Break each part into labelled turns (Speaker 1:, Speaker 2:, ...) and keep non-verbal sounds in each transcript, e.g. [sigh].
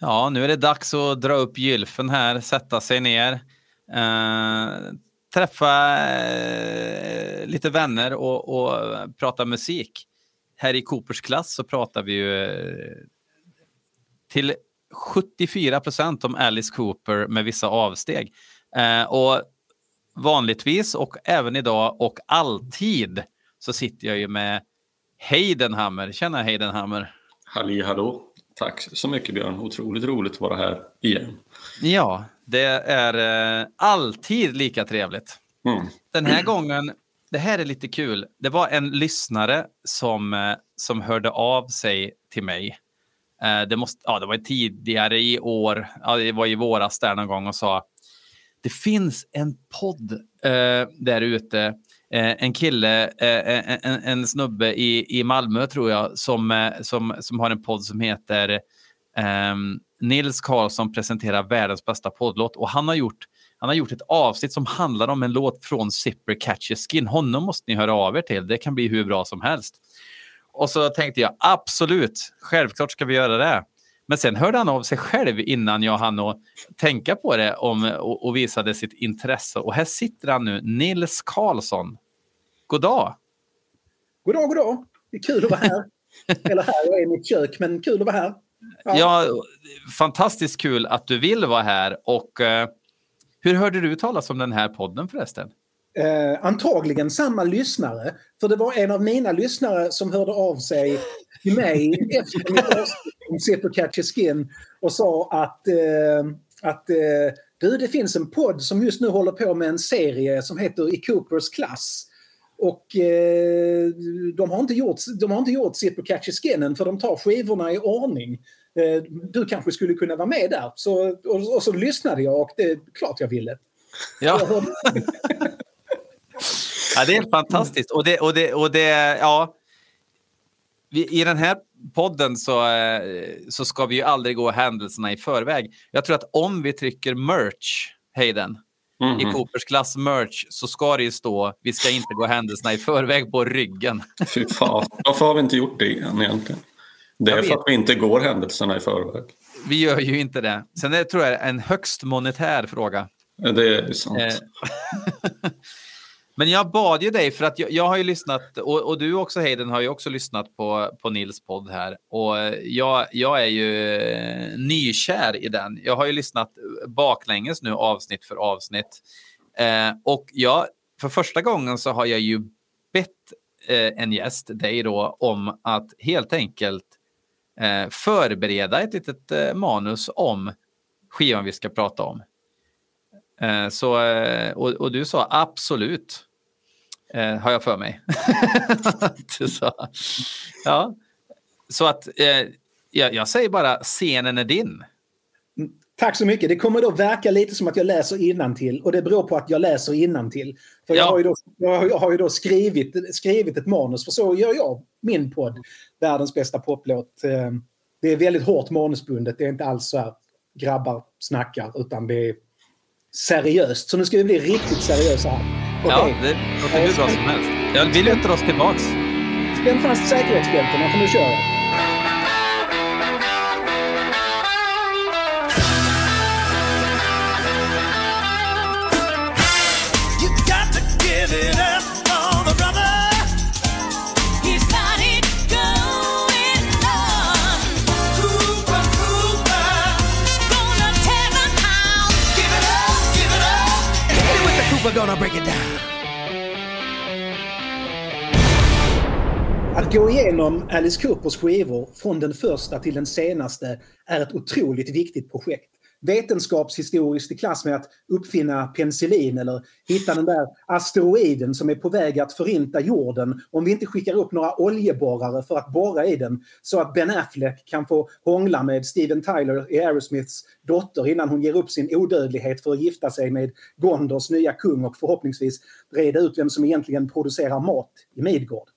Speaker 1: Ja, nu är det dags att dra upp gylfen här, sätta sig ner, eh, träffa eh, lite vänner och, och, prata musik. Här i Coopers klass så pratar vi ju eh, till 74 procent om Alice Cooper med vissa avsteg. Eh, och vanligtvis och även idag och alltid så sitter jag ju med Heidenhammer. Tjena Heidenhammer!
Speaker 2: Halli hallå! Tack så mycket Björn, otroligt roligt att vara här igen.
Speaker 1: Ja, det är eh, alltid lika trevligt. Mm. Den här gången, det här är lite kul. Det var en lyssnare som, eh, som hörde av sig till mig. Eh, det, måste, ja, det var tidigare i år, ja, det var i våras där någon gång och sa det finns en podd eh, där ute. Eh, en kille, eh, eh, en, en, snubbe i, i Malmö tror jag, som, som, som har en podd som heter um, Nils Karlsson presenterar världens bästa poddlåt och han har gjort han har gjort ett avsnitt som handlar om en låt från Zipper Catches Skin. Honom måste ni höra av er till. Det kan bli hur bra som helst. Och så tänkte jag absolut, självklart ska vi göra det. Men sen hörde han av sig själv innan jag hann att tänka på det om, och, och visade sitt intresse. Och här sitter han nu, Nils Karlsson. God dag!
Speaker 3: God dag, god dag! Det är kul att vara här. [laughs] Eller här, jag är i mitt kök, men kul att vara här.
Speaker 1: Ja. ja fantastiskt kul att du vill vara här. Och uh, hur hörde du talas om den här podden förresten?
Speaker 3: Eh, antagligen samma lyssnare. För det var en av mina lyssnare som hörde av sig till mig efter mitt avsnitt om Zipper Catch Skin och sa att, eh, att eh, du, det finns en podd som just nu håller på med en serie som heter I Coopers klass. Och eh, de har inte gjort, de har inte gjort Zipper Catch Skin än för de tar skivorna i ordning. Eh, du kanske skulle kunna vara med där. Så, och, och så lyssnade jag och det är klart jag ville.
Speaker 1: Ja. [laughs] Ja, det är fantastiskt. Och det, och det, och det ja. I den här podden så, eh, så ska vi ju aldrig gå händelserna i förväg. Jag tror att om vi trycker merch, Hayden, mm -hmm. i. Coopers klass merch så ska det ju stå vi ska inte gå händelserna i förväg på ryggen. [laughs]
Speaker 2: Fy fan, varför har vi inte gjort det än egentligen? Det är för att vi inte går händelserna i förväg.
Speaker 1: Vi gör ju inte det. Sen är det tror jag en högst monetär fråga.
Speaker 2: Det är sant. [laughs]
Speaker 1: Men jag bad ju dig för att jag, jag har ju lyssnat och, och, du också Hayden har ju också lyssnat på, på Nils podd här och jag, jag är ju eh, nykär i den. Jag har ju lyssnat baklänges nu avsnitt för avsnitt eh, och jag, för första gången så har jag ju bett eh, en gäst, dig då, om att helt enkelt eh, förbereda ett litet eh, manus om skivan vi ska prata om. Eh, så, eh, och, och, du sa absolut. Eh, har jag för mig. [laughs] så, ja. så att eh, jag, jag, säger bara scenen är din.
Speaker 3: Mm, tack så mycket. Det kommer då verka lite som att jag läser till och det beror på att jag läser till. För ja. jag har ju då, jag har ju då skrivit, skrivit ett manus, för så gör jag min podd, Världens bästa poplåt. Eh, det är väldigt hårt manusbundet, det är inte alls så här grabbar snackar, utan det är seriöst. Så nu ska vi bli riktigt seriösa här.
Speaker 1: Okay. Ja, det låter hur bra som helst. Ja, vi lutar oss tillbaks.
Speaker 3: Spänn fast säkerhetsbältena för nu kör jag. gonna break it down. Att gå igenom Alice Coopers skivor från den första till den senaste är ett otroligt viktigt projekt vetenskapshistoriskt i klass med att uppfinna penicillin eller hitta den där asteroiden som är på väg att förinta jorden om vi inte skickar upp några oljeborrare för att borra i den så att Ben Affleck kan få hångla med Steven Tyler i Aerosmiths dotter innan hon ger upp sin odödlighet för att gifta sig med Gondors nya kung och förhoppningsvis reda ut vem som egentligen producerar mat i Midgård.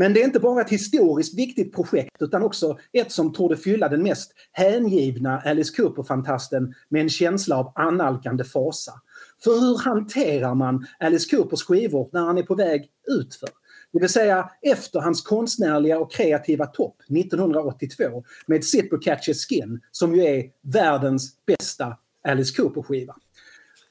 Speaker 3: Men det är inte bara ett historiskt viktigt projekt utan också ett som torde fylla den mest hängivna Alice Cooper-fantasten med en känsla av annalkande fasa. För hur hanterar man Alice Coopers skivor när han är på väg utför? Det vill säga efter hans konstnärliga och kreativa topp 1982 med Zipper Catches Skin som ju är världens bästa Alice Cooper-skiva.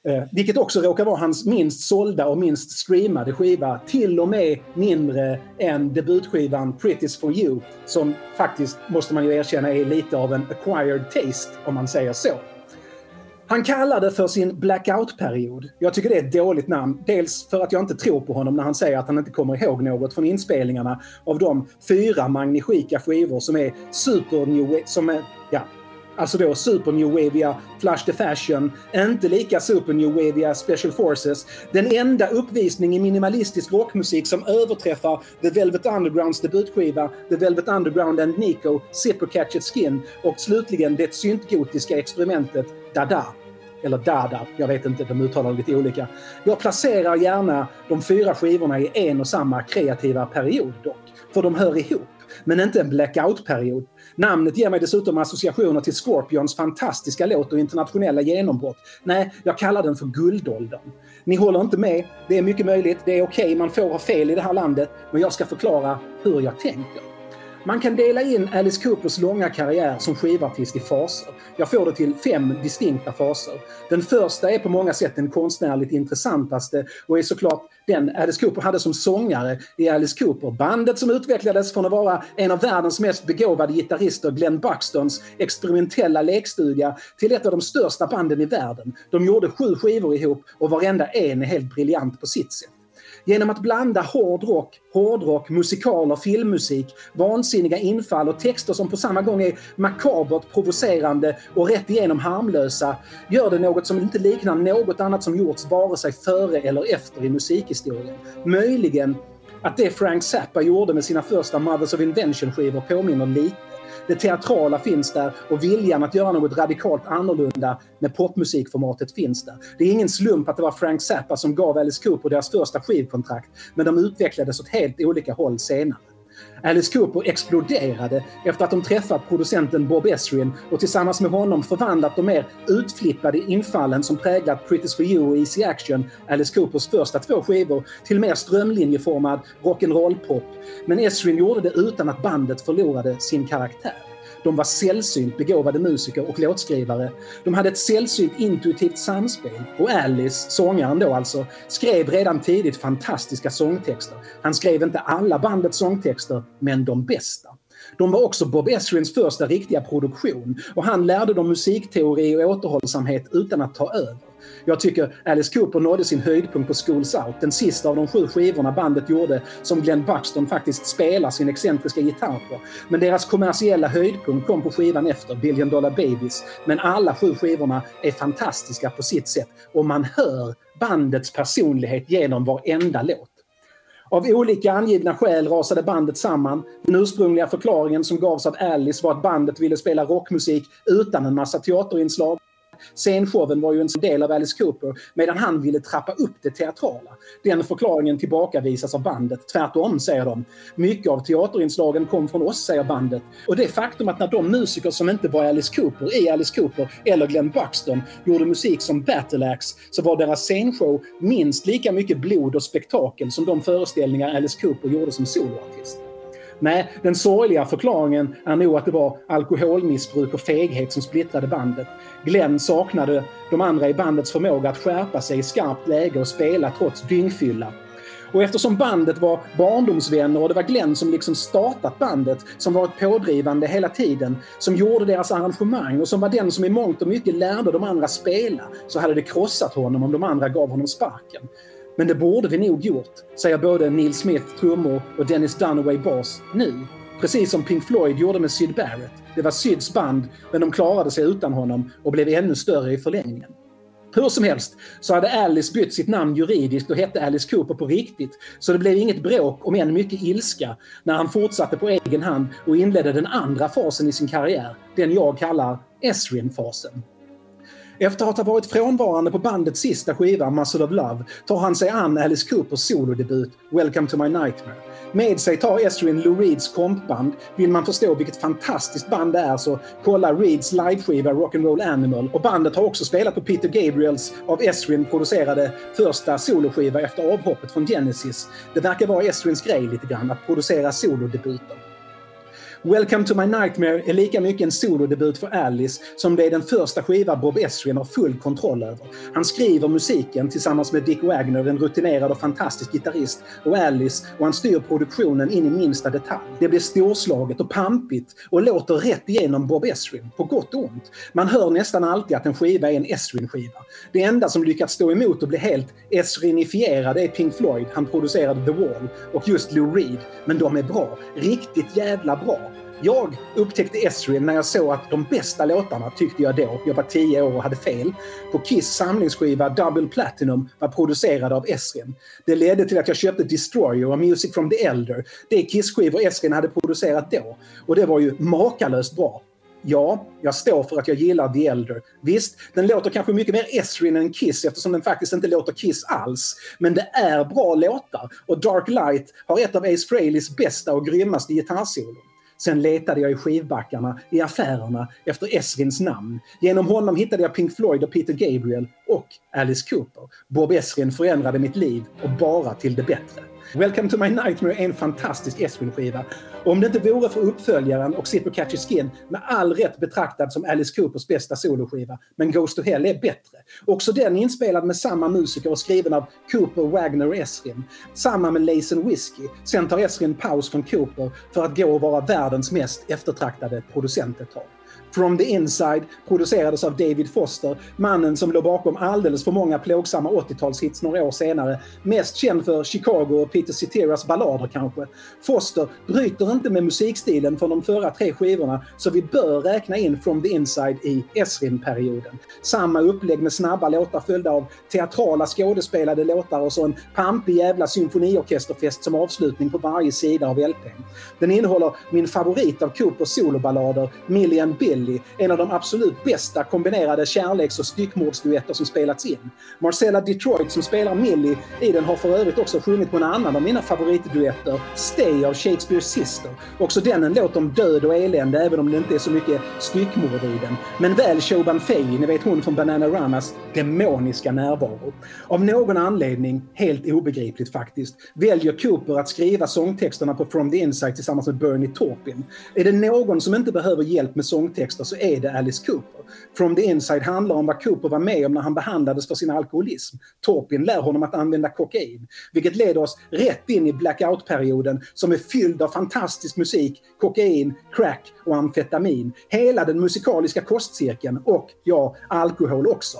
Speaker 3: Eh, vilket också råkar vara hans minst sålda och minst streamade skiva. Till och med mindre än debutskivan Pretty's for you. Som faktiskt, måste man ju erkänna, är lite av en acquired taste om man säger så. Han kallar det för sin blackout-period. Jag tycker det är ett dåligt namn. Dels för att jag inte tror på honom när han säger att han inte kommer ihåg något från inspelningarna av de fyra magnifika skivor som är super new som är, ja, Alltså då Super New Wavia, Flash the Fashion, inte lika Super New Wavia Special Forces. Den enda uppvisning i minimalistisk rockmusik som överträffar The Velvet Undergrounds debutskiva The Velvet Underground and Nico, Zipper Catchet Skin och slutligen det syntgotiska experimentet Dada. Eller Dada, jag vet inte, de uttalar lite olika. Jag placerar gärna de fyra skivorna i en och samma kreativa period dock, för de hör ihop men inte en blackout-period. Namnet ger mig dessutom associationer till Scorpions fantastiska låt och internationella genombrott. Nej, jag kallar den för guldåldern. Ni håller inte med, det är mycket möjligt, det är okej, okay, man får ha fel i det här landet, men jag ska förklara hur jag tänker. Man kan dela in Alice Coopers långa karriär som skivartist i faser. Jag får det till fem distinkta faser. Den första är på många sätt den konstnärligt intressantaste och är såklart den Alice Cooper hade som sångare i Alice Cooper. Bandet som utvecklades från att vara en av världens mest begåvade gitarrister, Glenn Buxtons experimentella lekstuga, till ett av de största banden i världen. De gjorde sju skivor ihop och varenda en är helt briljant på sitt sätt. Genom att blanda hårdrock, hårdrock, musikaler, filmmusik, vansinniga infall och texter som på samma gång är makabert provocerande och rätt igenom harmlösa gör det något som inte liknar något annat som gjorts vare sig före eller efter i musikhistorien. Möjligen att det Frank Zappa gjorde med sina första Mothers of Invention-skivor påminner lite. Det teatrala finns där och viljan att göra något radikalt annorlunda med popmusikformatet finns där. Det är ingen slump att det var Frank Zappa som gav Alice Cooper deras första skivkontrakt, men de utvecklades åt helt olika håll senare. Alice Cooper exploderade efter att de träffat producenten Bob Esrin och tillsammans med honom förvandlat de mer utflippade infallen som präglat Pretty's for you och Easy Action, Alice Coopers första två skivor, till mer strömlinjeformad rock'n'roll-pop. Men Esrin gjorde det utan att bandet förlorade sin karaktär. De var sällsynt begåvade musiker och låtskrivare. De hade ett sällsynt intuitivt samspel. Och Alice, sångaren då alltså, skrev redan tidigt fantastiska sångtexter. Han skrev inte alla bandets sångtexter, men de bästa. De var också Bob Esrins första riktiga produktion och han lärde dem musikteori och återhållsamhet utan att ta över. Jag tycker Alice Cooper nådde sin höjdpunkt på Schools Out, den sista av de sju skivorna bandet gjorde som Glenn Buxton faktiskt spelar sin excentriska gitarr på. Men deras kommersiella höjdpunkt kom på skivan efter, Billion Dollar Babies. Men alla sju skivorna är fantastiska på sitt sätt och man hör bandets personlighet genom varenda låt. Av olika angivna skäl rasade bandet samman. Den ursprungliga förklaringen som gavs av Alice var att bandet ville spela rockmusik utan en massa teaterinslag. Scenshowen var ju en del av Alice Cooper medan han ville trappa upp det teatrala. Den förklaringen tillbakavisas av bandet. Tvärtom, säger de. Mycket av teaterinslagen kom från oss, säger bandet. Och det faktum att när de musiker som inte var Alice Cooper i Alice Cooper eller Glenn Buxton gjorde musik som Battle Axe så var deras scenshow minst lika mycket blod och spektakel som de föreställningar Alice Cooper gjorde som soloartist. Nej, den sorgliga förklaringen är nog att det var alkoholmissbruk och feghet som splittrade bandet. Glenn saknade de andra i bandets förmåga att skärpa sig i skarpt läge och spela trots dyngfylla. Och eftersom bandet var barndomsvänner och det var Glenn som liksom startat bandet, som varit pådrivande hela tiden, som gjorde deras arrangemang och som var den som i mångt och mycket lärde de andra spela, så hade det krossat honom om de andra gav honom sparken. Men det borde vi nog gjort, säger både Neil Smith, trummor och Dennis Dunaway, bas, nu. Precis som Pink Floyd gjorde med Syd Barrett. Det var Syds band, men de klarade sig utan honom och blev ännu större i förlängningen. Hur som helst så hade Alice bytt sitt namn juridiskt och hette Alice Cooper på riktigt. Så det blev inget bråk, om än mycket ilska, när han fortsatte på egen hand och inledde den andra fasen i sin karriär. Den jag kallar Esrin-fasen. Efter att ha varit frånvarande på bandets sista skiva, Muscle of Love, tar han sig an Alice Coopers solodebut, Welcome to my nightmare. Med sig tar Esrin Lou Reeds kompband. Vill man förstå vilket fantastiskt band det är så kolla Reeds liveskiva Rock'n'Roll Animal. Och bandet har också spelat på Peter Gabriels av Esrin producerade första soloskiva efter avhoppet från Genesis. Det verkar vara Esrins grej lite grann, att producera solodebuter. Welcome to my nightmare är lika mycket en solodebut för Alice som det är den första skiva Bob Esrin har full kontroll över. Han skriver musiken tillsammans med Dick Wagner, en rutinerad och fantastisk gitarrist, och Alice och han styr produktionen in i minsta detalj. Det blir storslaget och pampigt och låter rätt igenom Bob Esrin, på gott och ont. Man hör nästan alltid att en skiva är en Esrin-skiva. Det enda som lyckats stå emot och bli helt Esrinifierad är Pink Floyd, han producerade The Wall, och just Lou Reed. Men de är bra. Riktigt jävla bra. Jag upptäckte Esrin när jag såg att de bästa låtarna, tyckte jag då, jag var 10 år och hade fel, på Kiss samlingsskiva Double Platinum var producerade av Esrin. Det ledde till att jag köpte Destroyer och Music from the Elder, det Kiss-skivor Esrin hade producerat då. Och det var ju makalöst bra. Ja, jag står för att jag gillar The Elder. Visst, den låter kanske mycket mer Esrin än Kiss eftersom den faktiskt inte låter Kiss alls. Men det är bra låtar och Dark Light har ett av Ace Frehleys bästa och grymmaste gitarrsolon. Sen letade jag i skivbackarna, i affärerna, efter Esrins namn. Genom honom hittade jag Pink Floyd och Peter Gabriel och Alice Cooper. Bob Esrin förändrade mitt liv och bara till det bättre. Welcome to my nightmare är en fantastisk Esrin-skiva. Om det inte vore för uppföljaren och Sit Catch Skin, med all rätt betraktad som Alice Coopers bästa soloskiva, men Goes to Hell är bättre. Också den inspelad med samma musiker och skriven av Cooper, Wagner och Esrin. Samma med Lazen Whiskey. Sen tar Esrin paus från Cooper för att gå och vara världens mest eftertraktade producent ett tag. From the Inside producerades av David Foster, mannen som låg bakom alldeles för många plågsamma 80-talshits några år senare. Mest känd för Chicago och Peter Cetera's ballader kanske. Foster bryter inte med musikstilen från de förra tre skivorna så vi bör räkna in From the Inside i Esrin-perioden. Samma upplägg med snabba låtar följda av teatrala skådespelade låtar och så en pampig jävla symfoniorkesterfest som avslutning på varje sida av LPn. Den innehåller min favorit av Coopers soloballader, Million Bill Kelly, en av de absolut bästa kombinerade kärleks och styckmordsduetter som spelats in. Marcella Detroit som spelar Millie i den har för övrigt också sjungit på en annan av mina favoritduetter, Stay av Shakespeares Sister. Också den en låt om död och elände även om det inte är så mycket styckmord i den. Men väl Shoban Fey, ni vet hon från Bananaramas demoniska närvaro. Av någon anledning, helt obegripligt faktiskt, väljer Cooper att skriva sångtexterna på From the Inside tillsammans med Bernie Taupin. Är det någon som inte behöver hjälp med sångtexter texter så är det Alice Cooper. From the Inside handlar om vad Cooper var med om när han behandlades för sin alkoholism. Torpin lär honom att använda kokain, vilket leder oss rätt in i blackout-perioden som är fylld av fantastisk musik, kokain, crack och amfetamin. Hela den musikaliska kostcirkeln och, ja, alkohol också.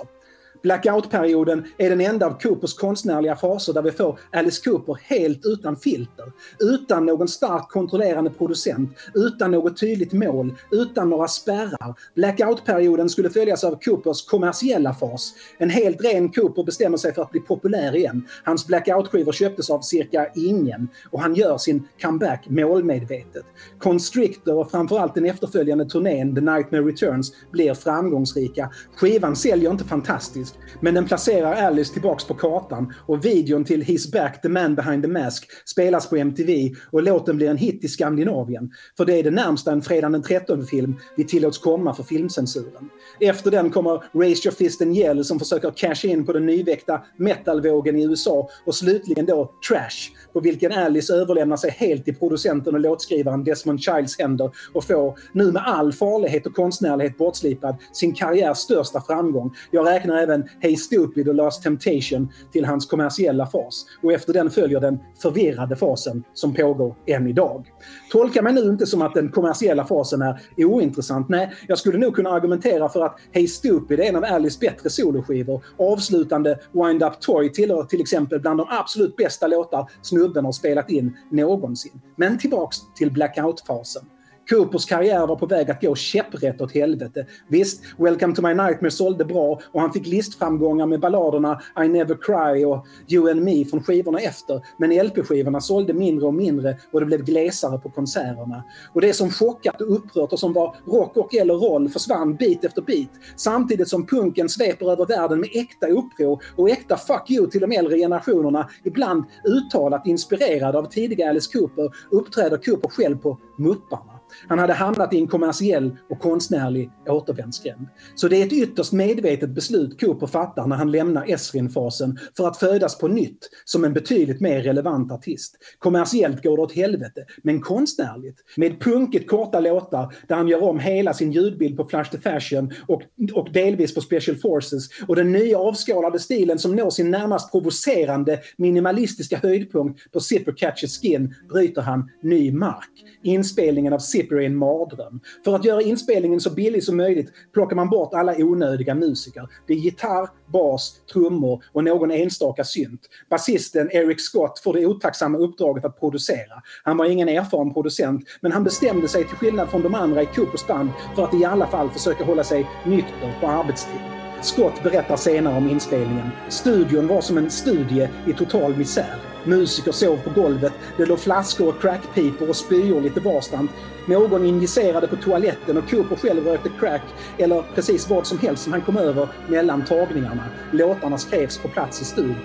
Speaker 3: Blackout-perioden är den enda av Coopers konstnärliga faser där vi får Alice Cooper helt utan filter. Utan någon starkt kontrollerande producent, utan något tydligt mål, utan några spärrar. Blackout-perioden skulle följas av Coopers kommersiella fas. En helt ren Cooper bestämmer sig för att bli populär igen. Hans blackout-skivor köptes av cirka ingen och han gör sin comeback målmedvetet. Constrictor och framförallt den efterföljande turnén The Nightmare Returns blir framgångsrika. Skivan säljer inte fantastiskt. Men den placerar Alice tillbaks på kartan och videon till He's back, the man behind the mask spelas på MTV och låten blir en hit i Skandinavien. För det är det närmsta en fredag den 13-film vi tillåts komma för filmcensuren. Efter den kommer Raise Your Fist and Yell som försöker casha in på den nyväckta metalvågen i USA och slutligen då Trash på vilken Alice överlämnar sig helt till producenten och låtskrivaren Desmond Childs händer och får, nu med all farlighet och konstnärlighet bortslipad, sin karriärs största framgång. Jag räknar även Hey Stupid och Last Temptation till hans kommersiella fas. Och efter den följer den förvirrade fasen som pågår än idag. Tolka mig nu inte som att den kommersiella fasen är ointressant. Nej, jag skulle nog kunna argumentera för att Hey Stupid är en av Alice bättre soloskivor. Avslutande Wind Up Toy tillhör till exempel bland de absolut bästa låtar klubben har spelat in någonsin. Men tillbaks till Blackout-fasen. Coopers karriär var på väg att gå käpprätt åt helvete. Visst, Welcome to my nightmare sålde bra och han fick listframgångar med balladerna I never cry och You and me från skivorna efter. Men LP-skivorna sålde mindre och mindre och det blev glesare på konserterna. Och det som chockat och upprört och som var rock och eller roll försvann bit efter bit. Samtidigt som punken sveper över världen med äkta uppror och äkta fuck you till de äldre generationerna. Ibland uttalat inspirerad av tidiga Alice Cooper uppträder Cooper själv på Mupparna. Han hade hamnat i en kommersiell och konstnärlig återvändsgränd. Så det är ett ytterst medvetet beslut Cooper fattar när han lämnar Esrin-fasen för att födas på nytt som en betydligt mer relevant artist. Kommersiellt går det åt helvete, men konstnärligt. Med punkigt korta låtar där han gör om hela sin ljudbild på Flash the Fashion och, och delvis på Special Forces och den nya avskalade stilen som når sin närmast provocerande minimalistiska höjdpunkt på Zipper Catches Skin bryter han ny mark. Inspelningen av princip är en mardröm. För att göra inspelningen så billig som möjligt plockar man bort alla onödiga musiker. Det är gitarr, bas, trummor och någon enstaka synt. Basisten Eric Scott får det otacksamma uppdraget att producera. Han var ingen erfaren producent, men han bestämde sig till skillnad från de andra i Coopers band för att i alla fall försöka hålla sig nykter på arbetstid. Scott berättar senare om inspelningen. Studion var som en studie i total misär. Musiker sov på golvet, det låg flaskor och crackpipor och spyor lite varstans. Någon injicerade på toaletten och Cooper själv rökte crack eller precis vad som helst som han kom över mellan tagningarna. Låtarna skrevs på plats i studion.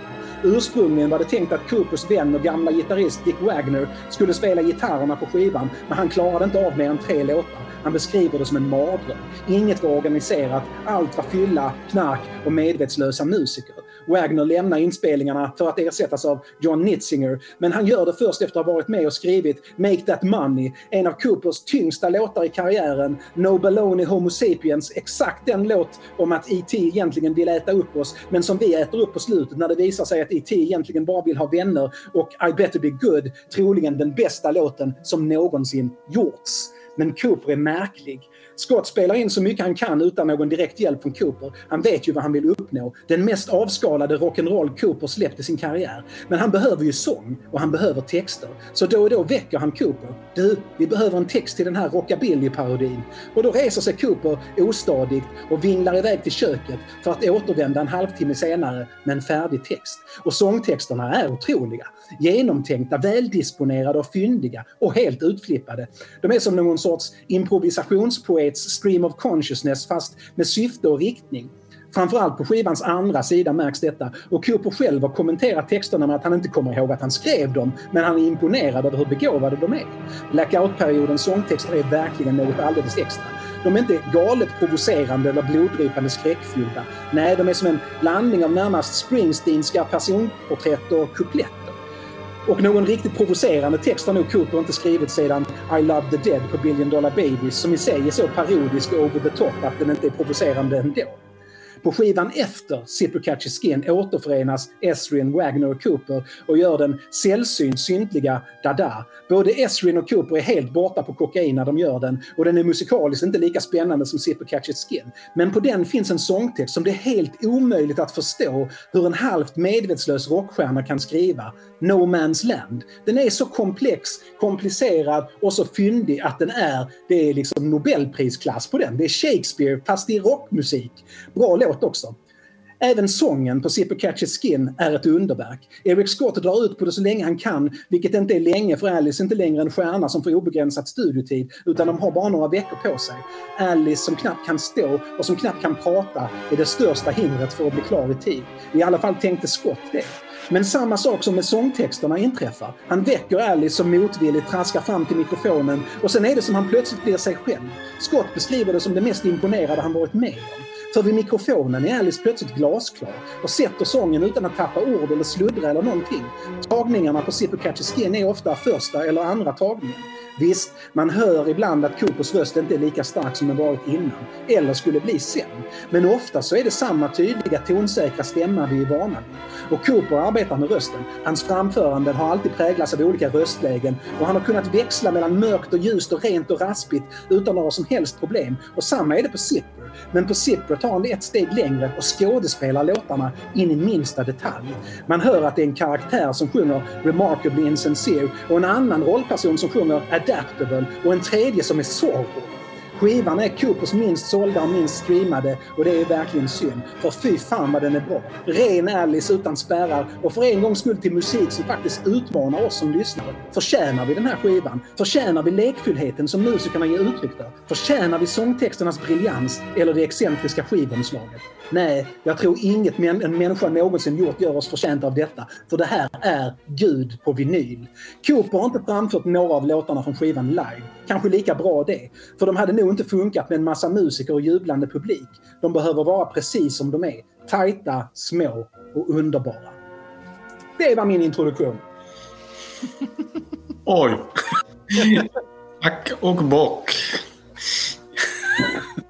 Speaker 3: Ursprungligen var det tänkt att Coopers vän och gamla gitarrist Dick Wagner skulle spela gitarrerna på skivan, men han klarade inte av mer än tre låtar. Han beskriver det som en mardröm. Inget var organiserat, allt var fylla, knark och medvetslösa musiker. Wagner lämnar inspelningarna för att ersättas av John Nitzinger, men han gör det först efter att ha varit med och skrivit “Make That Money”, en av Coopers tyngsta låtar i karriären. “No Baloney Homo Sapiens”, exakt den låt om att E.T. egentligen vill äta upp oss, men som vi äter upp på slutet när det visar sig att E.T. egentligen bara vill ha vänner och “I better be good”, troligen den bästa låten som någonsin gjorts. Men Cooper är märklig. Scott spelar in så mycket han kan utan någon direkt hjälp från Cooper. Han vet ju vad han vill uppnå. Den mest avskalade rock'n'roll Cooper släppt i sin karriär. Men han behöver ju sång och han behöver texter. Så då och då väcker han Cooper. Du, vi behöver en text till den här rockabilly-parodin. Och då reser sig Cooper ostadigt och vinglar iväg till köket för att återvända en halvtimme senare med en färdig text. Och sångtexterna är otroliga. Genomtänkta, väldisponerade och fyndiga och helt utflippade. De är som någon sorts improvisationspoets stream of consciousness fast med syfte och riktning. Framförallt på skivans andra sida märks detta och Cooper själv har kommenterat texterna med att han inte kommer ihåg att han skrev dem, men han är imponerad över hur begåvade de är. Blackout-periodens sångtexter är verkligen något alldeles extra. De är inte galet provocerande eller bloddrypande skräckfyllda. Nej, de är som en blandning av närmast Springsteenska personporträtt och kupletter. Och någon riktigt provocerande text har nog Cooper inte skrivit sedan I Love the Dead på Billion Dollar Babies som i sig är så parodisk och over the top att den inte är provocerande ändå. På skivan efter Zipper Skin återförenas Esrin, Wagner och Cooper och gör den sällsynt syntliga Dada. Både Esrin och Cooper är helt borta på kokain när de gör den och den är musikaliskt inte lika spännande som Zipper Catches Skin. Men på den finns en sångtext som det är helt omöjligt att förstå hur en halvt medvetslös rockstjärna kan skriva. No Man's Land. Den är så komplex, komplicerad och så fyndig att den är, det är liksom Nobelprisklass på den. Det är Shakespeare fast i rockmusik. Bra låt låt också. Även sången på Zipper Catches Skin är ett underverk. Eric Scott drar ut på det så länge han kan, vilket inte är länge för Alice är inte längre en stjärna som får obegränsat studiotid, utan de har bara några veckor på sig. Alice som knappt kan stå och som knappt kan prata är det största hindret för att bli klar i tid. I alla fall tänkte Scott det. Men samma sak som med sångtexterna inträffar. Han väcker Alice som motvilligt traskar fram till mikrofonen och sen är det som han plötsligt blir sig själv. Scott beskriver det som det mest imponerade han varit med om. För vid mikrofonen är Alice plötsligt glasklar och sätter sången utan att tappa ord eller sluddra eller någonting. Tagningarna på Zippo Catchy Skin är ofta första eller andra tagningen. Visst, man hör ibland att Coopers röst inte är lika stark som den varit innan, eller skulle bli sen. Men ofta så är det samma tydliga tonsäkra stämma vi är vana vid. Och Cooper arbetar med rösten. Hans framföranden har alltid präglats av olika röstlägen och han har kunnat växla mellan mörkt och ljust och rent och raspigt utan några som helst problem. Och samma är det på Zipper. Men på Zipper tar han det ett steg längre och skådespelar låtarna in i minsta detalj. Man hör att det är en karaktär som sjunger “Remarkably Insincere” och en annan rollperson som sjunger Adaptable och en tredje som är Zorro. Skivan är Coopers minst sålda och minst streamade och det är verkligen synd. För fy fan vad den är bra. Ren Alice utan spärrar och för en gångs skull till musik som faktiskt utmanar oss som lyssnare. Förtjänar vi den här skivan? Förtjänar vi lekfullheten som musikerna ger uttryck för? Förtjänar vi sångtexternas briljans eller det excentriska skivomslaget? Nej, jag tror inget en människa någonsin gjort gör oss förtjänta av detta. För det här är Gud på vinyl. Cooper har inte framfört några av låtarna från skivan live. Kanske lika bra det. För de hade nog inte funkat med en massa musiker och jublande publik. De behöver vara precis som de är. Tajta, små och underbara. Det var min introduktion.
Speaker 2: Oj! [laughs] Tack och bock.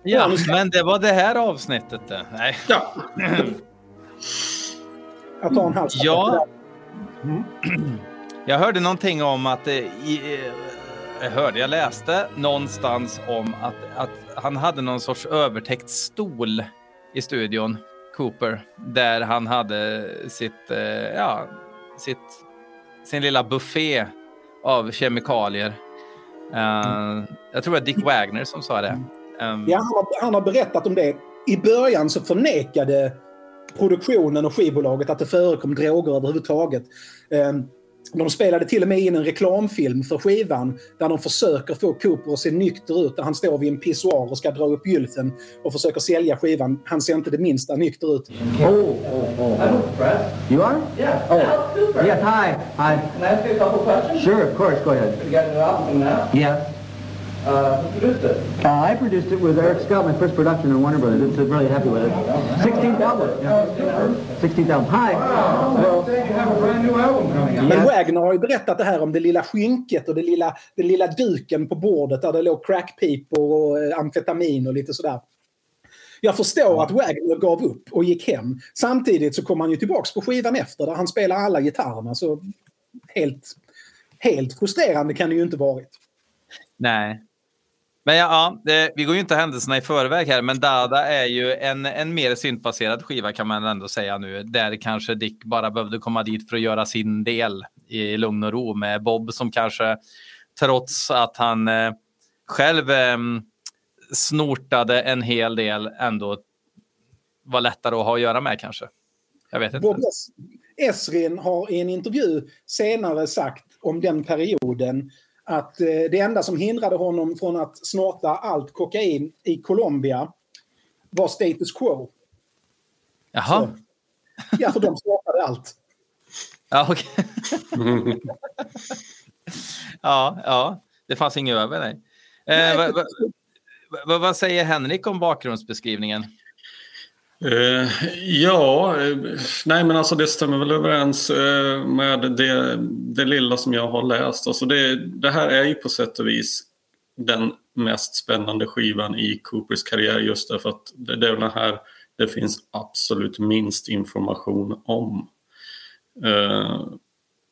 Speaker 1: Ja, men det var det här avsnittet det. Nej.
Speaker 2: Ja.
Speaker 3: Jag tar en halv
Speaker 1: Ja. Mm. Jag hörde någonting om att det, i, jag hörde, jag läste någonstans om att, att han hade någon sorts övertäckt stol i studion, Cooper, där han hade sitt, eh, ja, sitt, sin lilla buffé av kemikalier. Uh, jag tror det var Dick Wagner som sa det.
Speaker 3: Um, ja, han har, han har berättat om det. I början så förnekade produktionen och skivbolaget att det förekom droger överhuvudtaget. Um, de spelade till och med in en reklamfilm för skivan där de försöker få Cooper att se nykter ut. Där han står vid en pissoar och ska dra upp gylfen och försöker sälja skivan. Han ser inte det minsta nykter ut.
Speaker 4: Oh, oh, oh. Brad. You are?
Speaker 5: Yeah. Oh. Cooper.
Speaker 4: Yes, hi. Hi.
Speaker 5: Can I ask you a couple questions?
Speaker 4: Sure, of course. Go ahead.
Speaker 5: You got it album now?
Speaker 4: Yeah.
Speaker 5: Uh, who produced it?
Speaker 4: Uh, I produced it with Eric Scott, my first production in Warner Brothers. It's uh, really happy with it. 16th album. Yeah. 16th album. Hi.
Speaker 5: Well, you have a brand new album coming out.
Speaker 3: Men Wagner har ju berättat det här om det lilla skynket och det lilla, den lilla duken på bordet där det låg crackpipor och eh, amfetamin och lite sådär. Jag förstår att Wagner gav upp och gick hem. Samtidigt så kom han ju tillbaks på skivan efter där han spelar alla gitarrerna. Så helt, helt frustrerande kan det ju inte varit.
Speaker 1: Nej, men ja, det, vi går ju inte händelserna i förväg här, men Dada är ju en, en mer syntbaserad skiva kan man ändå säga nu. Där kanske Dick bara behövde komma dit för att göra sin del i lugn och ro med Bob som kanske trots att han eh, själv eh, snortade en hel del ändå var lättare att ha att göra med kanske. Jag vet inte.
Speaker 3: Bob Esrin har i en intervju senare sagt om den perioden att eh, det enda som hindrade honom från att snorta allt kokain i Colombia var status quo.
Speaker 1: Jaha. Så,
Speaker 3: ja, för de snortade allt.
Speaker 1: Ja, okay. ja, ja, det fanns inget över, nej. Eh, vad, vad, vad säger Henrik om bakgrundsbeskrivningen?
Speaker 2: Uh, ja, eh, nej men alltså det stämmer väl överens uh, med det, det lilla som jag har läst. Alltså det, det här är ju på sätt och vis den mest spännande skivan i Coopers karriär just därför att det, det är den här det finns absolut minst information om.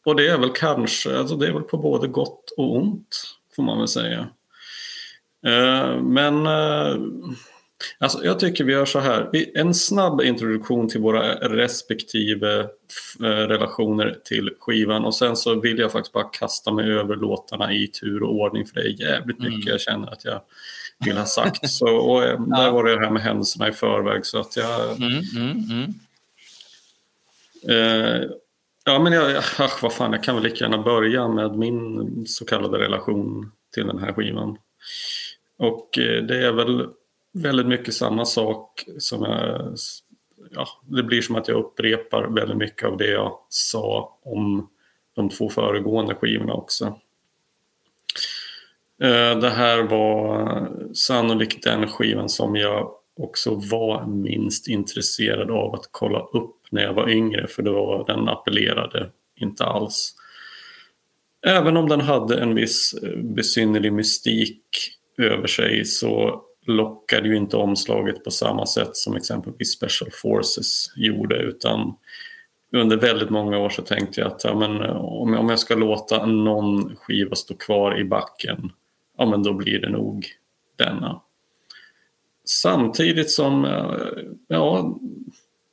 Speaker 2: och det är väl kanske, alltså det är väl på både gott och ont får man väl säga. men Alltså, jag tycker vi gör så här. En snabb introduktion till våra respektive eh, relationer till skivan och sen så vill jag faktiskt bara kasta mig över låtarna i tur och ordning för det är jävligt mycket mm. jag känner att jag vill ha sagt. Så, och eh, [laughs] där ja. var det här med händelserna i förväg så att jag... Mm, mm, mm. eh, ja men jag, ach, vad fan, jag kan väl lika gärna börja med min så kallade relation till den här skivan. Och eh, det är väl väldigt mycket samma sak som jag, ja, det blir som att jag upprepar väldigt mycket av det jag sa om de två föregående skivorna också. Eh, det här var sannolikt den skivan som jag också var minst intresserad av att kolla upp när jag var yngre för det var, den appellerade inte alls. Även om den hade en viss eh, besynnerlig mystik över sig så lockade ju inte omslaget på samma sätt som exempelvis Special Forces gjorde utan under väldigt många år så tänkte jag att ja, men, om, jag ska låta någon skiva stå kvar i backen, ja men då blir det nog denna. Samtidigt som, eh, ja,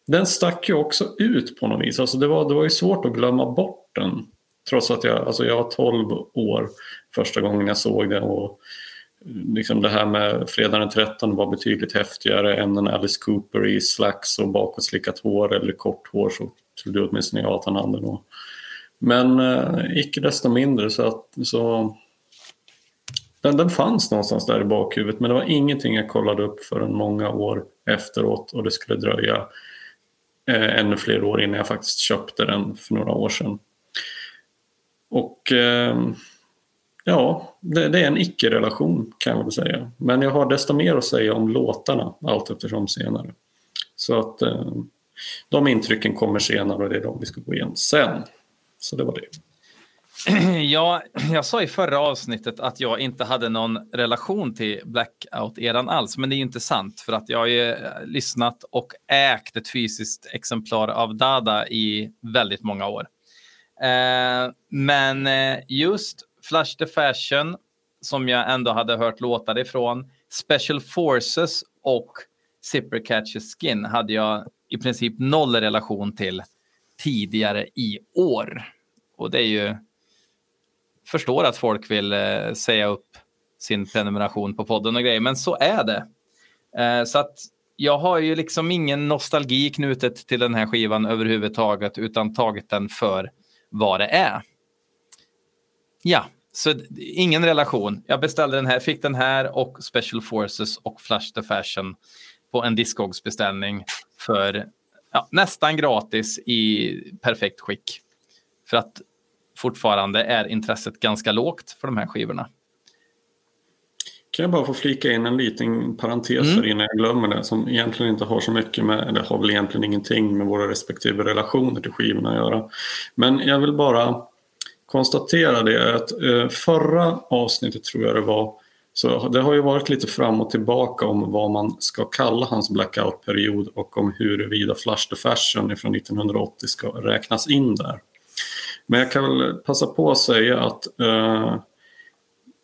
Speaker 2: den stack ju också ut på något vis. Alltså det, var, det var ju svårt att glömma bort den, Trots att jag, alltså jag var 12 år första gången jag såg den. och liksom det här med fredagen den 13 var betydligt häftigare än en Alice Cooper i slacks och bakåtslickat hår eller kort hår så trodde åtminstone jag att han hade då. Men eh, icke desto mindre så att så den, den fanns någonstans där i bakhuvudet men det var ingenting jag kollade upp förrän många år efteråt och det skulle dröja eh, ännu fler år innan jag faktiskt köpte den för några år sedan. Och eh, ja, det, det, är en icke-relation kan jag väl säga. Men jag har desto mer att säga om låtarna allt eftersom senare. Så att eh, de intrycken kommer senare och det är de vi ska gå igenom sen. Så det var det. [clears throat]
Speaker 1: Ja, jag sa i förra avsnittet att jag inte hade någon relation till Blackout-eran alls, men det är ju inte sant för att jag har ju eh, lyssnat och ägt ett fysiskt exemplar av Dada i väldigt många år. Eh, men eh, just Flash the Fashion, som jag ändå hade hört låtar ifrån, Special Forces och Zipper Catches Skin hade jag i princip noll relation till tidigare i år. Och det är ju förstår att folk vill eh, säga upp sin prenumeration på podden och grejer, men så är det. Eh, så att jag har ju liksom ingen nostalgi knutet till den här skivan överhuvudtaget, utan tagit den för vad det är. Ja, så ingen relation. Jag beställde den här, fick den här och Special Forces och Flash the Fashion på en Discogs beställning för ja, nästan gratis i perfekt skick. För att fortfarande är intresset ganska lågt för de här skivorna.
Speaker 2: Kan jag bara få flika in en liten parentes mm. innan jag glömmer det som egentligen inte har så mycket med, det har väl egentligen ingenting med våra respektive relationer till skivorna att göra. Men jag vill bara konstatera det att eh, förra avsnittet tror jag det var så det har ju varit lite fram och tillbaka om vad man ska kalla hans blackout-period och om huruvida Flash the Fashion från 1980 ska räknas in där. Men jag kan väl passa på att säga att eh,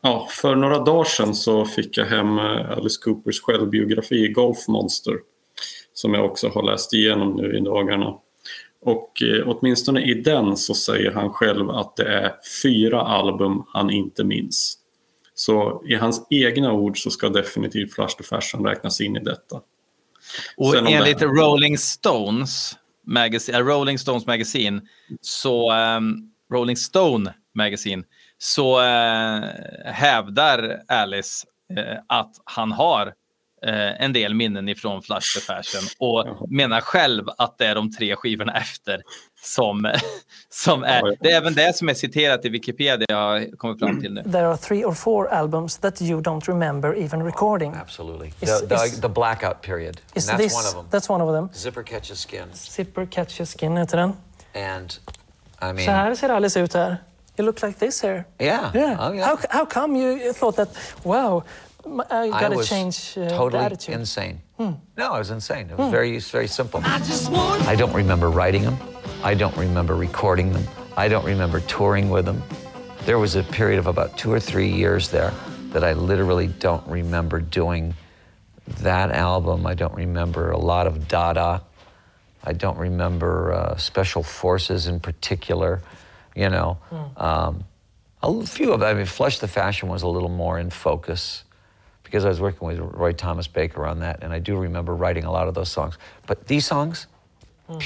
Speaker 2: ja, för några dagar sedan så fick jag hem eh, Alice Coopers självbiografi Golf Monster som jag också har läst igenom nu i dagarna. Och eh, åtminstone i den så säger han själv att det är fyra album han inte minns. Så i hans egna ord så ska definitivt Flash the Fashion räknas in i detta.
Speaker 1: Och enligt det... Rolling Stones Magazine, uh, Rolling Stones Magazine, så um, Rolling Stone Magazine, så uh, hävdar Alice uh, att han har en del minnen ifrån Flash the Fashion och menar själv att det är de tre skivorna efter som, [laughs] som är... Det är även det som är citerat i Wikipedia jag kommer fram till nu.
Speaker 6: There are three or four albums that you don't remember even recording.
Speaker 7: Oh, absolutely. Is, the, the, is, the, blackout period.
Speaker 6: Is that's this, one of them. That's one of them.
Speaker 7: Zipper Catches Skin.
Speaker 6: Zipper Catches Skin heter den.
Speaker 7: And, I mean...
Speaker 6: Så här ser Alice ut här. You look like this here.
Speaker 7: Yeah.
Speaker 6: yeah.
Speaker 7: Oh, yeah.
Speaker 6: How, how come you thought that, wow, I got to change uh,
Speaker 7: totally
Speaker 6: attitude?
Speaker 7: insane. Hmm. No, I was insane. It was hmm. very, very simple. I, I don't remember writing them. I don't remember recording them. I don't remember touring with them. There was a period of about two or three years there that I literally don't remember doing that album. I don't remember a lot of Dada. I don't remember uh, Special Forces in particular. You know, mm. um, a few of them. I mean, Flush the Fashion was a little more in focus because I was working with Roy Thomas Baker on that, and I do remember writing a lot of those songs. But these songs, mm.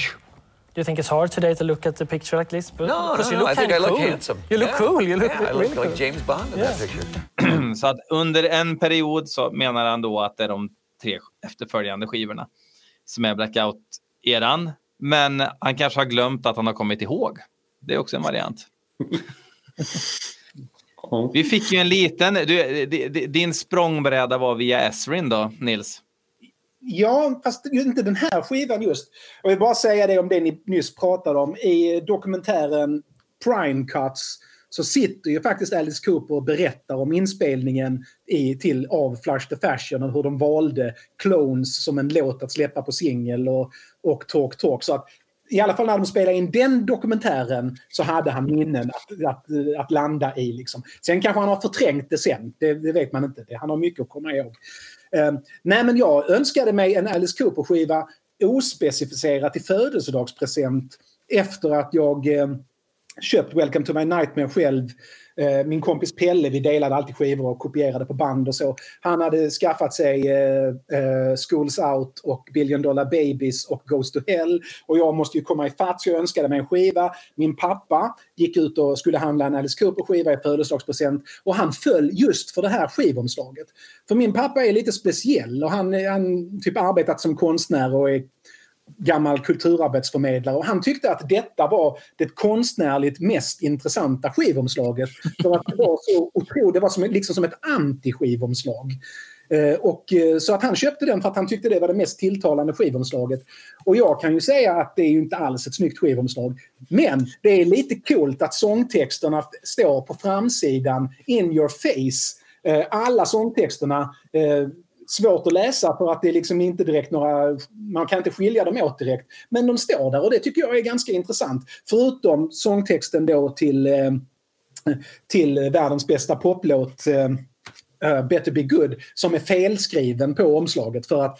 Speaker 6: Do you think it's hard today to look at the picture like this?
Speaker 7: But, no, no, you look
Speaker 6: I
Speaker 7: think I look
Speaker 6: cool.
Speaker 7: handsome.
Speaker 6: You look
Speaker 7: yeah.
Speaker 6: cool. You look
Speaker 7: yeah, I
Speaker 6: really
Speaker 7: look like. James Bond in
Speaker 6: yeah.
Speaker 7: that picture. [clears throat]
Speaker 1: så att under en period så menar han då att det är de tre efterföljande skivorna som är blackout-eran. Men han kanske har glömt att han har kommit ihåg. Det är också en variant. [laughs] Vi fick ju en liten... Du, din språngbräda var via Esrin då, Nils?
Speaker 3: Ja, fast inte den här skivan just. Jag vill bara säga det om det ni nyss pratade om. I dokumentären Prime Cuts så sitter ju faktiskt Alice Cooper och berättar om inspelningen i, till, av Flush the Fashion och hur de valde Clones som en låt att släppa på singel och, och Talk Talk. Så att, i alla fall när de spelade in den dokumentären så hade han minnen att, att, att landa i. Liksom. Sen kanske han har förträngt det sen, det, det vet man inte. Han har mycket att komma ihåg. Ehm, nej, men jag önskade mig en Alice Cooper-skiva ospecificerat i födelsedagspresent efter att jag ehm, köpt Welcome to my nightmare själv Eh, min kompis Pelle, vi delade alltid skivor och kopierade på band och så. Han hade skaffat sig eh, eh, Schools Out och Billion Dollar Babies och Goes to Hell. Och jag måste ju komma ifatt så jag önskade mig en skiva. Min pappa gick ut och skulle handla en Alice Cooper-skiva i födelsedagspresent och han föll just för det här skivomslaget. För min pappa är lite speciell och han har typ arbetat som konstnär och är gammal kulturarbetsförmedlare och han tyckte att detta var det konstnärligt mest intressanta skivomslaget. För att det var så otroligt, det var som, liksom som ett anti-skivomslag. Eh, och, eh, så att han köpte den för att han tyckte det var det mest tilltalande skivomslaget. Och jag kan ju säga att det är ju inte alls ett snyggt skivomslag. Men det är lite coolt att sångtexterna står på framsidan in your face. Eh, alla sångtexterna svårt att läsa för att det är liksom inte direkt några... Man kan inte skilja dem åt direkt. Men de står där och det tycker jag är ganska intressant. Förutom sångtexten då till, eh, till världens bästa poplåt uh, Better Be Good som är felskriven på omslaget för att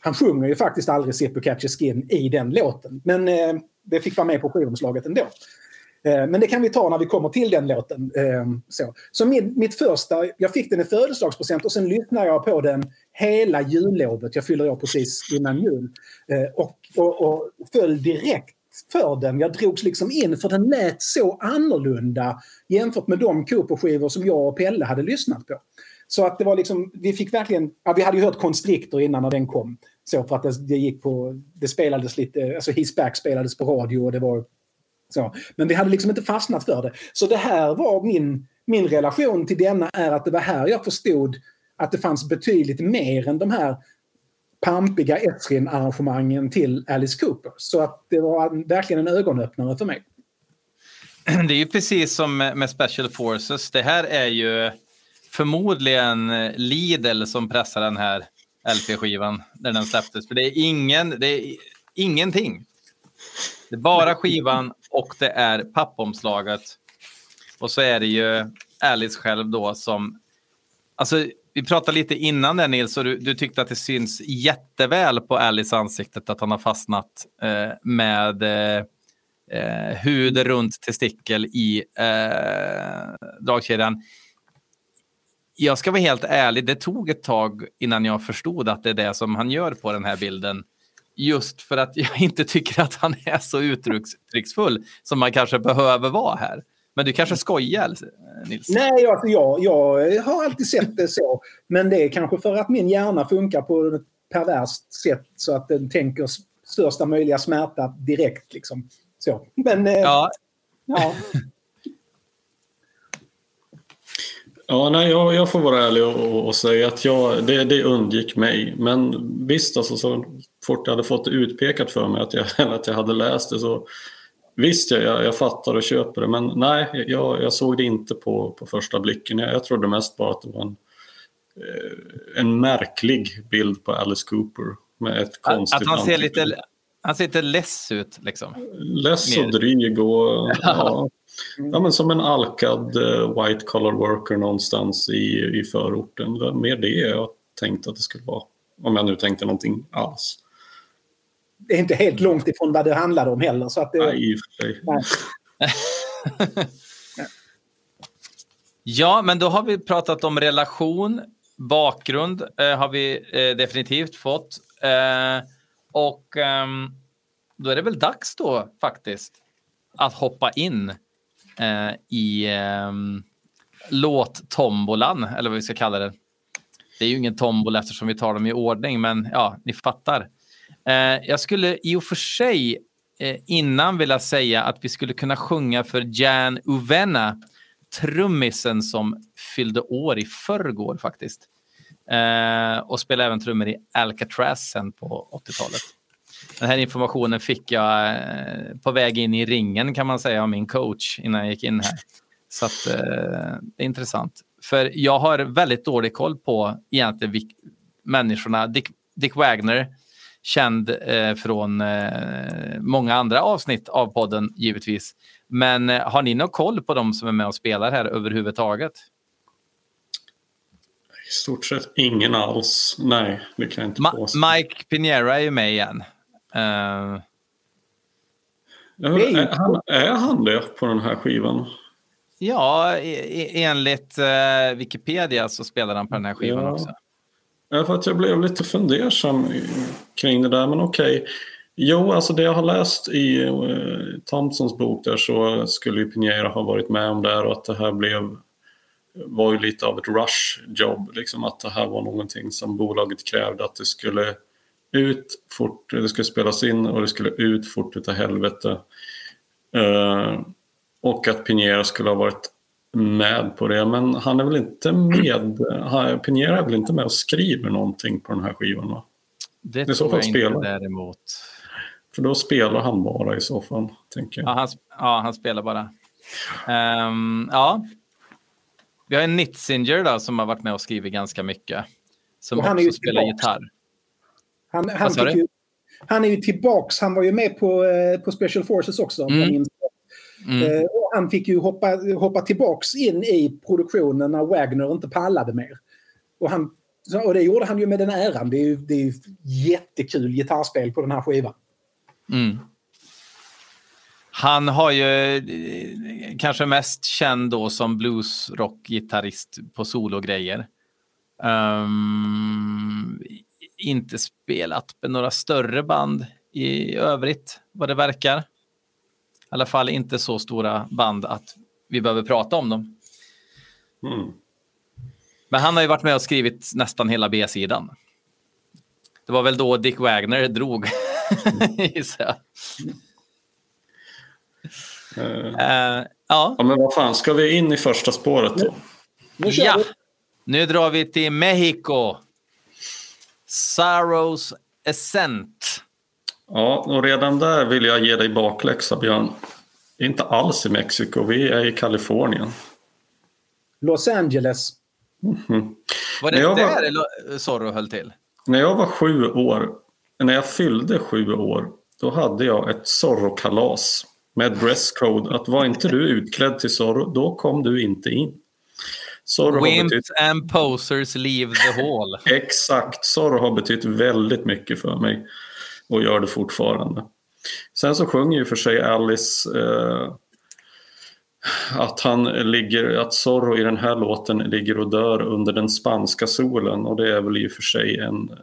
Speaker 3: han sjunger ju faktiskt aldrig Zippo Catch Skin i den låten. Men uh, det fick vara med på skivomslaget ändå. Eh, men det kan vi ta när vi kommer till den låten. Eh, så, så min, mitt första, jag fick den i födelsedagspresent och sen lyssnade jag på den hela jullovet. Jag fyller år precis innan jul. Eh, och, och, och föll direkt för den. Jag drogs liksom in för den lät så annorlunda jämfört med de Cooper-skivor som jag och Pelle hade lyssnat på. Så att det var liksom, vi fick verkligen, ja, vi hade ju hört Constrictor innan när den kom. Så för att det, det gick på, det spelades lite, alltså His Back spelades på radio och det var så. Men vi hade liksom inte fastnat för det. Så det här var min, min relation till denna är att det var här jag förstod att det fanns betydligt mer än de här pampiga Esrin-arrangemangen till Alice Cooper. Så att det var verkligen en ögonöppnare för mig. [clears throat]
Speaker 1: Det är ju precis som med Special Forces. Det här är ju förmodligen Lidl som pressar den här LP-skivan när den släpptes. För det är, ingen, det är ingenting. Det är bara [laughs] skivan och det är pappomslaget. Och så är det ju Alice själv då som... Alltså, vi pratade lite innan där Nils och du, du tyckte att det syns jätteväl på Alice ansiktet att han har fastnat eh, med eh, eh hud runt testikel i eh, dragkedjan. Jag ska vara helt ärlig, det tog ett tag innan jag förstod att det är det som han gör på den här bilden just för att jag [laughs] inte tycker att han är så uttrycksfull som man kanske behöver vara här. Men du kanske skojar, Nils?
Speaker 3: Nej, alltså jag, jag har alltid sett det så. Men det är kanske för att min hjärna funkar på ett perverst sätt så att den tänker största möjliga smärta direkt. Liksom. Så. Men, eh, ja. ja.
Speaker 2: Ja, nej, jag, jag får vara ärlig och, och säga att jag, det, det undgick mig. Men visst, alltså, så fort jag hade fått det utpekat för mig att jag, [laughs] att jag hade läst det så visst, jag, jag fattar och köper det. Men nej, jag, jag såg det inte på, på första blicken. Jag, jag trodde mest bara att det var en, eh, en märklig bild på Alice Cooper med ett konstigt
Speaker 1: Att han ser lite, han ser lite less ut liksom.
Speaker 2: Less och dryg och [laughs] ja, Ja, men som en alkad uh, white collar worker någonstans i, i förorten. Mer det jag tänkte att det skulle vara. Om jag nu tänkte någonting alls.
Speaker 3: Det är inte helt långt ifrån vad det handlade om heller. Så att det,
Speaker 2: nej, sig. [laughs]
Speaker 1: ja, men då har vi pratat om relation. Bakgrund eh, har vi eh, definitivt fått. Eh, och ehm, då är det väl dags då faktiskt att hoppa in eh, i eh, låttombolan, eller vad vi ska kalla det. Det är ju ingen tombola eftersom vi tar dem i ordning, men ja, ni fattar. Eh, jag skulle i och för sig eh, innan vilja säga att vi skulle kunna sjunga för Jan Uvena, trummisen som fyllde år i förrgår faktiskt. Eh, och spelade även trummor i Alcatraz sen på 80-talet. Den här informationen fick jag på väg in i ringen kan man säga av min coach innan jag gick in här. Så att, eh, det är intressant. För jag har väldigt dålig koll på egentligen människorna. Dick, Dick Wagner, känd eh, från eh, många andra avsnitt av podden givetvis. Men eh, har ni någon koll på de som är med och spelar här överhuvudtaget?
Speaker 2: I stort sett ingen alls. Nej, det kan jag inte
Speaker 1: Ma påstå. Mike Pinera är ju med igen. Uh,
Speaker 2: är, han, är han det på den här skivan?
Speaker 1: Ja, enligt uh, Wikipedia så spelar han på den här skivan ja. också.
Speaker 2: För att jag blev lite fundersam kring det där, men okej. Okay. Jo, alltså det jag har läst i eh, uh, Thompsons bok där så skulle ju Pinera ha varit med om det här och att det här blev var ju lite av ett rush-jobb. Liksom att det här var någonting som bolaget krävde att det skulle ut fort, det skulle spelas in och det skulle ut fort utav helvete. Uh, och att Pinera skulle ha varit med på det. Men han är väl inte med, Pinera är väl inte med och skriver någonting på den här skivan va?
Speaker 1: Det I tror jag spelar. inte däremot.
Speaker 2: För då spelar han bara i så fall, tänker jag.
Speaker 1: Ja, han, ja, han spelar bara. Um, ja. Vi har en Nitzinger då, som har varit med och skrivit ganska mycket. Som och han också spelar gitarr.
Speaker 3: Han, han, ju, han är ju tillbaks. Han var ju med på, eh, på Special Forces också. Mm. Mm. Eh, och han fick ju hoppa, hoppa tillbaks in i produktionen när Wagner inte pallade mer. Och, han, och det gjorde han ju med den äran. Det är ju, det är ju jättekul gitarrspel på den här skivan.
Speaker 1: Mm. Han har ju eh, kanske mest känd då som bluesrock-gitarrist på sologrejer. Um, inte spelat med några större band i övrigt vad det verkar. I alla fall inte så stora band att vi behöver prata om dem. Mm. Men han har ju varit med och skrivit nästan hela B-sidan. Det var väl då Dick Wagner drog, [laughs] gissar jag.
Speaker 2: Uh, ja. ja. Men vad fan, ska vi in i första spåret då?
Speaker 1: Nu ja, nu drar vi till Mexiko. Sorrows Ascent.
Speaker 2: Ja, och redan där vill jag ge dig bakläxa, Björn. Inte alls i Mexiko, vi är i Kalifornien.
Speaker 3: Los Angeles.
Speaker 1: Mm -hmm. Var det där var, Zorro höll till?
Speaker 2: När jag var sju år, när jag fyllde sju år, då hade jag ett Zorro-kalas med dresscode att var inte du utklädd till Zorro, då kom du inte in.
Speaker 1: Zorro Wimps betytt... and posers leave the hall.
Speaker 2: Exakt, Zorro har betytt väldigt mycket för mig och gör det fortfarande. Sen så sjunger ju för sig Alice eh, att han ligger, att Zorro i den här låten ligger och dör under den spanska solen och det är väl i och för sig en eh,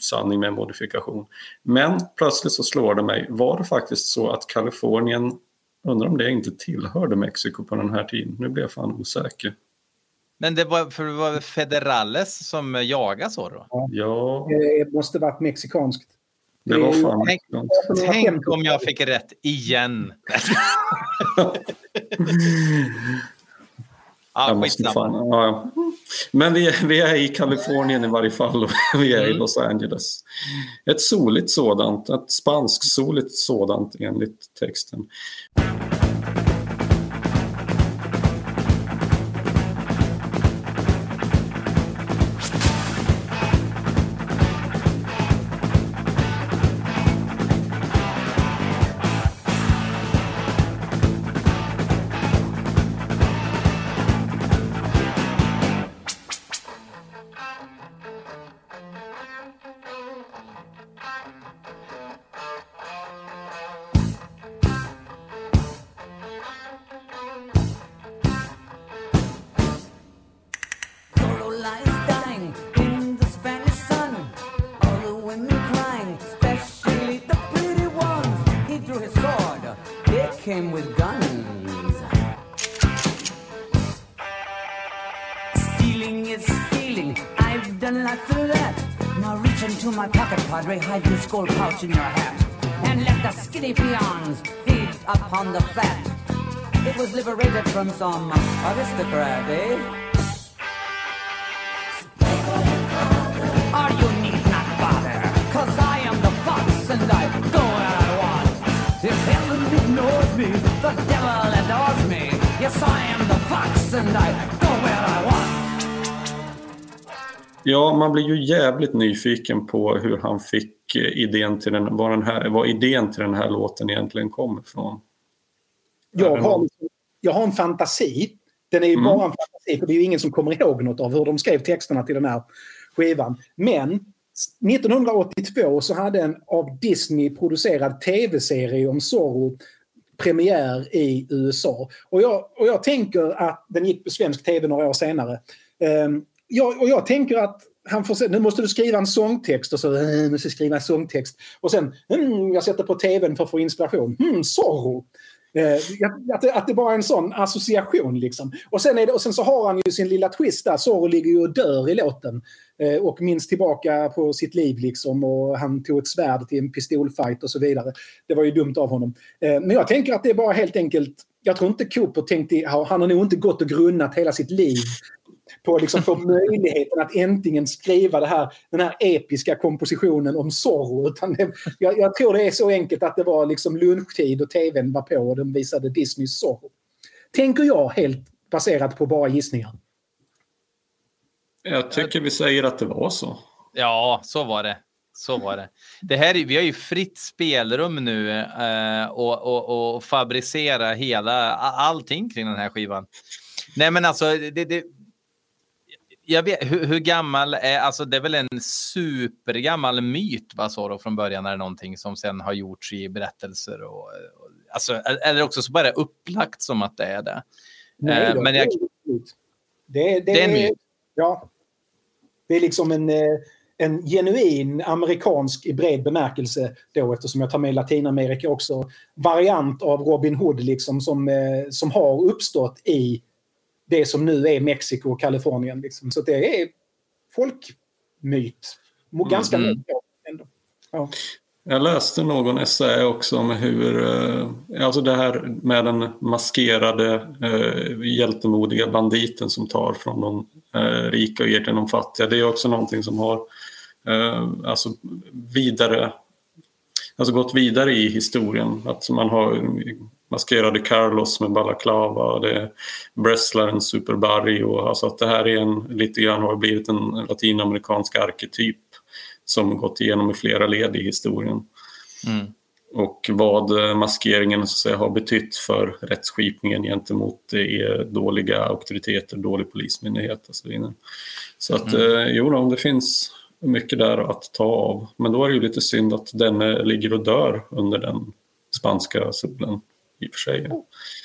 Speaker 2: sanning med modifikation. Men plötsligt så slår det mig, var det faktiskt så att Kalifornien, undrar om det inte tillhörde Mexiko på den här tiden? Nu blir jag fan osäker.
Speaker 1: Men det var, för det var Federales som jagade Zorro?
Speaker 2: Ja.
Speaker 3: Det måste varit mexikanskt.
Speaker 2: Det var fan
Speaker 1: tänk, tänk om jag fick rätt igen. [laughs]
Speaker 2: Ja, fan, ja, Men vi, vi är i Kalifornien i varje fall och [laughs] vi är mm. i Los Angeles. Ett soligt sådant, ett spanskt soligt sådant enligt texten.
Speaker 8: In your hat and let the skinny peons feed upon the fat. It was liberated from some aristocrat, eh? Or you need not bother, cause I am the fox and I go where I want. If heaven ignores me, the devil adores me. Yes, I am the fox and I
Speaker 2: Ja, man blir ju jävligt nyfiken på hur han fick idén till den, var, den här, var idén till den här låten egentligen kom ifrån?
Speaker 3: Jag har, jag har en fantasi. Den är ju mm. bara en fantasi, för det är ju ingen som kommer ihåg något av hur de skrev texterna till den här skivan. Men 1982 så hade en av Disney producerad tv-serie om Zorro premiär i USA. Och jag, och jag tänker att den gick på svensk tv några år senare. Um, jag, och jag tänker att han får se, nu måste du skriva en sångtext och så eh, måste skriva en sångtext. Och sen, mm, jag sätter på tvn för att få inspiration. Mm, Zorro. Eh, att, det, att det bara är en sån association liksom. Och sen, det, och sen så har han ju sin lilla twist där. Zorro ligger ju och dör i låten. Eh, och minns tillbaka på sitt liv liksom. Och han tog ett svärd till en pistolfight och så vidare. Det var ju dumt av honom. Eh, men jag tänker att det är bara helt enkelt jag tror inte Cooper tänkte, han har nog inte gått och grunnat hela sitt liv på att liksom få [laughs] möjligheten att äntligen skriva det här, den här episka kompositionen om Zorro. Utan det, jag, jag, tror det är så enkelt att det var liksom lunchtid och tvn var på och den visade Disneys Zorro. Tänker jag helt baserat på bara gissningar.
Speaker 2: Jag tycker vi säger att det var så.
Speaker 1: Ja, så var det. Så var det. det här, vi har ju fritt spelrum nu eh, och, och, och fabricera hela, allting kring den här skivan. Nej men alltså, det, det, jag vet, hur, hur, gammal är, alltså det är väl en supergammal myt va, Zorro från början är det någonting som sen har gjorts i berättelser och, och alltså, eller också så bara upplagt som att det är det.
Speaker 3: Nej, eh, men jag, det, det, det är en myt. Ja. Det är liksom en, eh, en genuin amerikansk i bred bemärkelse då eftersom jag tar med Latinamerika också. Variant av Robin Hood liksom som, eh, som har uppstått i det som nu är Mexiko och Kalifornien. Liksom. Så det är folkmyt. Ganska mm. mycket ändå. Ja.
Speaker 2: Jag läste någon essä också om hur, eh, alltså det här med den maskerade eh, hjältemodiga banditen som tar från de eh, rika och ger till de fattiga. Det är också någonting som har eh, alltså vidare, alltså gått vidare i historien. Att man har maskerade Carlos med balaklava, det är wrestlaren Super Barrio. Alltså att det här är en, lite grann har blivit en latinamerikansk arketyp som gått igenom i flera led i historien. Mm. Och vad maskeringen så säga, har betytt för rättsskipningen gentemot dåliga auktoriteter, dålig polismyndighet och så vidare. Så att mm. eh, jo, det finns mycket där att ta av. Men då är det ju lite synd att den ligger och dör under den spanska solen i och för sig.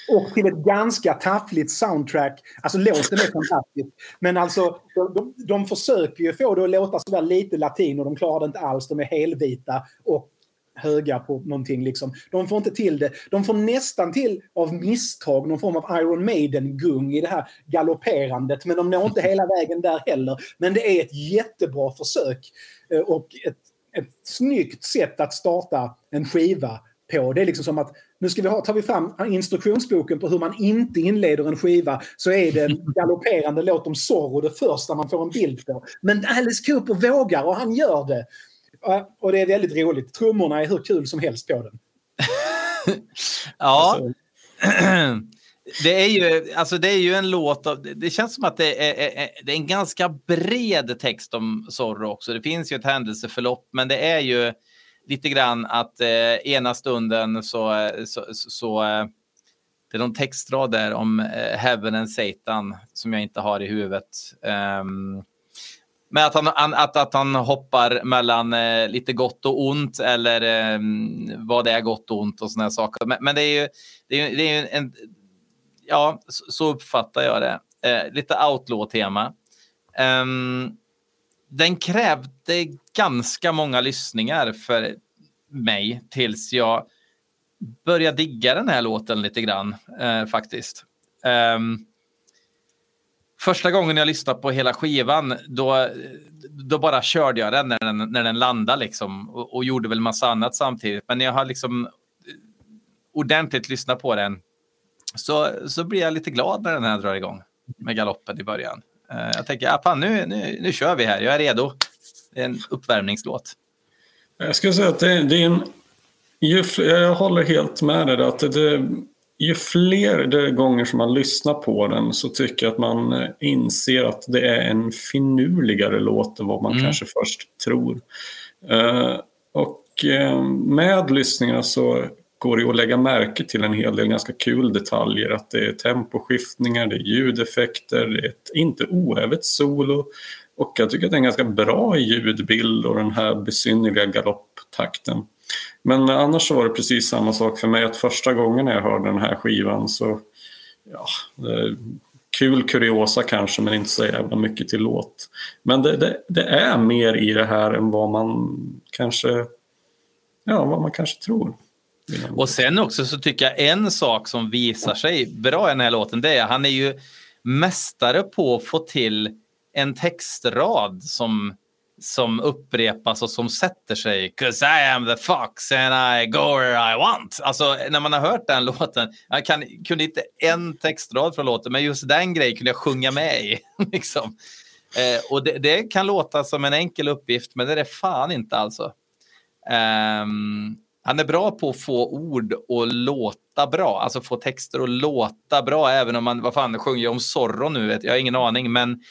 Speaker 3: Och till ett ganska taffligt soundtrack. Alltså låten är fantastisk. Men alltså de, de, försöker ju få det att låta sådär lite latin och de klarar det inte alls. De är helvita och höga på någonting. Liksom. De får inte till det. De får nästan till av misstag någon form av Iron Maiden-gung i det här galopperandet. Men de når inte [laughs] hela vägen där heller. Men det är ett jättebra försök. Eh, och ett, ett snyggt sätt att starta en skiva på. Det är liksom som att nu ska vi ha, tar vi fram instruktionsboken på hur man inte inleder en skiva så är det en [laughs] galopperande låt om Zorro det första man får en bild på. Men Alice Cooper vågar och han gör det. Och det är väldigt roligt. Trummorna är hur kul som helst på den. [laughs]
Speaker 1: ja. Alltså. [clears throat] Det är, ju, alltså det är ju en låt av, det känns som att det är, är, det är en ganska bred text om Zorro också. Det finns ju ett händelseförlopp, men det är ju lite grann att eh, ena stunden så, eh, så, så så det är någon textrad där om eh, Heaven and Satan som jag inte har i huvudet. Um, men att han, att, att han hoppar mellan eh, lite gott och ont eller eh, vad det är gott och ont och sådana saker. Men, men, det är ju, det är, det är en, ja, så, så uppfattar jag det. Eh, lite outlaw-tema. Um, den krävde ganska många lyssningar för mig tills jag började digga den här låten lite grann eh, faktiskt. Um, första gången jag lyssnade på hela skivan, då, då bara körde jag den när den, när den landade liksom och, och gjorde väl massa annat samtidigt. Men när jag har liksom eh, ordentligt lyssnat på den så, så blir jag lite glad när den här drar igång med galoppen i början. Uh, jag tänker, ja, fan, nu, nu, nu kör vi här, jag är redo. Det är en uppvärmningslåt.
Speaker 2: Jag skulle säga att det, det är en... Ju, jag håller helt med dig. Att det, ju fler gånger som man lyssnar på den så tycker jag att man eh, inser att det är en finurligare låt än vad man mm. kanske först tror. Uh, och med lyssningarna så går det att lägga märke till en hel del ganska kul detaljer. Att det är temposkiftningar, det är ljudeffekter, det är ett inte oävet solo. Och jag tycker att det är en ganska bra ljudbild och den här besynnerliga galopptakten. Men annars så var det precis samma sak för mig att första gången jag hörde den här skivan så ja, kul kuriosa kanske men inte så jävla mycket till låt. Men det, det, det, är mer i det här än vad man kanske, ja, vad man kanske tror. Mm.
Speaker 1: Och sen också så tycker jag en sak som visar sig bra i den här låten det är han är ju mästare på att få till en textrad som som upprepas och som sätter sig. Cause I am the fox and I go where I want. Alltså när man har hört den [laughs] låten. Jag kan, kunde inte en textrad från låten, men just den grejen kunde jag sjunga med i. [laughs] liksom. eh, och det, det, kan låta som en enkel uppgift, men det är det fan inte alltså. Um, han är bra på att få ord att låta bra, alltså få texter att låta bra, även om man, vad fan, sjunger om Zorro nu, vet jag, jag har ingen aning, men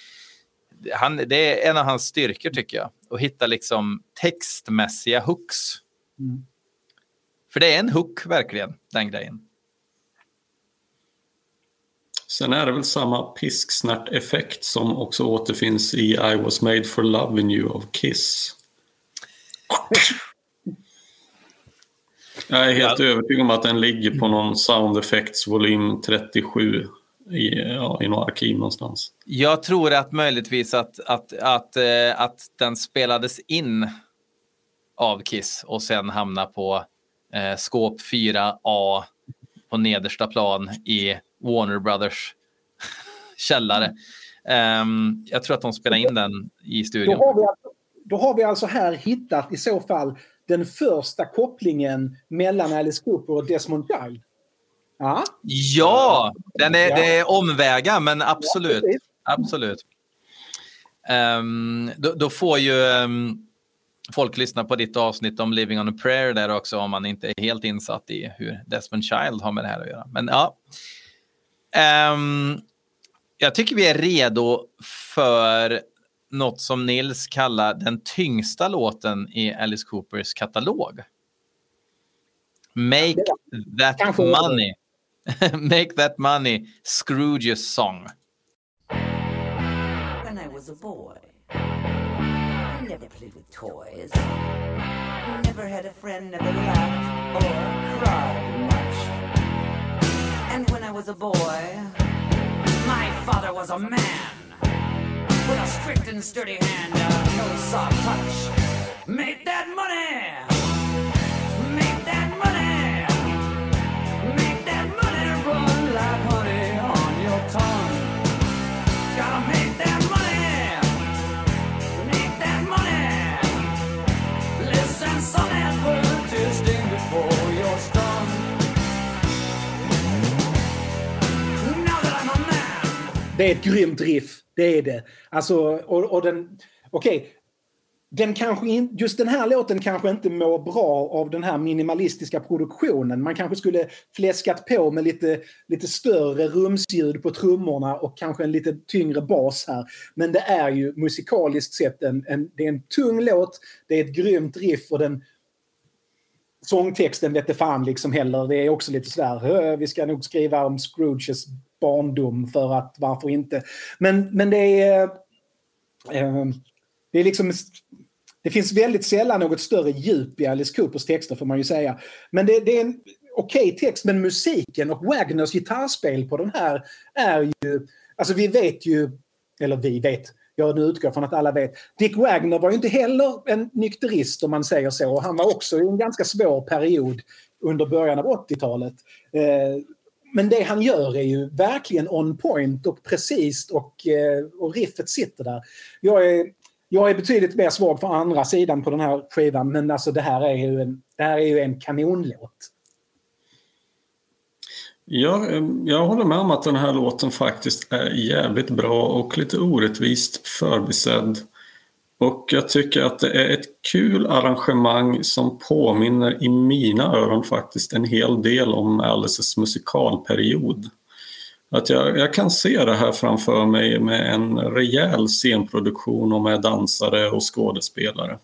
Speaker 1: han, det är en av hans styrkor tycker jag. Att hitta liksom textmässiga hooks. Mm. För det är en hook verkligen, den grejen.
Speaker 2: Sen är det väl samma pisksnärt-effekt som också återfinns i I was made for loving you of Kiss. [laughs] Jag är helt ja. övertygad om att den ligger på någon Sound Effects volym 37 i, ja, i något arkiv någonstans.
Speaker 1: Jag tror att möjligtvis att, att, att, eh, att den spelades in av Kiss och sen hamna på eh, skåp 4A på nedersta plan i Warner Brothers [laughs] källare. Um, jag tror att de spelade in den i studion.
Speaker 3: Då har, vi alltså, då har vi alltså här hittat i så fall den första kopplingen mellan Alice Cooper och Desmond Child.
Speaker 1: Ja, ja den är, ja. det är omvägar, men absolut. Ja, absolut. Um, då, då, får ju um, folk lyssna på ditt avsnitt om Living on a prayer där också om man inte är helt insatt i hur Desmond Child har med det här att göra. Men ja. Um, jag tycker vi är redo för något som Nils kallar den tyngsta låten i Alice Coopers katalog. Make that money. [laughs] Make that money, Scrooge's song. When I was a boy, I never played with toys. Never had a friend, never laughed or cried much. And when I was a boy, my father was a man with a strict and sturdy hand, uh, no soft touch. Make that money!
Speaker 3: Är ett grymt riff. Det är det. Alltså, och, och den... Okej. Okay. Den kanske in, just den här låten kanske inte mår bra av den här minimalistiska produktionen. Man kanske skulle fläskat på med lite, lite större rumsljud på trummorna och kanske en lite tyngre bas här. Men det är ju musikaliskt sett en, en, det är en tung låt, det är ett grymt riff och den sångtexten vet fan liksom heller. Det är också lite sådär, vi ska nog skriva om Scrooges barndom för att varför inte. Men, men det är... Eh, det är liksom... Det finns väldigt sällan något större djup i Alice Coopers texter får man ju säga. Men det, det är en okej okay text men musiken och Wagners gitarrspel på den här är ju... Alltså vi vet ju, eller vi vet, jag nu utgår från att alla vet. Dick Wagner var ju inte heller en nykterist om man säger så. Han var också i en ganska svår period under början av 80-talet. Eh, men det han gör är ju verkligen on point och precis och, eh, och riffet sitter där. Jag är, jag är betydligt mer svag för andra sidan på den här skivan men alltså det här är ju en, det här är ju en kanonlåt.
Speaker 2: Ja, eh, jag håller med om att den här låten faktiskt är jävligt bra och lite orättvist förbisedd. Och jag tycker att det är ett kul arrangemang som påminner i mina öron faktiskt en hel del om Alices musikalperiod. Att jag, jag kan se det här framför mig med en rejäl scenproduktion och med dansare och skådespelare.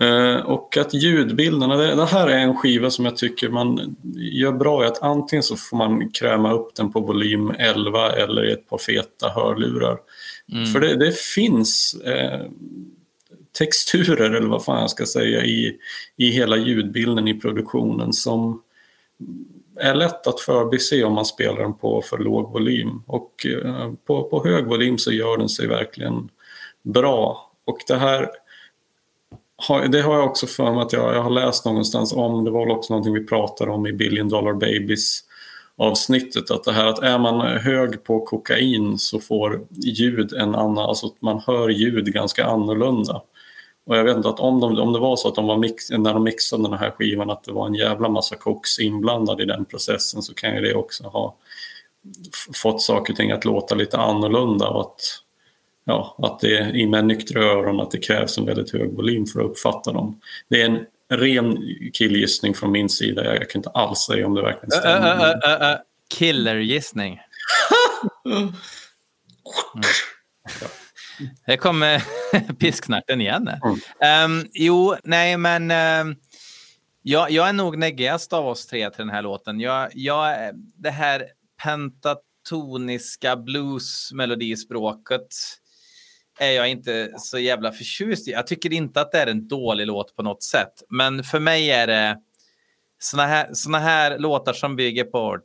Speaker 2: Eh, och att ljudbilderna, det, det, här är en skiva som jag tycker man gör bra i att antingen så får man kräma upp den på volym 11 eller i ett par feta hörlurar. Mm. För det, det finns eh, texturer, eller vad fan jag ska säga, i, i hela ljudbilden i produktionen som är lätt att förbise om man spelar den på för låg volym. Och eh, på, på hög volym så gör den sig verkligen bra. Och det här det har jag också för mig att jag, jag har läst någonstans om. Det var väl också någonting vi pratade om i Billion Dollar Babies avsnittet. Att det här att är man hög på kokain så får ljud en annan, alltså att man hör ljud ganska annorlunda. Och jag vet inte att om, de, om det var så att de var mix, när de mixade den här skivan att det var en jävla massa koks inblandad i den processen så kan ju det också ha fått saker och ting att låta lite annorlunda och att, ja, att det i med nyktra öron att det krävs en väldigt hög volym för att uppfatta dem. Det är en ren killgissning från min sida. Jag kan inte alls säga om det verkligen stämmer. Uh, uh,
Speaker 1: uh, killergissning. [laughs] Mm. Här kommer [laughs] pisksnärten igen. Mm. Um, jo, nej men um, jag, jag är nog neggigast av oss tre till den här låten. Jag, jag, det här pentatoniska bluesmelodispråket är jag inte så jävla förtjust i. Jag tycker inte att det är en dålig låt på något sätt. Men för mig är det såna här, såna här låtar som bygger på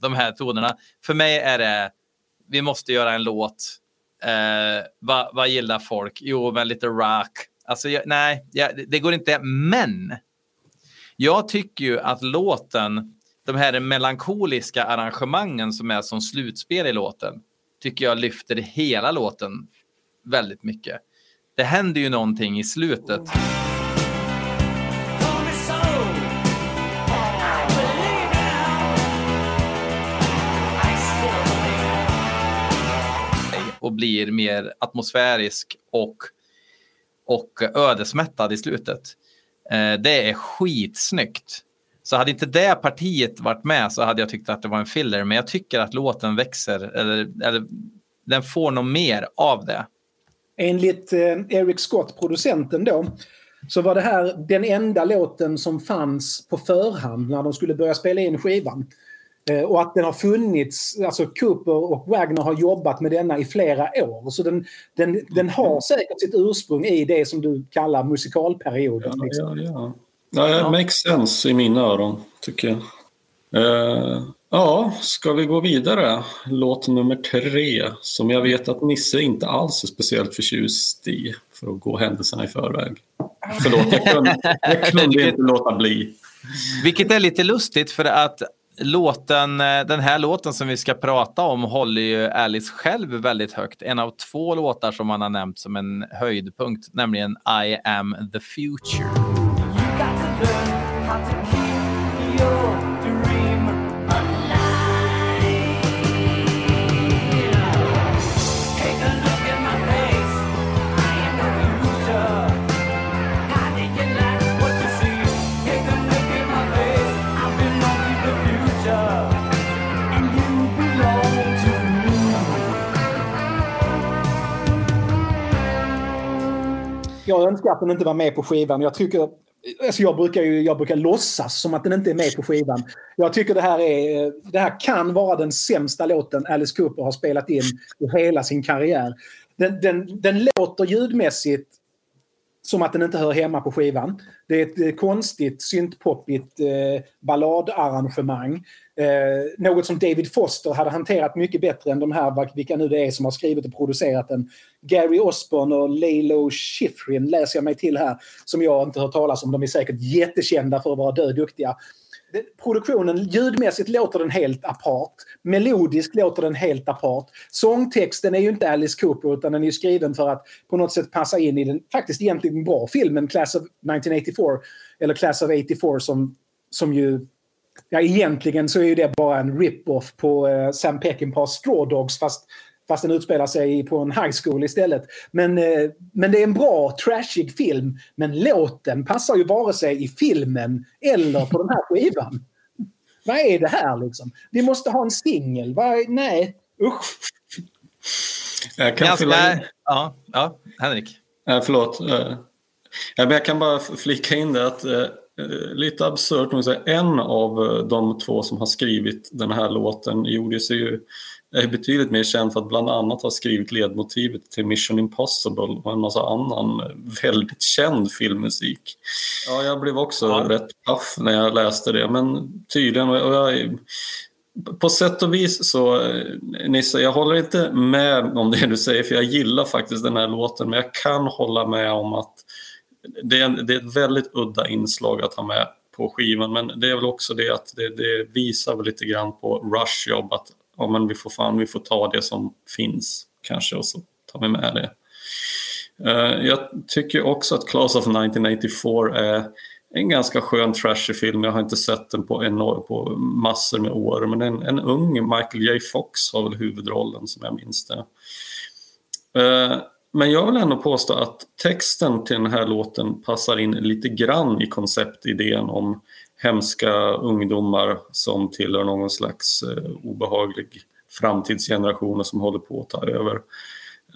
Speaker 1: de här tonerna. För mig är det, vi måste göra en låt. Eh, vad, vad gillar folk? Jo, men lite rock. Alltså, jag, nej, jag, det går inte. Men jag tycker ju att låten, de här melankoliska arrangemangen som är som slutspel i låten, tycker jag lyfter hela låten väldigt mycket. Det händer ju någonting i slutet. och blir mer atmosfärisk och, och ödesmättad i slutet. Eh, det är skitsnyggt. Så hade inte det partiet varit med så hade jag tyckt att det var en filler. Men jag tycker att låten växer, eller, eller den får nog mer av det.
Speaker 3: Enligt eh, Eric Scott, producenten då, så var det här den enda låten som fanns på förhand när de skulle börja spela in skivan. Eh, och att den har funnits, alltså Cooper och Wagner har jobbat med denna i flera år. Så den, den, den har säkert sitt ursprung i det som du kallar musikalperioden.
Speaker 2: Ja, liksom. ja, ja. Ja, det makes sense i mina öron, tycker jag. Uh, ja, ska vi gå vidare? Låt nummer tre, som jag vet att Nisse inte alls är speciellt förtjust i, för att gå händelserna i förväg. Förlåt, jag kunde, jag kunde [laughs] inte låta bli.
Speaker 1: Vilket är lite lustigt för att låten, eh, den här låten som vi ska prata om håller ju Alice själv väldigt högt. En av två låtar som han har nämnt som en höjdpunkt, nämligen I am the future.
Speaker 3: Jag önskar att den inte var med på skivan. Jag tycker Alltså jag, brukar ju, jag brukar låtsas som att den inte är med på skivan. Jag tycker det här, är, det här kan vara den sämsta låten Alice Cooper har spelat in i hela sin karriär. Den, den, den låter ljudmässigt som att den inte hör hemma på skivan. Det är ett eh, konstigt syntpoppigt eh, balladarrangemang. Eh, något som David Foster hade hanterat mycket bättre än de här, vilka nu det är som har skrivit och producerat den. Gary Osborne och Lalo Schifrin läser jag mig till här, som jag inte hört talas om. De är säkert jättekända för att vara döduktiga. Produktionen, ljudmässigt låter den helt apart. Melodiskt låter den helt apart. Sångtexten är ju inte Alice Cooper utan den är skriven för att på något sätt passa in i den faktiskt egentligen bra filmen Class of 1984. Eller Class of 84 som, som ju Ja, egentligen så är ju det bara en rip-off på uh, Sam Peckinpahs Straw Dogs fast, fast den utspelar sig på en high school istället. Men, uh, men det är en bra, trashig film. Men låten passar ju vare sig i filmen eller på den här skivan. Vad är det här liksom? Vi måste ha en singel. Nej, usch.
Speaker 2: Jag kan
Speaker 1: Ganska... fylla in. Ja, ja, Henrik.
Speaker 2: Äh, förlåt. Uh, jag kan bara flika in det att eh, lite absurt, en av eh, de två som har skrivit den här låten gjorde sig ju är betydligt mer känd för att bland annat ha skrivit ledmotivet till Mission Impossible och en massa annan väldigt känd filmmusik. Ja, jag blev också ja. rätt paff när jag läste det, men tydligen, och jag, på sätt och vis så, Nisse, jag håller inte med om det du säger för jag gillar faktiskt den här låten men jag kan hålla med om att det är, det är ett väldigt udda inslag att ha med på skivan men det är väl också det att det, det visar väl lite grann på Rush jobb att ja, men vi får fan vi får ta det som finns kanske och så tar vi med det. Uh, jag tycker också att Class of 1984 är en ganska skön trashy film. Jag har inte sett den på, enorm, på massor med år. Men en, en ung Michael J Fox har väl huvudrollen som jag minns det. Uh, men jag vill ändå påstå att texten till den här låten passar in lite grann i konceptidén om hemska ungdomar som tillhör någon slags eh, obehaglig framtidsgeneration som håller på att ta över.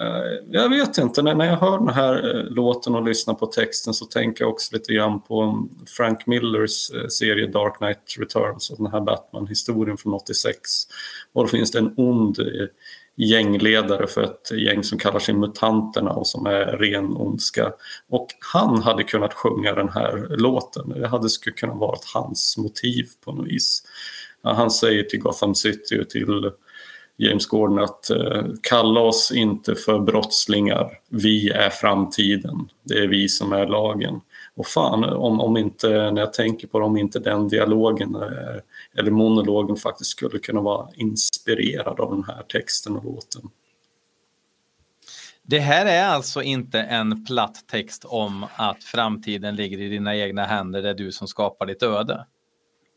Speaker 2: Eh, jag vet inte, när, när jag hör den här eh, låten och lyssnar på texten så tänker jag också lite grann på Frank Millers serie Dark Knight Returns, den här Batman-historien från 86. Och då finns det en ond gängledare för ett gäng som kallar sig Mutanterna och som är ren ondska. Och han hade kunnat sjunga den här låten. Det hade skulle kunna vara hans motiv på något vis. Han säger till Gotham City och till James Gordon att eh, kalla oss inte för brottslingar. Vi är framtiden. Det är vi som är lagen. Och fan, om, om inte, när jag tänker på det, om inte den dialogen är eller monologen faktiskt skulle kunna vara inspirerad av den här texten och låten.
Speaker 1: Det här är alltså inte en platt text om att framtiden ligger i dina egna händer, det är du som skapar ditt öde.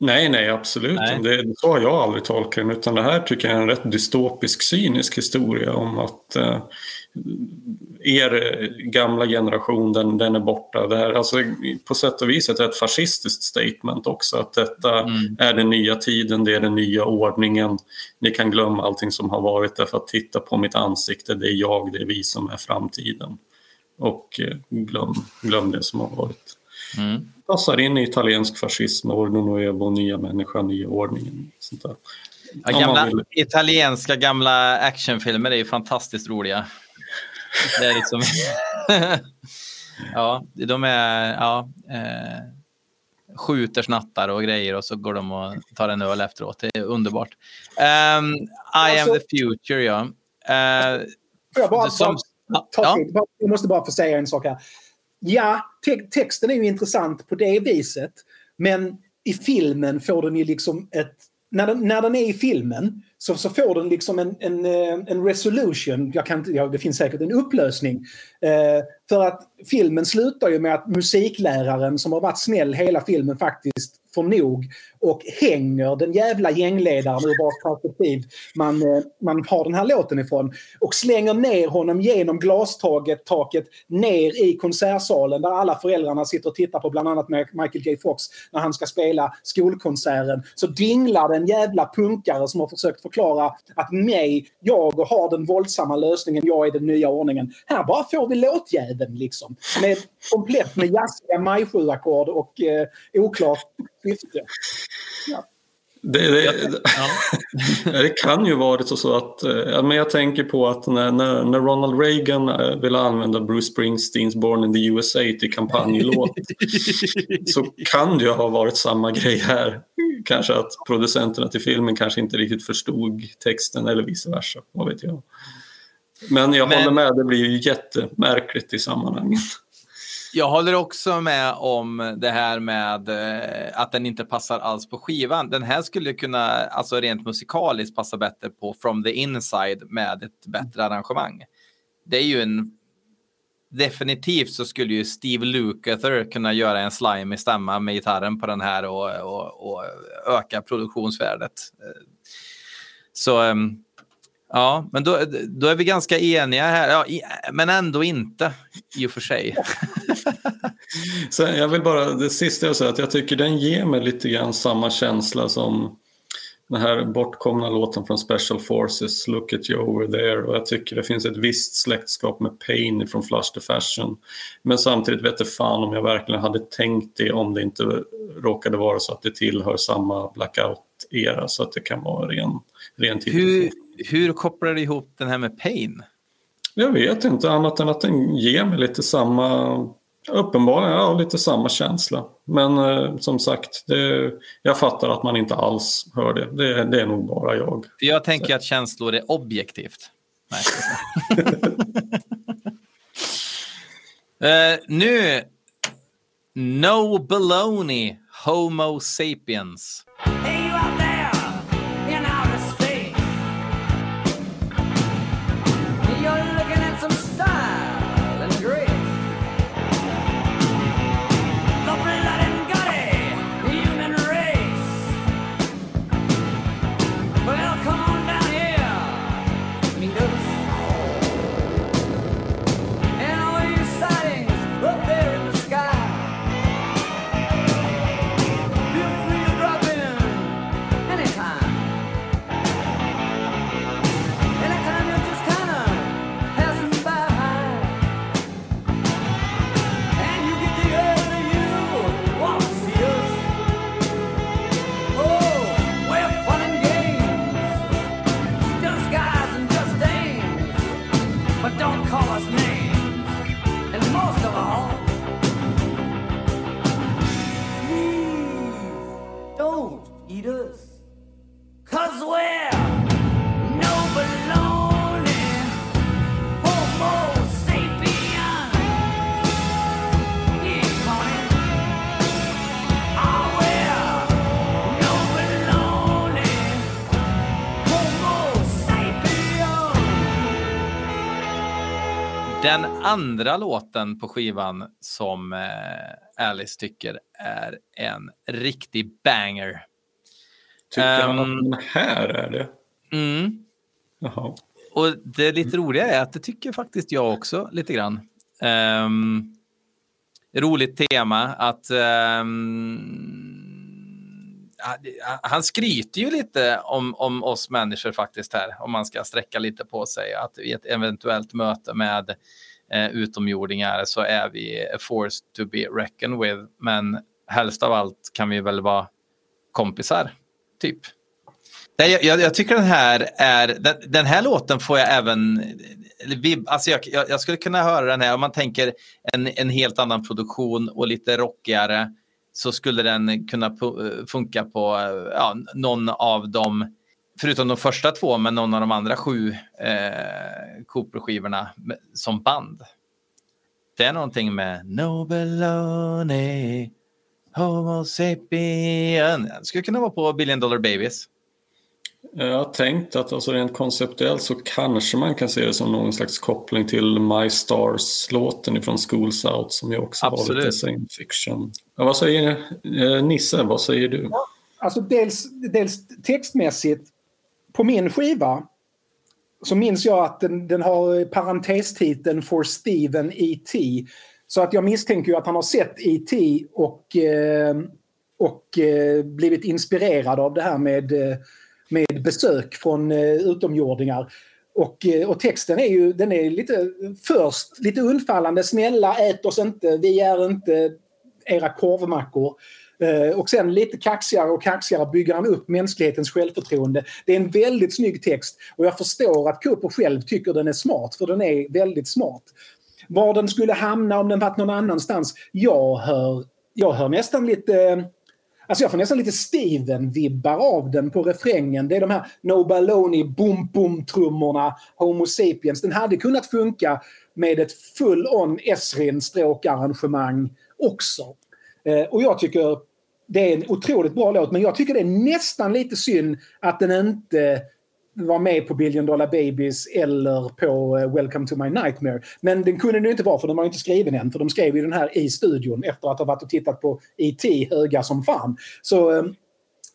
Speaker 2: Nej, nej, absolut. Nej. Det, så har jag aldrig tolkat den. Utan det här tycker jag är en rätt dystopisk, cynisk historia om att eh, er gamla generation, den, den är borta. Det här, alltså, på sätt och vis är det ett fascistiskt statement också. Att detta mm. är den nya tiden, det är den nya ordningen. Ni kan glömma allting som har varit därför att titta på mitt ansikte, det är jag, det är vi som är framtiden. Och eh, glöm, glöm det som har varit. Mm. Passar in i italiensk fascism, Ordo Nuevo, nya människan, nya ordningen. Sånt där.
Speaker 1: Ja, gamla, vill... Italienska gamla actionfilmer är ju fantastiskt roliga. Det är liksom... [laughs] ja, de är... Ja, eh, skjuter snattar och grejer och så går de och tar en öl efteråt. Det är underbart. Um, I alltså, am the future, ja. Uh,
Speaker 3: jag, bara, som, bara, ja. jag måste bara få säga en sak här. Ja, te texten är ju intressant på det viset. Men i filmen får den ju liksom ett... När den, när den är i filmen så, så får den liksom en, en, eh, en resolution. Jag kan, ja, det finns säkert en upplösning. Eh, för att filmen slutar ju med att musikläraren som har varit snäll hela filmen faktiskt får nog och hänger den jävla gängledaren ur vars perspektiv man, eh, man har den här låten ifrån. Och slänger ner honom genom glastaket taket ner i konsertsalen där alla föräldrarna sitter och tittar på bland annat Michael J Fox när han ska spela skolkonserten. Så dinglar den jävla punkare som har försökt förklara att mig, jag har den våldsamma lösningen, jag är den nya ordningen. Här bara får vi låtjäveln liksom. Med, komplett med jazziga majsju-ackord och eh, oklart syfte. Ja.
Speaker 2: Det, det, [laughs] det, kan ju varit så att, eh, men jag tänker på att när, när, när, Ronald Reagan eh, ville använda Bruce Springsteens Born in the USA till kampanjlåt [laughs] så kan det ju ha varit samma grej här. Kanske att producenterna till filmen kanske inte riktigt förstod texten eller vice versa, vad vet jag. Men jag men... håller med, det blir ju jättemärkligt i sammanhanget.
Speaker 1: Jag håller också med om det här med eh, att den inte passar alls på skivan. Den här skulle kunna, alltså rent musikaliskt, passa bättre på From the Inside med ett bättre arrangemang. Det är ju en... Definitivt så skulle ju Steve Lukather kunna göra en slime i stämma med gitarren på den här och, och, och öka produktionsvärdet. Eh, så ehm, Ja, men då, då är vi ganska eniga här. Ja, men ändå inte, i och för sig. [laughs]
Speaker 2: Så jag vill bara, det sista jag säger, att jag tycker den ger mig lite grann samma känsla som den här bortkomna låten från Special Forces, Look at you over there. Och jag tycker det finns ett visst släktskap med Pain från Flush the Fashion. Men samtidigt vet jag fan om jag verkligen hade tänkt det om det inte råkade vara så att det tillhör samma blackout blackout-era. Så att det kan vara ren, ren
Speaker 1: hur, hur kopplar du ihop den här med Pain?
Speaker 2: Jag vet inte annat än att den ger mig lite samma Uppenbarligen, ja, lite samma känsla. Men eh, som sagt, det, jag fattar att man inte alls hör det. Det, det är nog bara jag.
Speaker 1: Jag tänker Så. att känslor är objektivt. Nej, uh, [laughs] nu, No Baloney, Homo Sapiens. Den andra låten på skivan som eh, Alice tycker är en riktig banger.
Speaker 2: Tycker um, han att ehm, här är det?
Speaker 1: Mm.
Speaker 2: Jaha.
Speaker 1: Och det lite roliga är att det tycker faktiskt jag också lite grann. Um, roligt tema att um, han skryter ju lite om, om oss människor faktiskt här, om man ska sträcka lite på sig. Att i ett eventuellt möte med eh, utomjordingar så är vi a force to be reckoned with. Men helst av allt kan vi väl vara kompisar, typ. Jag, jag, jag tycker den här är, den, den, här låten får jag även, alltså jag, jag, skulle kunna höra den här om man tänker en, en helt annan produktion och lite rockigare så skulle den kunna funka på ja, någon av dem, förutom de första två, men någon av de andra sju eh, Cooper-skivorna som band. Det är någonting med Nobeloni. Homo sapien. Det skulle kunna vara på Billion Dollar Babies.
Speaker 2: Jag har tänkt att alltså rent konceptuellt så kanske man kan se det som någon slags koppling till My Stars-låten från Schools Out som ju också Absolut. var lite science fiction. Ja, vad säger eh, Nisse? Vad säger du? Ja,
Speaker 3: alltså dels, dels textmässigt, på min skiva så minns jag att den, den har parentestiteln For Steven E.T. Så att jag misstänker ju att han har sett E.T. och, eh, och eh, blivit inspirerad av det här med eh, med besök från utomjordingar. Och, och, texten är ju den är lite först lite undfallande. Snälla ät oss inte, vi är inte era korvmackor. Och sen lite kaxigare och kaxigare bygger han upp mänsklighetens självförtroende. Det är en väldigt snygg text och jag förstår att Cooper själv tycker den är smart för den är väldigt smart. Var den skulle hamna om den varit någon annanstans, jag hör, jag hör nästan lite Alltså jag får nästan lite Steven-vibbar av den på refrängen. Det är de här No Baloney, boom boom trummorna Homo Sapiens. Den hade kunnat funka med ett full-on Esrin stråkarrangemang också. Eh, och jag tycker det är en otroligt bra låt, men jag tycker det är nästan lite synd att den inte var med på Billion Dollar Babies eller på eh, Welcome to My Nightmare. Men den kunde det inte vara för den var inte skriven än. För de skrev ju den här i studion efter att ha varit och tittat på E.T. höga som fan. Så, eh,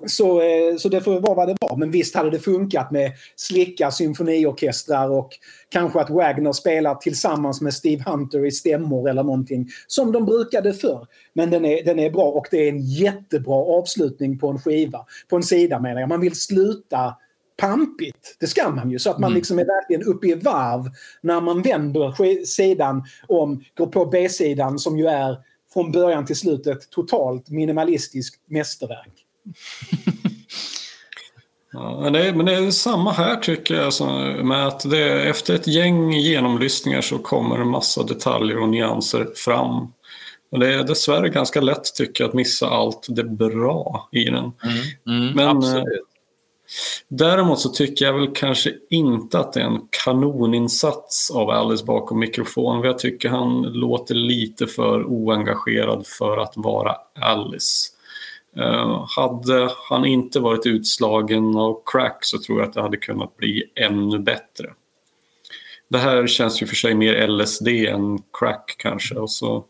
Speaker 3: Så, eh, så det får vara vad det var. Men visst hade det funkat med slicka symfoniorkestrar och kanske att Wagner spelar tillsammans med Steve Hunter i stämmor eller någonting. Som de brukade förr. Men den är, den är bra och det är en jättebra avslutning på en skiva. På en sida menar jag. Man vill sluta pampigt. Det ska man ju. Så att man liksom är verkligen uppe i varv när man vänder sidan om, går på B-sidan som ju är från början till slut ett totalt minimalistiskt mästerverk. [laughs]
Speaker 2: Ja, men, det är, men det är samma här tycker jag. Alltså, med att det, efter ett gäng genomlyssningar så kommer en massa detaljer och nyanser fram. Och det är dessvärre ganska lätt tycker jag att missa allt det bra i den.
Speaker 1: Mm, mm,
Speaker 2: men,
Speaker 1: absolut.
Speaker 2: Däremot så tycker jag väl kanske inte att det är en kanoninsats av Alice bakom mikrofonen. Jag tycker han låter lite för oengagerad för att vara Alice. Uh, hade han inte varit utslagen av crack så tror jag att det hade kunnat bli ännu bättre. Det här känns ju för sig mer LSD än crack kanske. Och så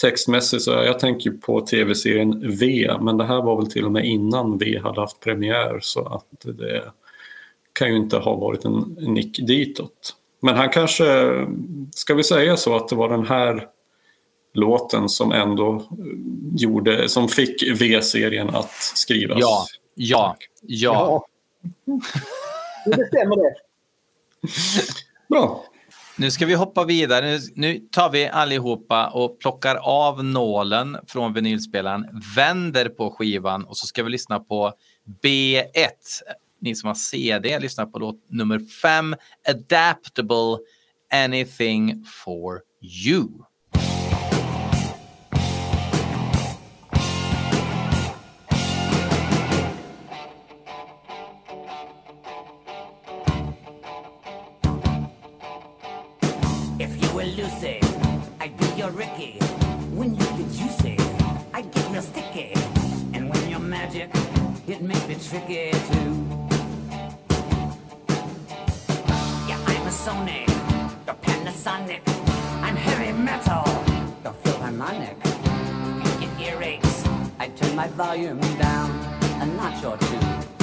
Speaker 2: textmässigt så jag tänker på tv-serien V, men det här var väl till och med innan V hade haft premiär så att det kan ju inte ha varit en nick ditåt. Men han kanske, ska vi säga så att det var den här låten som ändå gjorde, som fick V-serien att skrivas?
Speaker 1: Ja, ja, ja.
Speaker 3: ja. [laughs] Det stämmer det.
Speaker 2: Bra.
Speaker 1: Nu ska vi hoppa vidare. Nu, tar vi allihopa och plockar av nålen från vinylspelaren, vänder på skivan och så ska vi lyssna på B1. Ni som har CD, lyssna på låt nummer 5, Adaptable Anything for You.
Speaker 8: Makes me tricky too. Yeah, I'm a Sonic, you're Panasonic. I'm heavy metal, you're Philharmonic. You get earaches, I turn my volume down a notch or two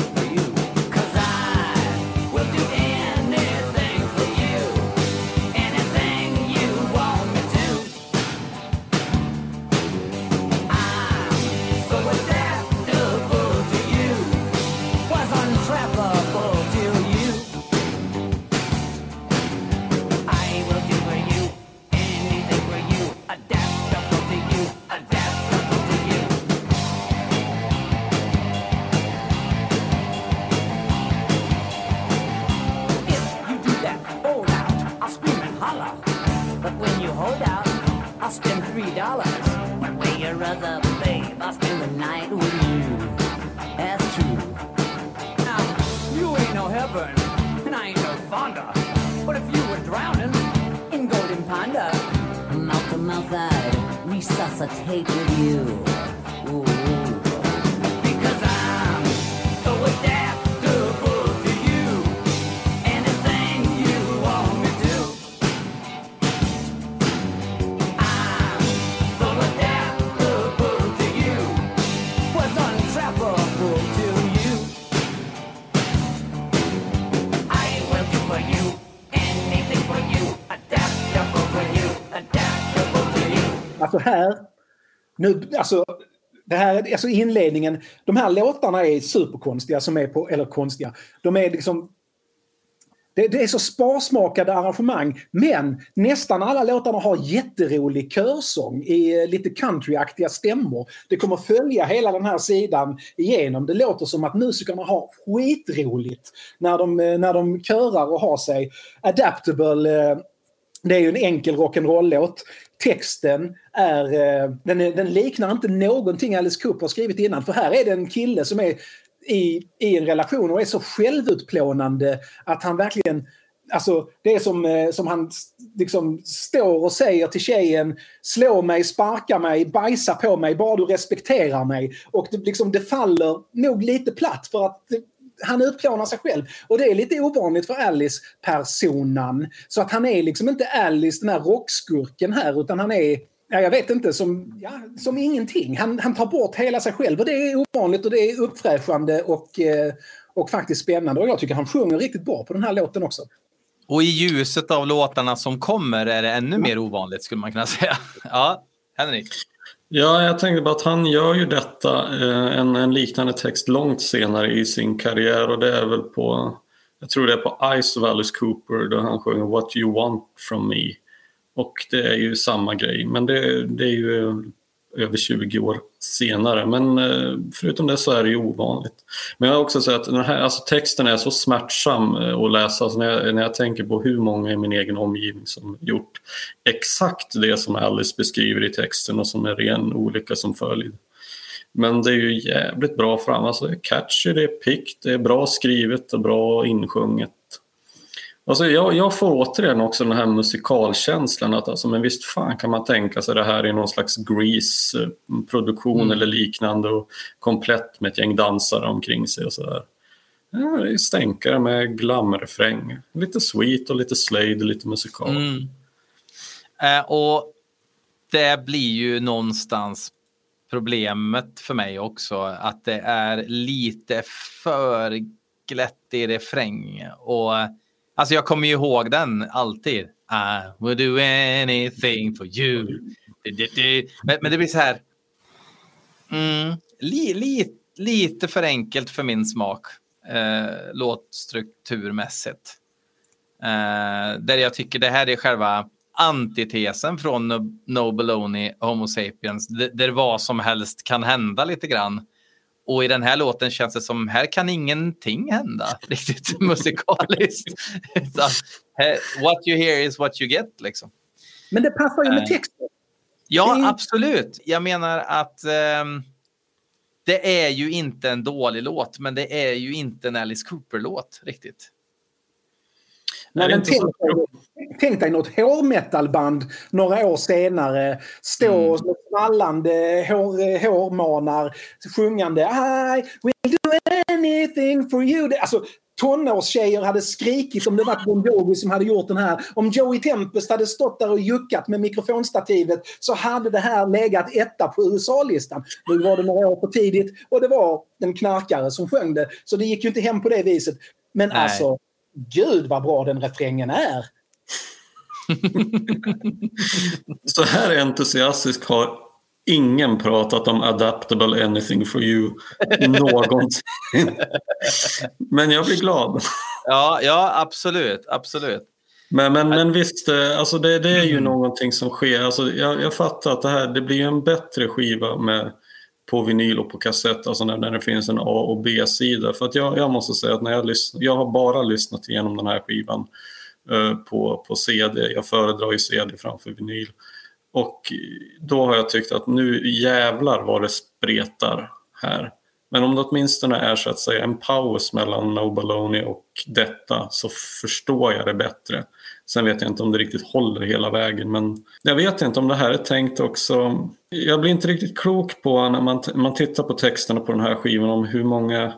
Speaker 3: nu, alltså, det här, alltså inledningen, de här låtarna är superkonstiga som är på, eller konstiga, de är liksom det, det är så sparsmakade arrangemang men nästan alla låtarna har jätterolig körsång i eh, lite countryaktiga stämmor. Det kommer följa hela den här sidan igenom. Det låter som att musikerna har skitroligt när de, eh, när de körar och har sig. Adaptable eh, det är ju en enkel rock'n'roll-låt. Texten är, eh, den, är, den liknar inte någonting Alice Cooper har skrivit innan. För här är det en kille som är i, i en relation och är så självutplånande att han verkligen Alltså, det är som, eh, som han liksom står och säger till tjejen slå mig, sparka mig, bajsa på mig, bara du respekterar mig. Och det, liksom, det faller nog lite platt för att det, han utplånar sig själv. Och det är lite ovanligt för Alice-personan. Så att han är liksom inte Alice, den här rockskurken här, utan han är ja, jag vet inte, som, ja, som ingenting. Han, han tar bort hela sig själv och det är ovanligt och det är uppfräschande och, eh, och faktiskt spännande. Och jag tycker han sjunger riktigt bra på den här låten också.
Speaker 1: Och i ljuset av låtarna som kommer är det ännu mer ovanligt skulle man kunna säga. [laughs] Ja, Henrik?
Speaker 2: Ja, jag tänkte bara att han gör ju detta, eh, en, en liknande text långt senare i sin karriär och det är väl på, jag tror det är på Ice of Alice Cooper där han sjunger What You Want From Me. Och det är ju samma grej, men det, det är ju över 20 år senare. Men eh, förutom det så är det ju ovanligt. Men jag har också sett att den här, alltså texten är så smärtsam eh, att läsa. Alltså när, jag, när jag tänker på hur många i min egen omgivning som gjort exakt det som Alice beskriver i texten och som är ren olycka som följd. Men det är ju jävligt bra fram. Alltså det är catchy, det är pickt, det är bra skrivet och bra insjunget. Alltså jag, jag får återigen också den här musikalkänslan att alltså, men visst fan kan man tänka sig det här i någon slags Grease-produktion mm. eller liknande och komplett med ett gäng dansare omkring sig och sådär. Ja, det är stänkare med glamrefräng. Lite sweet och lite slade och lite musikal. Mm.
Speaker 1: Eh, och det blir ju någonstans problemet för mig också att det är lite för glättig refräng och Alltså jag kommer ju ihåg den alltid. I would do anything for you. Men, men det blir så här. Mm, li, li, lite för enkelt för min smak. Eh, låtstrukturmässigt. Eh, där jag tycker det här är själva antitesen från No, no Baloney Homo Sapiens. Där vad som helst kan hända lite grann. Och i den här låten känns det som här kan ingenting hända [laughs] riktigt musikaliskt. [laughs] Utan, what you hear is what you get liksom.
Speaker 3: Men det passar ju med eh, texten.
Speaker 1: Ja, är... absolut. Jag menar att um, det är ju inte en dålig låt, men det är ju inte en Alice Cooper-låt riktigt.
Speaker 3: Nej, men tänk, tänk dig något hårmetalband några år senare. Stå mm. med svallande hår, hårmanar sjungande I will do anything for you. Alltså, tonårstjejer hade skrikit om det var Bon Jovi som hade gjort den här. Om Joey Tempest hade stått där och juckat med mikrofonstativet så hade det här legat etta på USA-listan. Nu var det några år för tidigt och det var en knarkare som sjöng det. Så det gick ju inte hem på det viset. Men Nej. alltså, gud vad bra den refrängen är. [laughs]
Speaker 2: Så här entusiastisk har ingen pratat om adaptable anything for you någonsin. [laughs] men jag blir glad.
Speaker 1: Ja, ja absolut. absolut.
Speaker 2: Men, men, men visst, eh, alltså det, det är ju mm. någonting som sker. Alltså jag, jag fattar att det här det blir en bättre skiva med på vinyl och på kassett, alltså när, när det finns en A och B-sida. För att jag, jag måste säga att när jag lyssnar, jag har bara lyssnat igenom den här skivan Eh, på, på CD. Jag föredrar ju CD framför vinyl. Och då har jag tyckt att nu jävlar vad det spretar här. Men om det åtminstone är så att säga en paus mellan No Baloney och detta så förstår jag det bättre. Sen vet jag inte om det riktigt håller hela vägen men jag vet inte om det här är tänkt också. Jag blir inte riktigt klok på när man, man tittar på texterna på den här skivan om hur många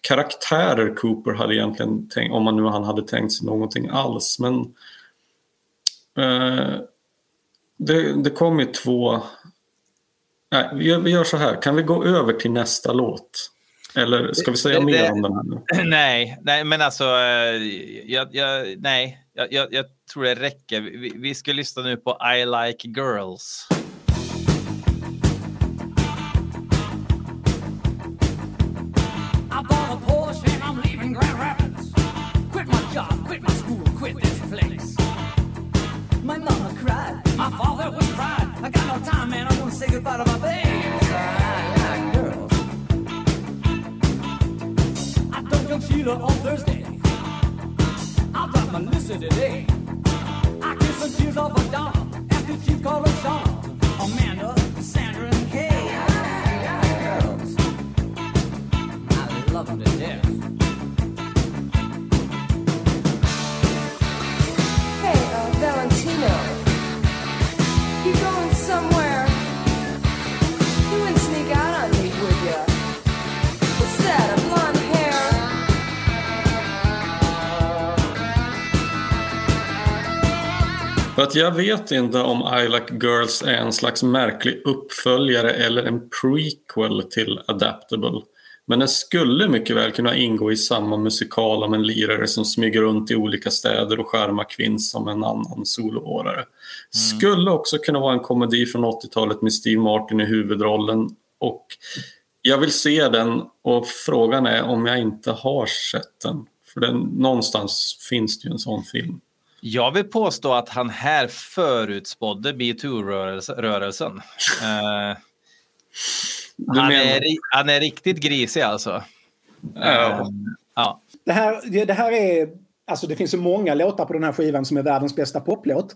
Speaker 2: karaktärer Cooper hade egentligen tänkt, om man nu han hade tänkt sig någonting alls. Men eh, det, det kom ju två... Nej, vi gör så här, kan vi gå över till nästa låt? Eller ska vi säga det, mer om den här
Speaker 1: nu? [clears throat] Nej, nej men alltså, eh, jag, jag, nej, jag, jag, tror det räcker. Vi, vi ska lyssna nu på I like girls.
Speaker 8: My father was proud. I got no time, man. I want to say goodbye to my babes. I like girls. I told young
Speaker 1: Sheila on Thursday. I'll drop my listen today. I kissed some tears off a dog after she called a Shauna, Amanda, Sandra, and Kay. I like girls. I love them to death.
Speaker 9: Somewhere? You wouldn't sneak out on me, would? What's that, a blonde
Speaker 2: För att jag vet inte om I Like Girls är en slags märklig uppföljare eller en prequel till Adaptable. Men den skulle mycket väl kunna ingå i samma musikal om en lirare som smyger runt i olika städer och skärmar kvinns som en annan soloårare. Mm. Skulle också kunna vara en komedi från 80-talet med Steve Martin i huvudrollen. Och jag vill se den och frågan är om jag inte har sett den. För den, någonstans finns det ju en sån film.
Speaker 1: Jag vill påstå att han här förutspådde metoo-rörelsen. [laughs] han, är, han är riktigt grisig alltså.
Speaker 3: Ja. Uh, ja. Det, här, det här är... Alltså det finns så många låtar på den här skivan som är världens bästa poplåt.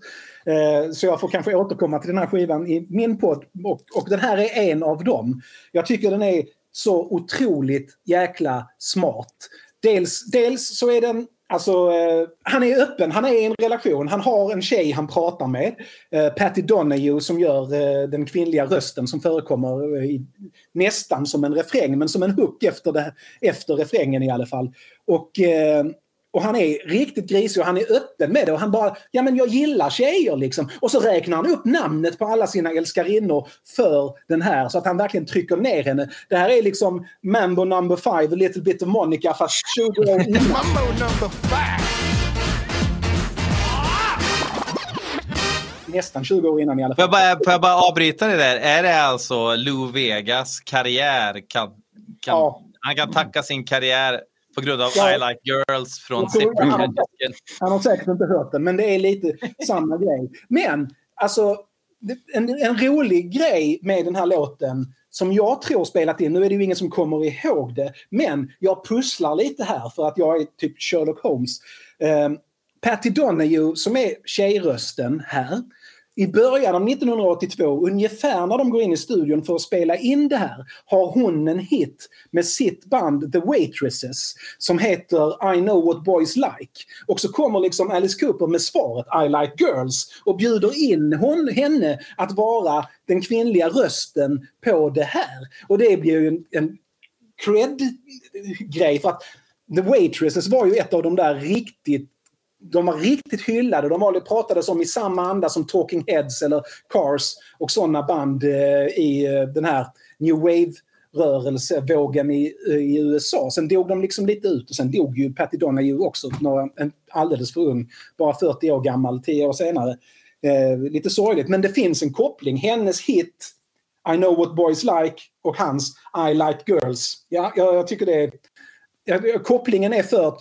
Speaker 3: Uh, så jag får kanske återkomma till den här skivan i min podd. Och, och den här är en av dem. Jag tycker den är så otroligt jäkla smart. Dels, dels så är den Alltså, eh, han är öppen, han är i en relation, han har en tjej han pratar med. Eh, Patty Donahue som gör eh, den kvinnliga rösten som förekommer eh, i, nästan som en refräng, men som en hook efter, det, efter refrängen i alla fall. Och eh, och han är riktigt grisig och han är öppen med det. Och han bara, ja men jag gillar tjejer liksom. Och så räknar han upp namnet på alla sina älskarinnor för den här. Så att han verkligen trycker ner henne. Det här är liksom Mambo number five, a little bit of Monica fast 20 år innan. Nästan 20 år innan i alla fall.
Speaker 1: Får jag bara, får jag bara avbryta det där? Är det alltså Lou Vegas karriär? Kan, kan, ja. Han kan tacka sin karriär på grund av ja. I like girls från
Speaker 3: han, har, han har säkert inte hört den, men det är lite [laughs] samma grej. Men alltså, en, en rolig grej med den här låten som jag tror spelat in, nu är det ju ingen som kommer ihåg det, men jag pusslar lite här för att jag är typ Sherlock Holmes. Um, Patty Donahue som är tjejrösten här i början av 1982, ungefär när de går in i studion för att spela in det här, har hon en hit med sitt band The Waitresses som heter I know what boys like. Och så kommer liksom Alice Cooper med svaret I like girls och bjuder in hon, henne att vara den kvinnliga rösten på det här. Och det blir ju en, en cred-grej för att The Waitresses var ju ett av de där riktigt de var riktigt hyllade. De var, pratades om i samma anda som Talking Heads eller Cars och sådana band eh, i eh, den här New Wave-rörelsevågen i, i USA. Sen dog de liksom lite ut och sen dog ju Patty Donahue också, några, en, alldeles för ung. Bara 40 år gammal, 10 år senare. Eh, lite sorgligt, men det finns en koppling. Hennes hit I know what boys like och hans I like girls. Ja, jag, jag tycker det är... Ja, kopplingen är för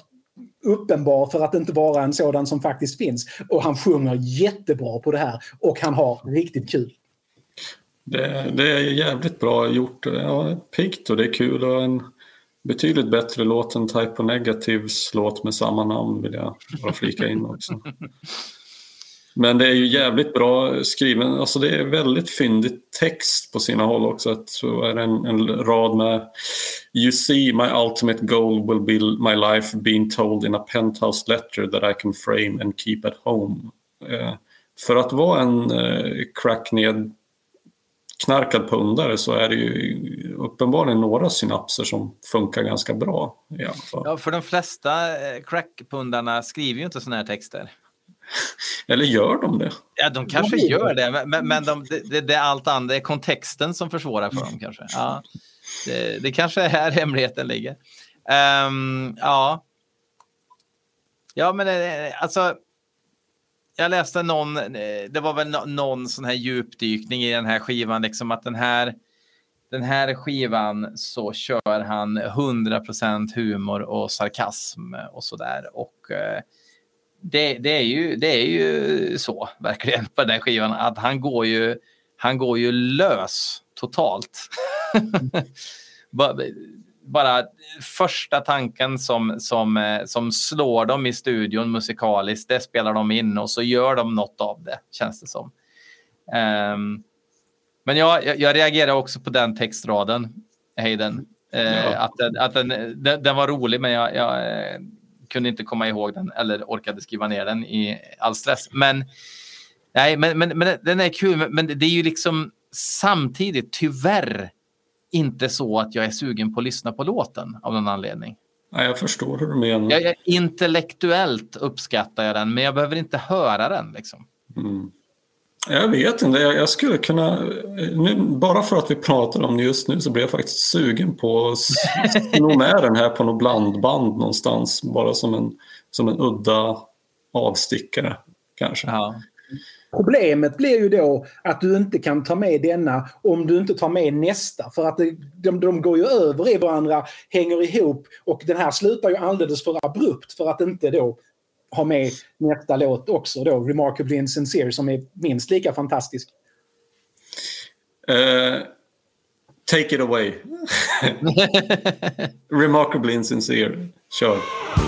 Speaker 3: uppenbar för att inte vara en sådan som faktiskt finns. Och han sjunger jättebra på det här och han har riktigt kul.
Speaker 2: Det, det är jävligt bra gjort. Ja, piggt och det är kul och en betydligt bättre låt än Type Negatives låt med samma namn vill jag bara flika in också. [laughs] Men det är ju jävligt bra skriven. Alltså det är väldigt fyndigt text på sina håll också. Så är det en, en rad med You see my ultimate goal will be my life being told in a penthouse letter that I can frame and keep at home. Eh, för att vara en eh, crackned knarkad pundare så är det ju uppenbarligen några synapser som funkar ganska bra. I alla fall.
Speaker 1: Ja, för de flesta eh, crackpundarna skriver ju inte sådana här texter. [laughs]
Speaker 2: Eller gör de det?
Speaker 1: Ja, de kanske gör det, men, men de, det, det, är allt annat. Det är kontexten som försvårar för dem kanske. Ja, det, det kanske är här [laughs] hemligheten ligger. Um, ja. Ja, men eh, alltså. Jag läste någon, eh, det var väl någon sån här djupdykning i den här skivan, liksom att den här den här skivan så kör han 100% humor och sarkasm och sådär. Och eh, det, det, är ju, det är ju så verkligen på den skivan att han går ju, han går ju lös totalt. [laughs] bara, första tanken som, som, som slår dem i studion musikaliskt, det spelar de in och så gör de något av det, känns det som. Um, men jag, jag reagerar också på den textraden, Hayden. Uh, ja. Att, den, att den, den, den, var rolig, men jag, jag kunde inte komma ihåg den eller orkade skriva ner den i all stress. Men, nej, men, men, men den är kul. Men det är ju liksom samtidigt tyvärr inte så att jag är sugen på att lyssna på låten av någon anledning.
Speaker 2: Nej, jag förstår hur du menar.
Speaker 1: Jag, jag, intellektuellt uppskattar jag den, men jag behöver inte höra den. Liksom.
Speaker 2: Mm. Jag vet inte, jag, jag skulle kunna... Nu, bara för att vi pratar om det just nu så blir jag faktiskt sugen på att sno med den här på något blandband någonstans. Bara som en, som en udda avstickare kanske.
Speaker 1: Ja.
Speaker 3: Problemet blir ju då att du inte kan ta med denna om du inte tar med nästa. För att det, de, de går ju över i varandra, hänger ihop och den här slutar ju alldeles för abrupt för att inte då ha med nästa låt också då, Remarkably Insincere, som är minst lika fantastisk.
Speaker 2: Uh, take it away. [laughs] Remarkably Insincere. Kör.
Speaker 8: could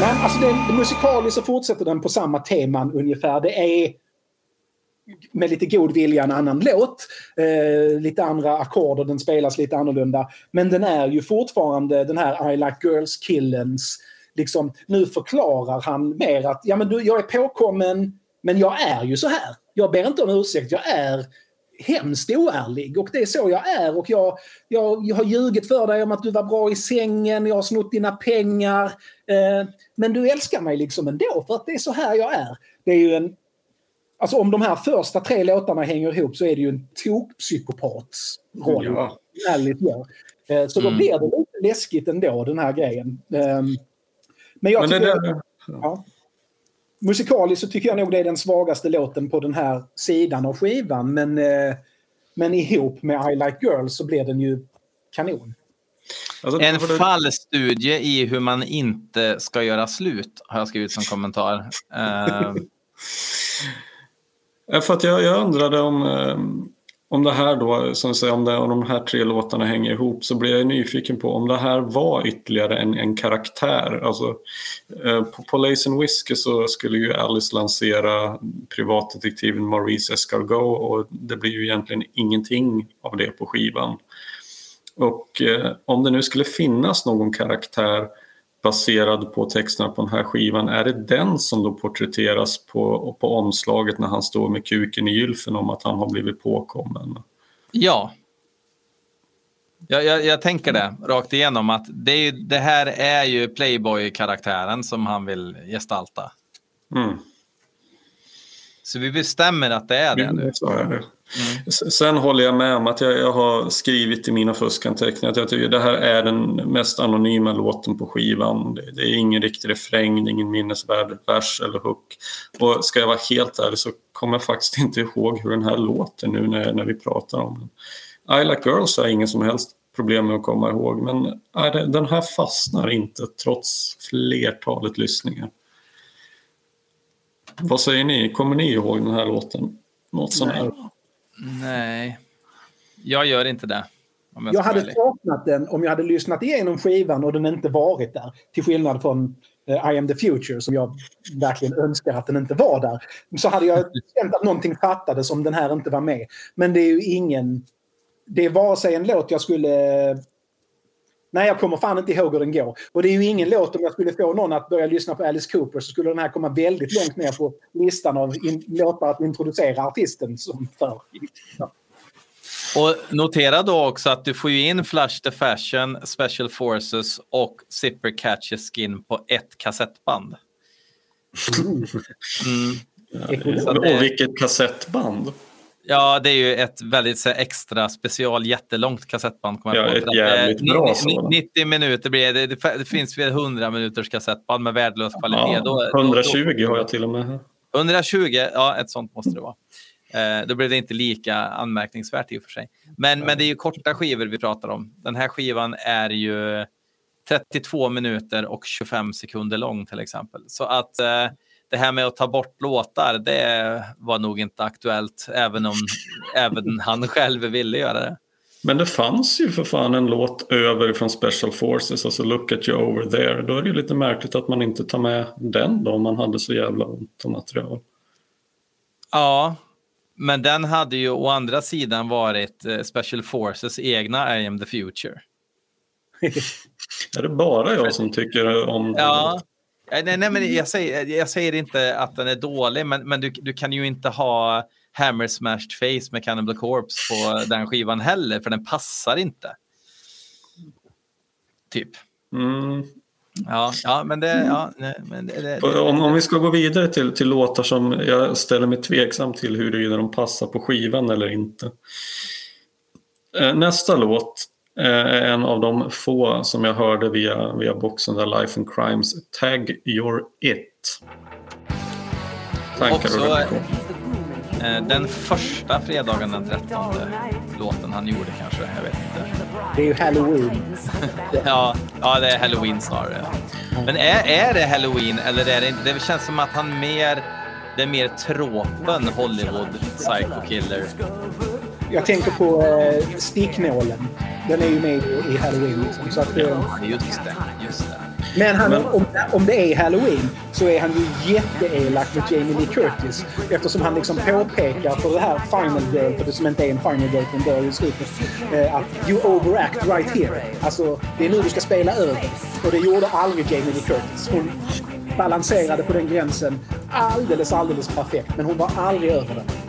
Speaker 3: Men alltså den, musikaliskt så fortsätter den på samma teman ungefär. Det är med lite god vilja en annan låt. Eh, lite andra ackord och den spelas lite annorlunda. Men den är ju fortfarande den här I like girls-killens... Liksom, nu förklarar han mer att ja, men du, jag är påkommen men jag är ju så här. Jag ber inte om ursäkt, jag är hemskt oärlig och det är så jag är och jag, jag, jag har ljugit för dig om att du var bra i sängen, jag har snott dina pengar. Eh, men du älskar mig liksom ändå för att det är så här jag är. Det är ju en... Alltså om de här första tre låtarna hänger ihop så är det ju en tokpsykopats roll.
Speaker 2: Ja.
Speaker 3: Ärligt gör. Eh, så då
Speaker 2: Mm.
Speaker 3: blir det lite läskigt ändå den här grejen. Eh, men jag
Speaker 2: Men
Speaker 3: tycker...
Speaker 2: där,
Speaker 3: Ja. Musikaliskt så tycker jag nog det är den svagaste låten på den här sidan av skivan. Men, eh, men ihop med I Like Girls så blir den ju kanon.
Speaker 2: Alltså,
Speaker 1: En
Speaker 2: det-
Speaker 1: fallstudie i hur man inte ska göra slut har jag skrivit som kommentar. [laughs]
Speaker 2: Ja, För att jag, jag undrade om, eh, om det här då, som säger, om, det, om de här tre låtarna hänger ihop så blir jag nyfiken på om det här var ytterligare en, en karaktär. Alltså, eh, på, på Lace and Whiskey så skulle ju Alice lansera privatdetektiven Maurice Escargot och det blir ju egentligen ingenting av det på skivan. Och eh, om det nu skulle finnas någon karaktär baserad på texterna på den här skivan, är det den som då porträtteras på, på omslaget när han står med kuken i gylfen om att han har blivit påkommen?
Speaker 1: ja. Jag, jag, jag tänker det rakt igenom att det, är det här är ju Playboy-karaktären som han vill gestalta.
Speaker 2: Mm.
Speaker 1: Så vi bestämmer att det är det nu.
Speaker 2: Så är det. S- Sen håller jag med om att jag, jag har skrivit i mina fuskanteckningar att jag tycker det här är den mest anonyma låten på skivan. Det, det är ingen riktig refräng, ingen minnesvärd vers eller hook. Och ska jag vara helt ärlig så kommer jag faktiskt inte ihåg hur den här låter nu när, när vi pratar om den. I Like Girls har jag ingen som helst problem med att komma ihåg men nej, det- den här fastnar inte trots flertalet lyssningar. Vad säger ni? Kommer ni ihåg den här låten? Något sånt här?
Speaker 1: Nej, jag gör inte det. Jag,
Speaker 3: Jag hade saknat den om jag hade lyssnat igenom skivan och den inte varit där. Till skillnad från eh, I am the future som jag verkligen önskar att den inte var där. Så hade jag känt att någonting fattades om den här inte var med. Men det är ju ingen... Det är vare sig en låt jag skulle... Nej, jag kommer fan inte ihåg hur den går. Och det är ju ingen låt om jag skulle få någon att börja lyssna på Alice Cooper så skulle den här komma väldigt långt ner på listan av in- låtar att introducera artisten som för. Ja.
Speaker 1: Och notera då också att du får ju in Flash the Fashion, Special Forces och Zipper Catches Skin på ett kassettband. Mm.
Speaker 2: Och,
Speaker 1: det-
Speaker 2: och vilket kassettband!
Speaker 1: Ja, det är ju ett väldigt här, extra special, jättelångt kassettband. kommer jag
Speaker 2: Ja,
Speaker 1: på.
Speaker 2: ett
Speaker 1: eh,
Speaker 2: jävligt bra sådant.
Speaker 1: 90 minuter blir det. Det, det finns väl 100 minuters kassettband med värdelös kvalitet.
Speaker 2: Ja,
Speaker 1: Då- då-
Speaker 2: 120 har jag till och med här.
Speaker 1: 120, ja ett sånt måste det vara. Eh, då blir det inte lika anmärkningsvärt i och för sig. Men, men det är ju korta skivor vi pratar om. Den här skivan är ju 32 minuter och 25 sekunder lång till exempel. Så att eh, det här med att ta bort låtar, det var nog inte aktuellt även om även han själv ville göra det.
Speaker 2: Men det fanns ju för fan en låt över från Special Forces, alltså Look at you over there. Då är det ju lite märkligt att man inte tar med den då om man hade så jävla ont om material.
Speaker 1: Ja, men den hade ju å andra sidan varit eh, Special Forces egna I am the future. [laughs]
Speaker 2: är det bara jag som tycker om
Speaker 1: Ja. Nej, nej, men jag säger, jag säger inte att den är dålig, men, men du, du kan ju inte ha Hammer Smashed Face med Cannibal Corpse på den skivan heller, för den passar inte. Typ.
Speaker 2: Mm.
Speaker 1: Ja, ja, men det... Ja, nej, men det, det,
Speaker 2: det om, om vi ska gå vidare till, till låtar som jag ställer mig tveksam till huruvida de passar på skivan eller inte. Eh, nästa låt är en av de få som jag hörde via, via boxen där Life and Crimes Tag Your It.
Speaker 1: Tankar Också, Eh, den första fredagen den 13 låten han gjorde kanske, jag vet inte.
Speaker 3: Det är ju Halloween. [laughs]
Speaker 1: ja, ja, det är Halloween snarare. Men är, är det Halloween eller är det inte? Det känns som att han mer, det är mer tråpen Hollywood Psycho Killer.
Speaker 3: Jag tänker på eh, sticknålen. Den är ju med i Halloween. Liksom, så att,
Speaker 1: ja, just det. Just det.
Speaker 3: Men, han, Men om, om det är Halloween så är han ju jätteelak mot Jamie Lee Curtis. Eftersom han liksom påpekar för det här Final Girl, för det som inte är en Final Girl från början i slutet, eh, att you overact right here. Alltså, det är nu du ska spela över. Och det gjorde aldrig Jamie Lee Curtis. Hon balanserade på den gränsen alldeles, alldeles perfekt. Men hon var aldrig över den.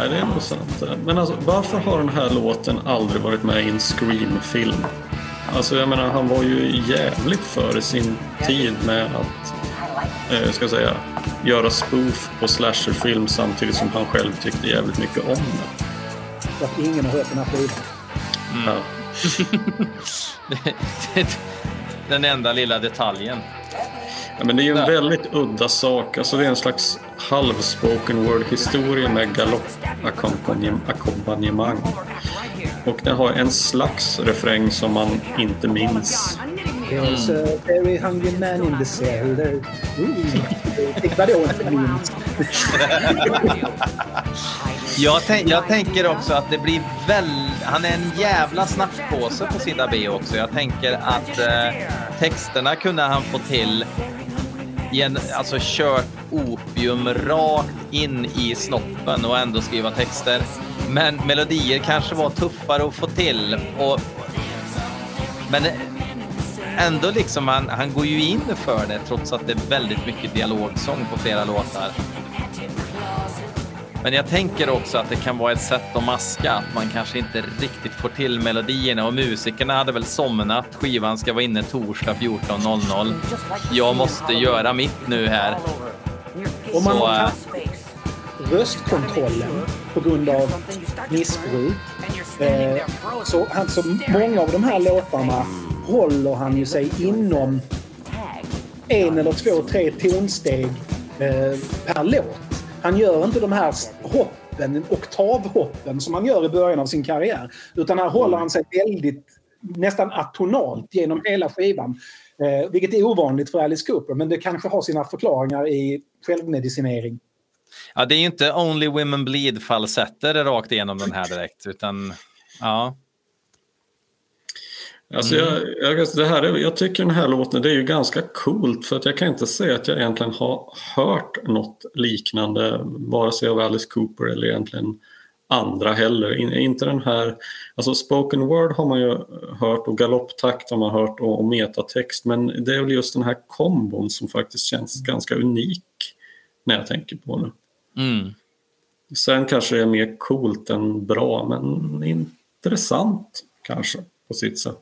Speaker 2: Nej, det är nog sant. Men alltså, varför har den här låten aldrig varit med i en Scream-film? Alltså jag menar, han var ju jävligt före sin tid med att, eh, ska jag säga, göra spoof på slasherfilm samtidigt som han själv tyckte jävligt mycket om det.
Speaker 3: Så att ingen har hört den här skivan.
Speaker 2: Mm.
Speaker 1: Ja. [laughs] den enda lilla detaljen.
Speaker 2: Ja, men det är ju en väldigt udda sak. Alltså det är en slags halv spoken word historia med galoppackompanjemang. Och den har en slags refräng som man inte minns.
Speaker 3: There's a very hungry man in the cell. Tänk vadå inte minns? [laughs]
Speaker 1: jag, tänk, jag tänker också att det blir väl... Han är en jävla snackpåse på sida B också. Jag tänker att eh, texterna kunde han få till gen, alltså kört opium rakt in i snoppen och ändå skriva texter. Men melodier kanske var tuffare att få till. Och, men ändå liksom, han, han går ju in för det trots att det är väldigt mycket dialogsång på flera låtar. Men jag tänker också att det kan vara ett sätt att maska, att man kanske inte riktigt får till melodierna och musikerna hade väl somnat. Skivan ska vara inne torsdag 14.00. Jag måste göra mitt nu här.
Speaker 3: Om man har äh, röstkontrollen på grund av missbruk. Eh, så alltså, många av de här låtarna håller han ju sig inom en eller två, tre tonsteg eh, per låt. Han gör inte de här hoppen, oktavhoppen som han gör i början av sin karriär. Utan här håller han sig väldigt, nästan atonalt genom hela skivan. Eh, vilket är ovanligt för Alice Cooper, men det kanske har sina förklaringar i självmedicinering.
Speaker 1: Ja, det är ju inte Only Women Bleed falsetter rakt igenom den här direkt, utan ja.
Speaker 2: Alltså jag, jag, det här, jag tycker den här låten det är ju ganska coolt för att jag kan inte säga att jag egentligen har hört något liknande vare sig av Alice Cooper eller egentligen andra heller. In, inte den här, alltså spoken word har man ju hört och galopptakt har man hört och, och metatext men det är väl just den här kombon som faktiskt känns ganska unik när jag tänker på det.
Speaker 1: Mm.
Speaker 2: Sen kanske det är mer coolt än bra men intressant kanske på sitt sätt.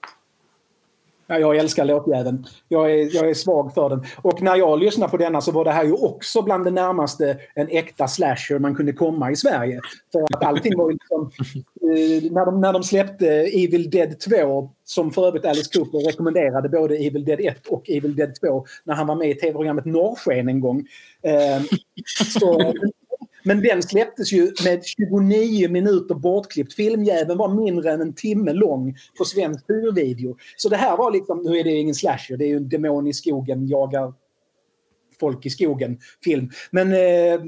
Speaker 3: Ja, jag älskar låtjäveln. Jag är, jag är svag för den. Och när jag lyssnade på denna så var det här ju också bland det närmaste en äkta slasher man kunde komma i Sverige. För att allting var liksom... Eh, när, de, när de släppte Evil Dead 2, som för övrigt Alice Cooper rekommenderade både Evil Dead 1 och Evil Dead 2 när han var med i tv-programmet Norrsken en gång. Eh, så men den släpptes ju med 29 minuter bortklippt. Filmjäveln var mindre än en timme lång på svensk hyrvideo. Så det här var liksom, nu är det ingen slasher, det är ju en demon i skogen jagar folk i skogen film. Men eh,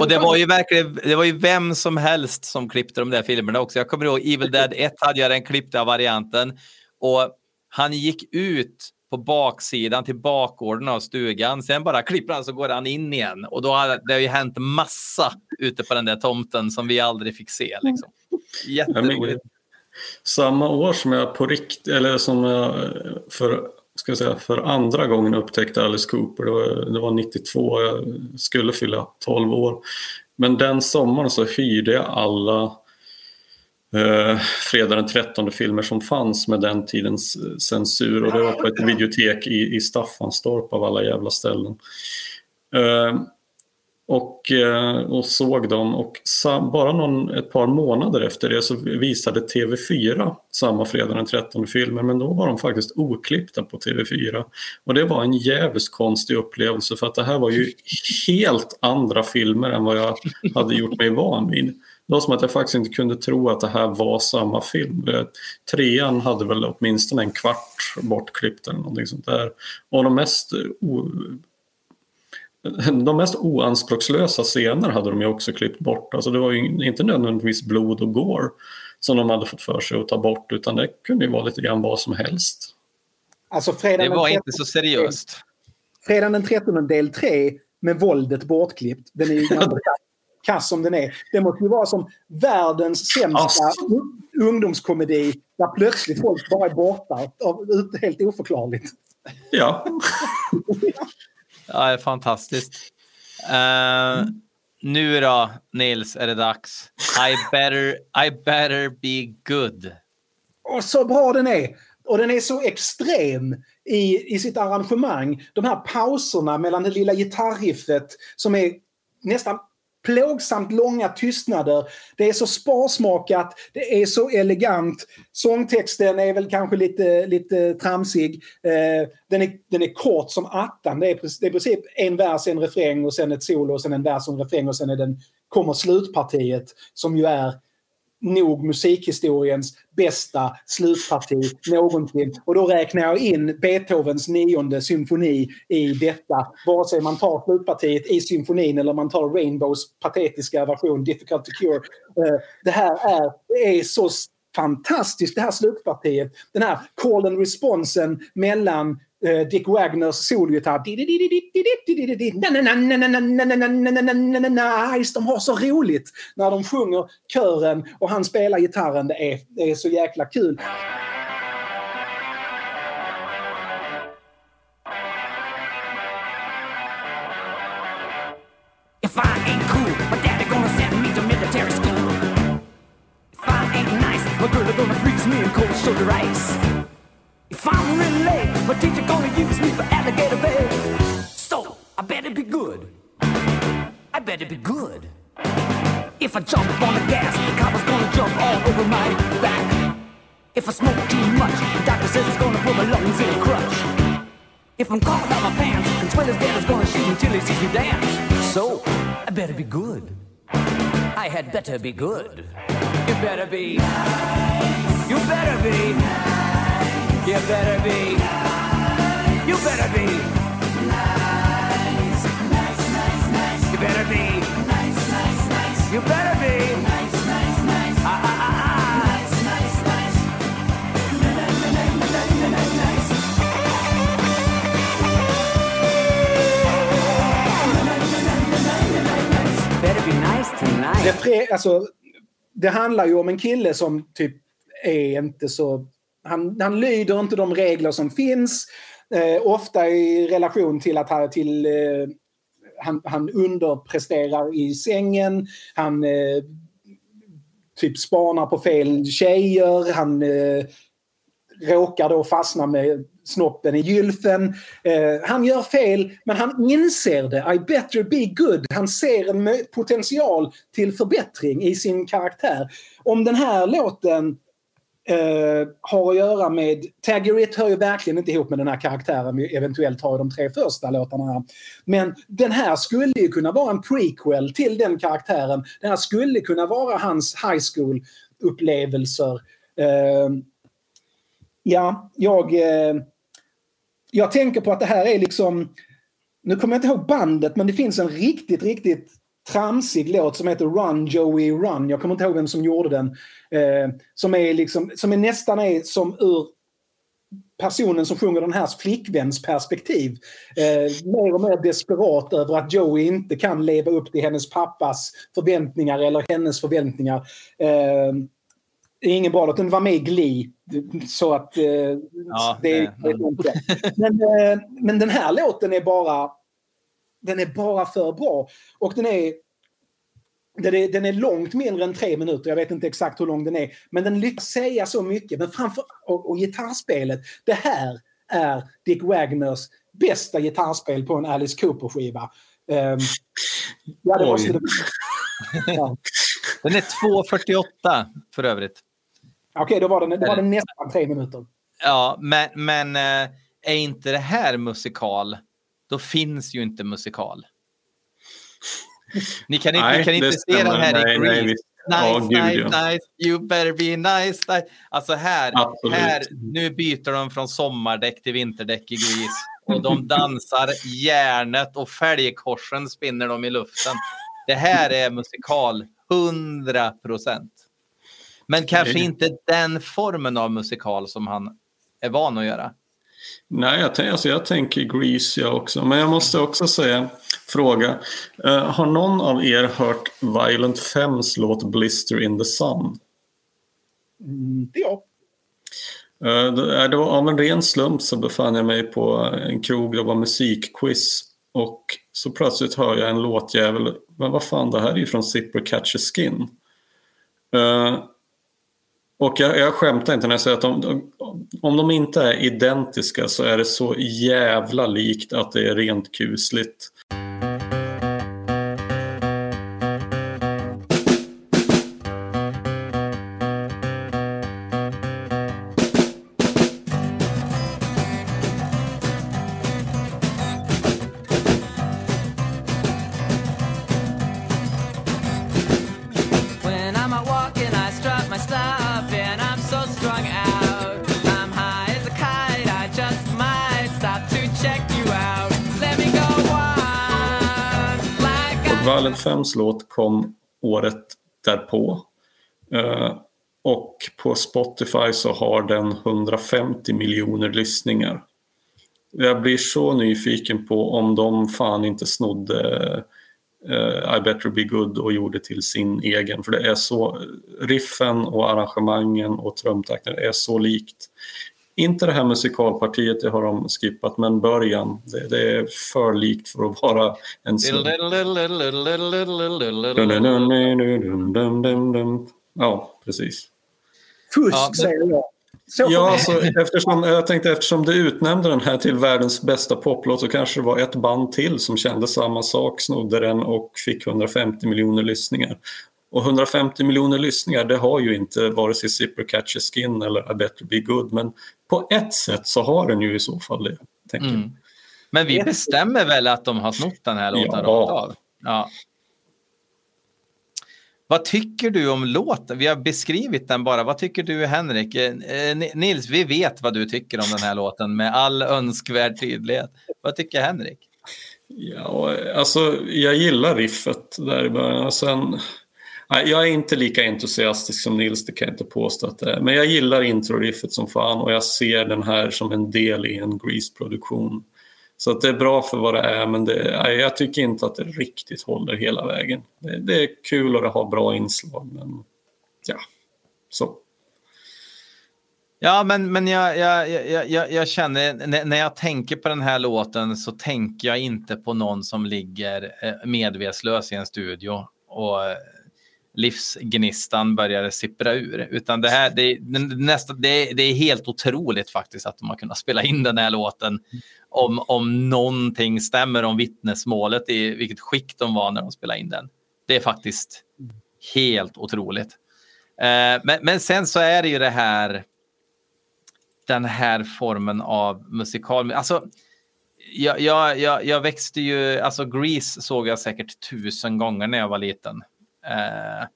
Speaker 1: och det var ju verkligen, det var ju vem som helst som klippte de där filmerna också. Jag kommer ihåg Evil [laughs] Dead 1 hade jag den klippta varianten och han gick ut på baksidan till bakgården av stugan. Sen bara klipper han så går han in igen. Och då har det ju hänt massa ute på den där tomten som vi aldrig fick se. Liksom. Jätteroligt.
Speaker 2: Samma år som jag på rikt eller som jag för, ska jag säga, för andra gången upptäckte Alice Cooper, det var, det var 92, jag skulle fylla 12 år. Men den sommaren så hyrde jag alla eh, fredag den 13 filmer som fanns med den tidens eh, censur och det var på ett videotek i, i Staffanstorp av alla jävla ställen. Eh, och, eh, och såg dem och sam, bara någon, ett par månader efter det så visade TV4 samma fredag den 13 filmer men då var de faktiskt oklippta på TV4. Och det var en jävligt konstig upplevelse för att det här var ju helt andra filmer än vad jag hade gjort mig van vid. Det var som att jag faktiskt inte kunde tro att det här var samma film. Trean hade väl åtminstone en kvart bortklippt eller någonting sånt där. Och de mest, de mest oanspråkslösa scener hade de ju också klippt bort. Alltså det var ju inte nödvändigtvis blod och gore som de hade fått för sig att ta bort utan det kunde ju vara lite grann vad som helst.
Speaker 3: Alltså
Speaker 1: det var inte så seriöst.
Speaker 3: Fredagen den 13 del 3 med våldet bortklippt. Den är ju [laughs] kass som den är. Det måste ju vara som världens sämsta alltså. ungdomskomedi där plötsligt folk bara är borta. Helt oförklarligt.
Speaker 2: Ja.
Speaker 1: ja, det är fantastiskt. Uh, nu då, Nils, är det dags. I better, I better be good.
Speaker 3: Och så bra den är! Och den är så extrem i, i sitt arrangemang. De här pauserna mellan det lilla gitarriffet som är nästan plågsamt långa tystnader. Det är så sparsmakat, det är så elegant. Sångtexten är väl kanske lite, lite tramsig. Eh, den, är, den är kort som attan. Det är, det är i princip en vers, en refräng och sen ett solo och sen en vers och en refräng och sen är den, kommer slutpartiet som ju är nog musikhistoriens bästa slutparti någonsin. Och då räknar jag in Beethovens nionde symfoni i detta. Vare sig man tar slutpartiet i symfonin eller man tar Rainbows patetiska version Difficult to Cure. Eh, det här är, det är så fantastiskt det här slutpartiet. Den här call and responsen mellan Dick Wagners sologitarr... Nice, de har så roligt när de sjunger kören och han spelar gitarren. Det är, det är så jäkla kul. If I ain't cool, my daddy gonna send me to military school. If I ain't nice, my girl gonna freeze me in cold shoulder ice. If I'm really late, my teacher gonna use me for alligator bait. So I better be good. I better be good. If I jump on the gas, the copper's gonna jump all over my back. If I smoke too much, the doctor says it's gonna put my lungs in a crutch. If I'm caught out my pants, Twiller's dad is gonna shoot me till he sees me dance. So I better be good. I had better be good. You better be. You better be. You better be. You better be. Nice, nice, nice, nice. You better be. Nice, nice, nice. You better be. Nice, nice, nice. Ah, ah, ah, ah. Nice, nice, nice. Better be nice tonight. Det, alltså, det handlar ju om en kille som typ är inte så han, han lyder inte de regler som finns. Eh, ofta i relation till att han, till, eh, han, han underpresterar i sängen. Han eh, typ spanar på fel tjejer. Han eh, råkar då fastna med snoppen i gylfen. Eh, han gör fel, men han inser det. I better be good. Han ser en potential till förbättring i sin karaktär. Om den här låten Uh, har att göra med... Taggerit hör ju verkligen inte ihop med den här karaktären vi eventuellt har i de tre första låtarna. Här. Men den här skulle ju kunna vara en prequel till den karaktären. Den här skulle kunna vara hans high school-upplevelser. Uh, ja, jag... Uh, jag tänker på att det här är liksom... Nu kommer jag inte ihåg bandet, men det finns en riktigt, riktigt tramsig låt som heter Run Joey Run. Jag kommer inte ihåg vem som gjorde den. Eh, som är liksom, som är nästan är som ur personen som sjunger den här flickväns perspektiv. Eh, mer och mer desperat över att Joey inte kan leva upp till hennes pappas förväntningar eller hennes förväntningar. Eh, det är ingen bra låt. Den var med i Glee. Så att... Eh,
Speaker 1: Ja,
Speaker 3: det,
Speaker 1: det-
Speaker 3: det är inte. Men, eh, men den här låten är bara... Den är bara för bra. Och den är... Den är, den är långt mindre än tre minuter. Jag vet inte exakt hur lång den är. Men den lyckas säga så mycket. Men framför, och, och gitarrspelet. Det här är Dick Wagners bästa gitarrspel på en Alice Cooper-skiva. Um, ja, det måste det ja. [laughs]
Speaker 1: Den är 2.48 för övrigt.
Speaker 3: Okej, då var den, då var den nästan tre minuter.
Speaker 1: Ja, men, men eh, är inte det här musikal, då finns ju inte musikal. Ni kan inte,
Speaker 2: Nej,
Speaker 1: ni kan inte se den här
Speaker 2: Nej,
Speaker 1: i
Speaker 2: nej,
Speaker 1: Grease.
Speaker 2: visst.
Speaker 1: Nice,
Speaker 2: gud,
Speaker 1: nice,
Speaker 2: ja.
Speaker 1: nice. You better be nice, nice. Alltså här,
Speaker 2: Absolut.
Speaker 1: här, nu byter de från sommardäck till vinterdäck i Grease. Och de dansar järnet och fälgkorsen spinner de i luften. Det här är musikal 100 procent. Men kanske
Speaker 2: Nej.
Speaker 1: inte den formen av musikal som han är van att göra.
Speaker 2: Nej, jag, alltså jag tänker Grease jag också. Men jag måste också säga, fråga. Eh, har någon av er hört Violent Femmes låt Blister in the Sun?
Speaker 3: Mm, det är jag.
Speaker 2: Eh, det- var av en ren slump så befann jag mig på en krog, det var musikquiz. Och så plötsligt hör jag en låtjävel, men vad fan det här är ju från Zipper Catch a Skin. Eh, och jag, jag skämtar inte när jag säger att de, om de inte är identiska så är det så jävla likt att det är rent kusligt. 2005s låt kom året därpå. Eh, och på Spotify så har den 150 miljoner lyssningar. Jag blir så nyfiken på om de fan inte snodde eh, I better be good och gjorde till sin egen. För det är så, riffen och arrangemangen och trumtakten är så likt. Inte det här musikalpartiet, det har de skippat, men början. Det, det är för likt för att vara en sån. Ja, precis.
Speaker 3: Fusk,
Speaker 1: Ja,
Speaker 3: säger jag. Så
Speaker 2: Ja, alltså, eftersom, jag tänkte eftersom du utnämnde den här till världens bästa poplåt så kanske det var ett band till som kände samma sak, snodde den och fick 150 miljoner lyssningar. Och 150 miljoner lyssningar, det har ju inte vare sig Zipper Catch a Skin eller I better be good, men på ett sätt så har den ju i så fall det. Tänker jag.
Speaker 1: Mm. Men vi bestämmer väl att de har snott den här låten
Speaker 2: Ja.
Speaker 1: rakt av? Ja. Vad tycker du om låten? Vi har beskrivit den bara. Vad tycker du Henrik? Eh, eh, Nils, vi vet vad du tycker om den här låten med all önskvärd tydlighet. Vad tycker Henrik?
Speaker 2: Ja, alltså jag gillar riffet där i början. Sen, jag är inte lika entusiastisk som Nils, det kan jag inte påstå att det är. Men jag gillar introriffet som fan och jag ser den här som en del i en Grease-produktion. Så att det är bra för vad det är, men det, nej, jag tycker inte att det riktigt håller hela vägen. Det, det är kul och det har bra inslag, men ja, så.
Speaker 1: Ja, men, men jag, jag, jag, jag, jag känner när, jag tänker på den här låten så tänker jag inte på någon som ligger eh, medvetslös i en studio och livsgnistan började sippra ur. Utan det här, det, nästa, det, det är helt otroligt faktiskt att de har kunnat spela in den här låten om, om någonting stämmer om vittnesmålet i vilket skick de var när de spelade in den. Det är faktiskt helt otroligt. Eh, men, men sen så är det ju det här den här formen av musikal. Alltså, jag, jag, jag, jag växte ju, alltså Grease såg jag säkert tusen gånger när jag var liten. Eh,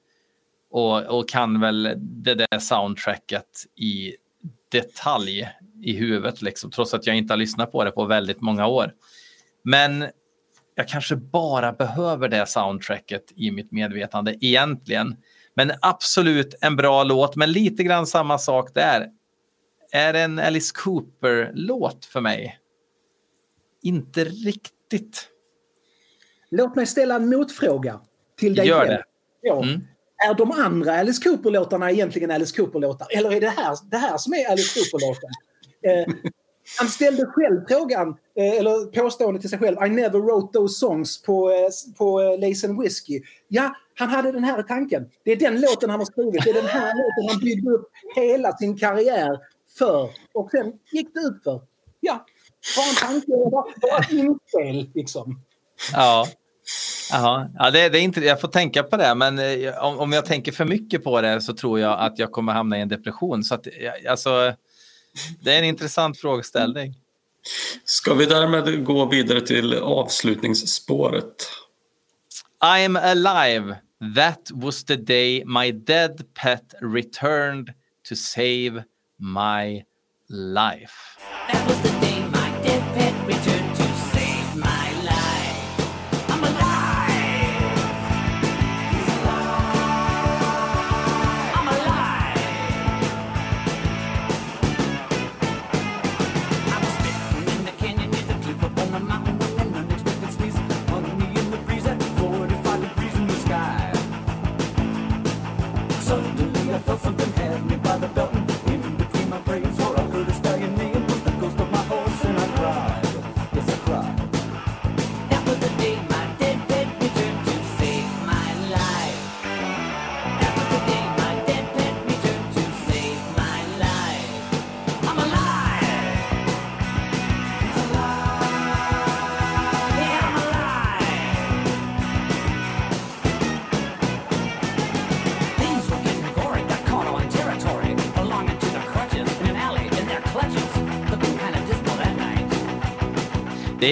Speaker 1: och, och kan väl det där soundtracket i detalj i huvudet, liksom, trots att jag inte har lyssnat på det på väldigt många år. Men jag kanske bara behöver det soundtracket i mitt medvetande egentligen. Men absolut en bra låt, men lite grann samma sak där. Är det en Alice Cooper-låt för mig? Inte riktigt.
Speaker 3: Låt mig ställa en motfråga till dig
Speaker 1: Gör
Speaker 3: själv.
Speaker 1: det.
Speaker 3: Ja.
Speaker 1: Mm.
Speaker 3: Är de andra Alice Cooper-låtarna egentligen Alice Cooper-låtar? Eller är det här, det här som är Alice Cooper-låten? [laughs] Eh, han ställde själv frågan, eh, eller påståendet till sig själv, I never wrote those songs på, eh, på eh, Lace and Whiskey. Ja, han hade den här tanken. Det är den låten han har skrivit. Det är den här [laughs] låten han byggde upp hela sin karriär för. Och sen gick det ut för. Ja, bara en tanke, bara, bara ett inspel liksom.
Speaker 1: Ja. Ja, det, det är inte, jag får tänka på det, men eh, om, om jag tänker för mycket på det så tror jag att jag kommer hamna i en depression. Så att, eh, alltså, det är en intressant frågeställning.
Speaker 2: Ska vi därmed gå vidare till avslutningsspåret?
Speaker 1: I'm alive. That was the day my dead pet returned to save my life.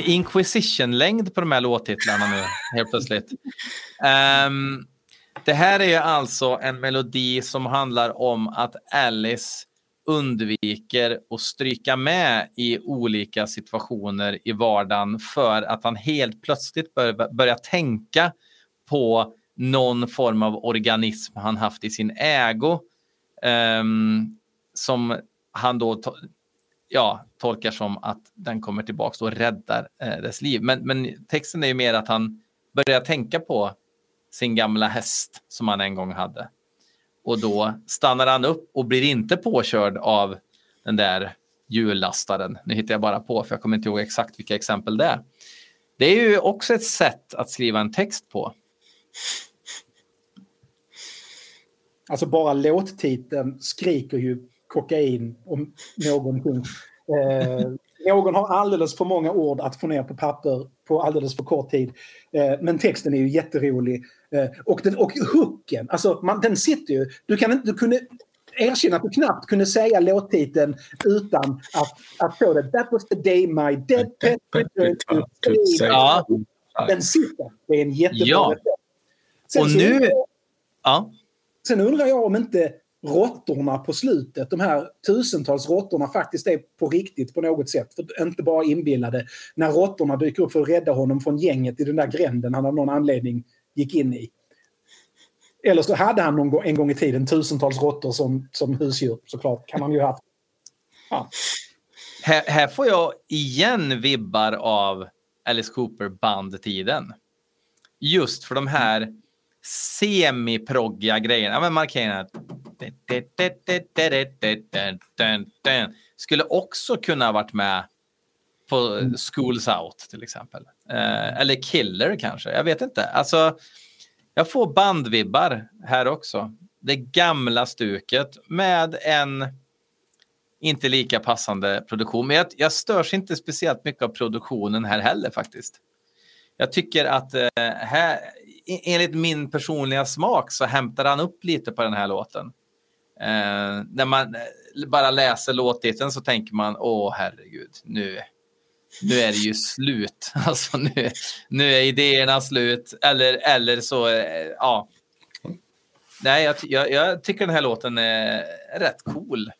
Speaker 1: Är Inquisition-längd på de här låttitlarna nu, helt plötsligt. Um, det här är ju alltså en melodi som handlar om att Alice undviker att stryka med i olika situationer i vardagen för att han helt plötsligt bör, börjar tänka på någon form av organism han haft i sin ägo um, som han då ja, tolkar som att den kommer tillbaka och räddar eh, dess liv. Men, men texten är ju mer att han börjar tänka på sin gamla häst som han en gång hade. Och då stannar han upp och blir inte påkörd av den där hjullastaren. Nu hittar jag bara på för jag kommer inte ihåg exakt vilka exempel det är. Det är ju också ett sätt att skriva en text på.
Speaker 3: Alltså bara låttiteln skriker ju kokain om någonting. Eh, någon har alldeles för många ord att få ner på papper på alldeles för kort tid. Eh, men texten är ju jätterolig. Eh, och, den, och hooken, alltså man, den sitter ju. Du, kan inte, du kunde erkänna att du knappt kunde säga låttiteln utan att, att få det. That was the day my dead pet
Speaker 1: Ja.
Speaker 3: Den sitter. Det är en jättebra
Speaker 1: Ja.
Speaker 3: Sen
Speaker 1: Och
Speaker 3: så-
Speaker 1: nu... Ja.
Speaker 3: Sen undrar jag om inte råttorna på slutet, de här tusentals råttorna faktiskt är på riktigt på något sätt. För inte bara inbillade. När råttorna dyker upp för att rädda honom från gänget i den där gränden han av någon anledning gick in i. Eller så hade han någon gång, en gång i tiden tusentals råttor som, som husdjur såklart. Kan han ju ha haft. Ja.
Speaker 1: Här, här får jag igen vibbar av Alice Cooper bandtiden. Just för de här semiproggiga grejerna. Ja, men markeringarna. Skulle också kunna ha varit med på Schools Out till exempel. Eh, eller Killer kanske. Jag vet inte. Alltså, jag får bandvibbar här också. Det gamla stuket med en inte lika passande produktion. Men jag, jag störs inte speciellt mycket av produktionen här heller faktiskt. Jag tycker att eh, här, enligt min personliga smak så hämtar han upp lite på den här låten. Eh, när man eh, bara läser låttiteln så tänker man, åh herregud, nu, nu är det ju slut. [laughs] Alltså nu, nu är idéerna slut. Eller, eller så, eh, ja. Nej, jag, jag, jag tycker den här låten är rätt cool.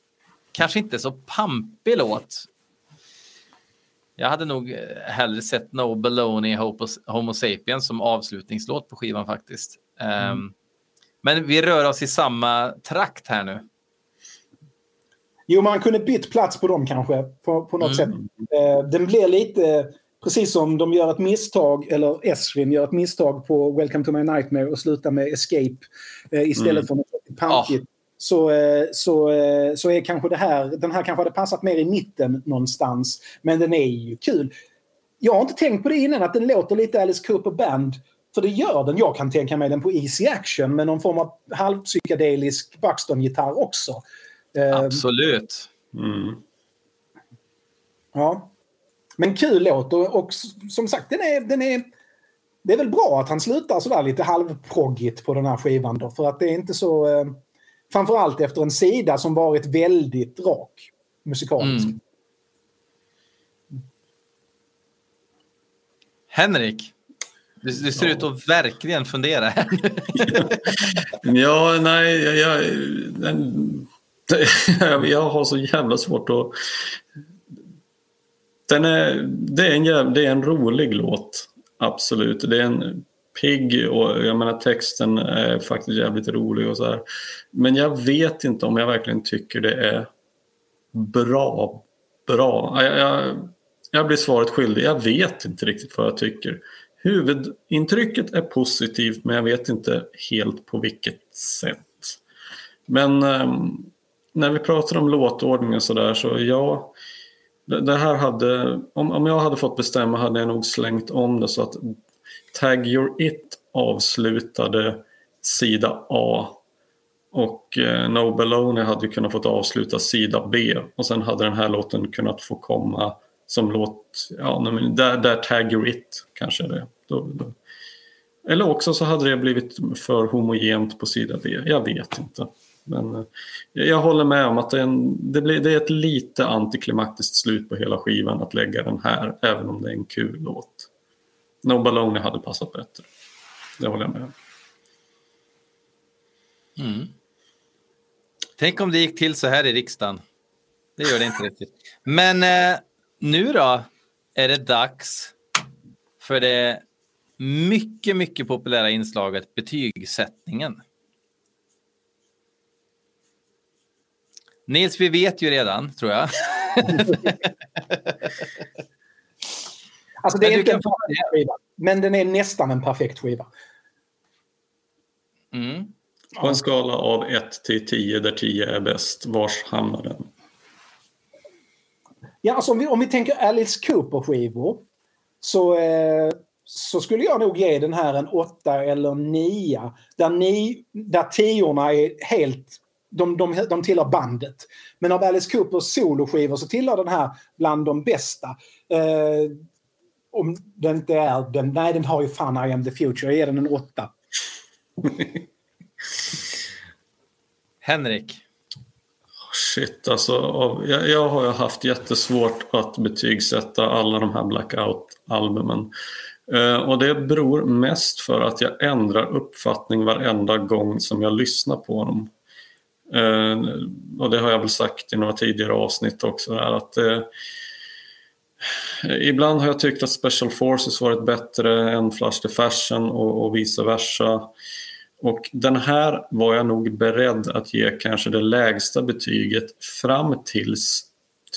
Speaker 1: Kanske inte så pampig låt. Jag hade nog eh, hellre sett No Baloney Homo Sapiens som avslutningslåt på skivan faktiskt. Ehm, mm. Um, men vi rör oss i samma trakt här nu.
Speaker 3: Jo, man kunde bytt plats på dem kanske på, på något mm. sätt. Eh, den blir lite, precis som de gör ett misstag, eller Esrin gör ett misstag på Welcome to my nightmare och slutar med Escape eh, istället mm. för något pampigt. Oh. Så, eh, så, så är kanske det här, den här kanske hade passat mer i mitten någonstans. Men den är ju kul. Jag har inte tänkt på det innan, att den låter lite Alice Cooper Band. För det gör den. Jag kan tänka mig den på Easy Action med någon form av halvpsykedelisk Buxton-gitarr också.
Speaker 1: Ehm, Absolut.
Speaker 2: Mm.
Speaker 3: Ja. Men kul låt och, och, som sagt den är, den är... Det är väl bra att han slutar sådär lite halvproggigt på den här skivan då. För att det är inte så... Eh, framförallt efter en sida som varit väldigt rak musikaliskt. Mm.
Speaker 1: Henrik, du, du ser ja. ut att verkligen fundera här. [laughs]
Speaker 2: ja, nej, jag, jag, den, [laughs] jag har så jävla svårt att... Den är, det, är en det är en rolig låt, absolut. Det är en pigg och jag menar texten är faktiskt jävligt rolig och så här. Men jag vet inte om jag verkligen tycker det är bra. Bra. Jag, jag, jag blir svaret skyldig. Jag vet inte riktigt vad jag tycker. Huvudintrycket är positivt men jag vet inte helt på vilket sätt. Men ehm, när vi pratar om låtordning och sådär så ja, det här hade, om, om jag hade fått bestämma hade jag nog slängt om det så att Tag Your It avslutade sida A och eh, No Baloney hade kunnat få avsluta sida B och sen hade den här låten kunnat få komma som låt, ja, där, där Tag Your It kanske det. Då, då. Eller också så hade det blivit för homogent på sida B, jag vet inte. Men eh, jag håller med om att det är, en, det, blir, det är ett lite antiklimaktiskt slut på hela skivan att lägga den här, även om det är en kul låt. No Baloney hade passat bättre. Det håller jag med om.
Speaker 1: Mm. Tänk om det gick till så här i riksdagen. Det gör det inte riktigt. Men eh, nu då är det dags för det mycket, mycket populära inslaget betygssättningen. Nils, vi vet ju redan, tror jag. [laughs]
Speaker 3: alltså det är inte en perfekt skiva, men den är nästan en perfekt skiva.
Speaker 1: Mm.
Speaker 2: På en skala av 1 till 10 där 10 är bäst, vars hamnar den?
Speaker 3: Ja, alltså om vi, om vi tänker Alice Cooper-skivor så, eh, så skulle jag nog ge den här en 8 eller 9. Där, ni, där tiorna är helt de, de, de tillhör bandet. Men av Alice Coopers soloskivor så tillhör den här bland de bästa. Eh, om den inte är den, nej den har ju fan I am the future, jag ger den en åtta. [laughs]
Speaker 1: Henrik?
Speaker 2: Shit, alltså jag, jag har ju haft jättesvårt att betygsätta alla de här Blackout-albumen. Uh, och det beror mest för att jag ändrar uppfattning varenda gång som jag lyssnar på dem. Eh, och det har jag väl sagt i några tidigare avsnitt också. Där, att, eh, ibland har jag tyckt att Special Forces varit bättre än Flash the Fashion och, och vice versa. Och den här var jag nog beredd att ge kanske det lägsta betyget fram tills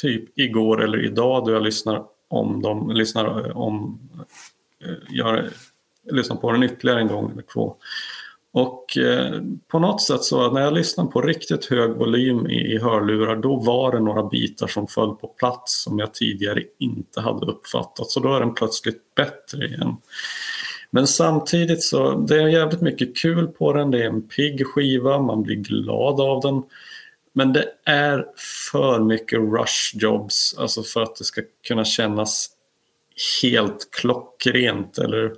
Speaker 2: typ igår eller idag då jag lyssnar om dem, lyssnar eh, om, eh, jag lyssnar på den ytterligare en gång eller två. Och eh, på något sätt så när jag lyssnade på riktigt hög volym i, i hörlurar då var det några bitar som föll på plats som jag tidigare inte hade uppfattat. Så då är den plötsligt bättre igen. Men samtidigt så det är jävligt mycket kul på den. Det är en pigg skiva, man blir glad av den. Men det är för mycket rush jobs, alltså för att det ska kunna kännas helt klockrent eller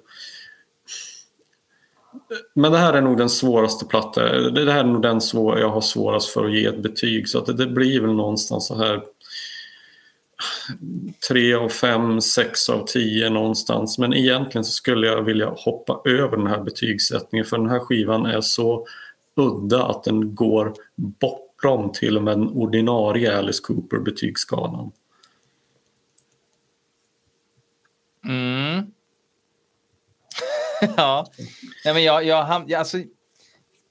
Speaker 2: men det här är nog den svåraste plattan. Det här är nog den svår, jag har svårast för att ge ett betyg. Så att det, det blir väl någonstans så här 3 av 5, 6 av 10 någonstans. Men egentligen så skulle jag vilja hoppa över den här betygssättningen för den här skivan är så udda att den går bortom till och med den ordinarie Alice Cooper betygsskalan.
Speaker 1: Mm. [laughs] ja, Nej, men jag, jag, ham- jag, alltså,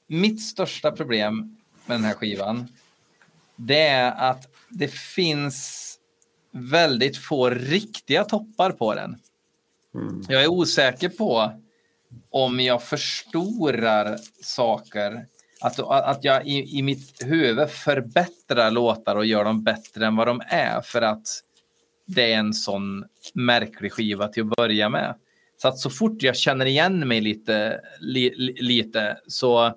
Speaker 1: mitt största problem med den här skivan det är att det finns väldigt få riktiga toppar på den. Jag är osäker på om jag förstorar saker. Att, att jag i, i mitt huvud förbättrar låtar och gör dem bättre än vad de är. För att det är en sån märklig skiva till att börja med. Så att så fort jag känner igen mig lite, li, li, lite så,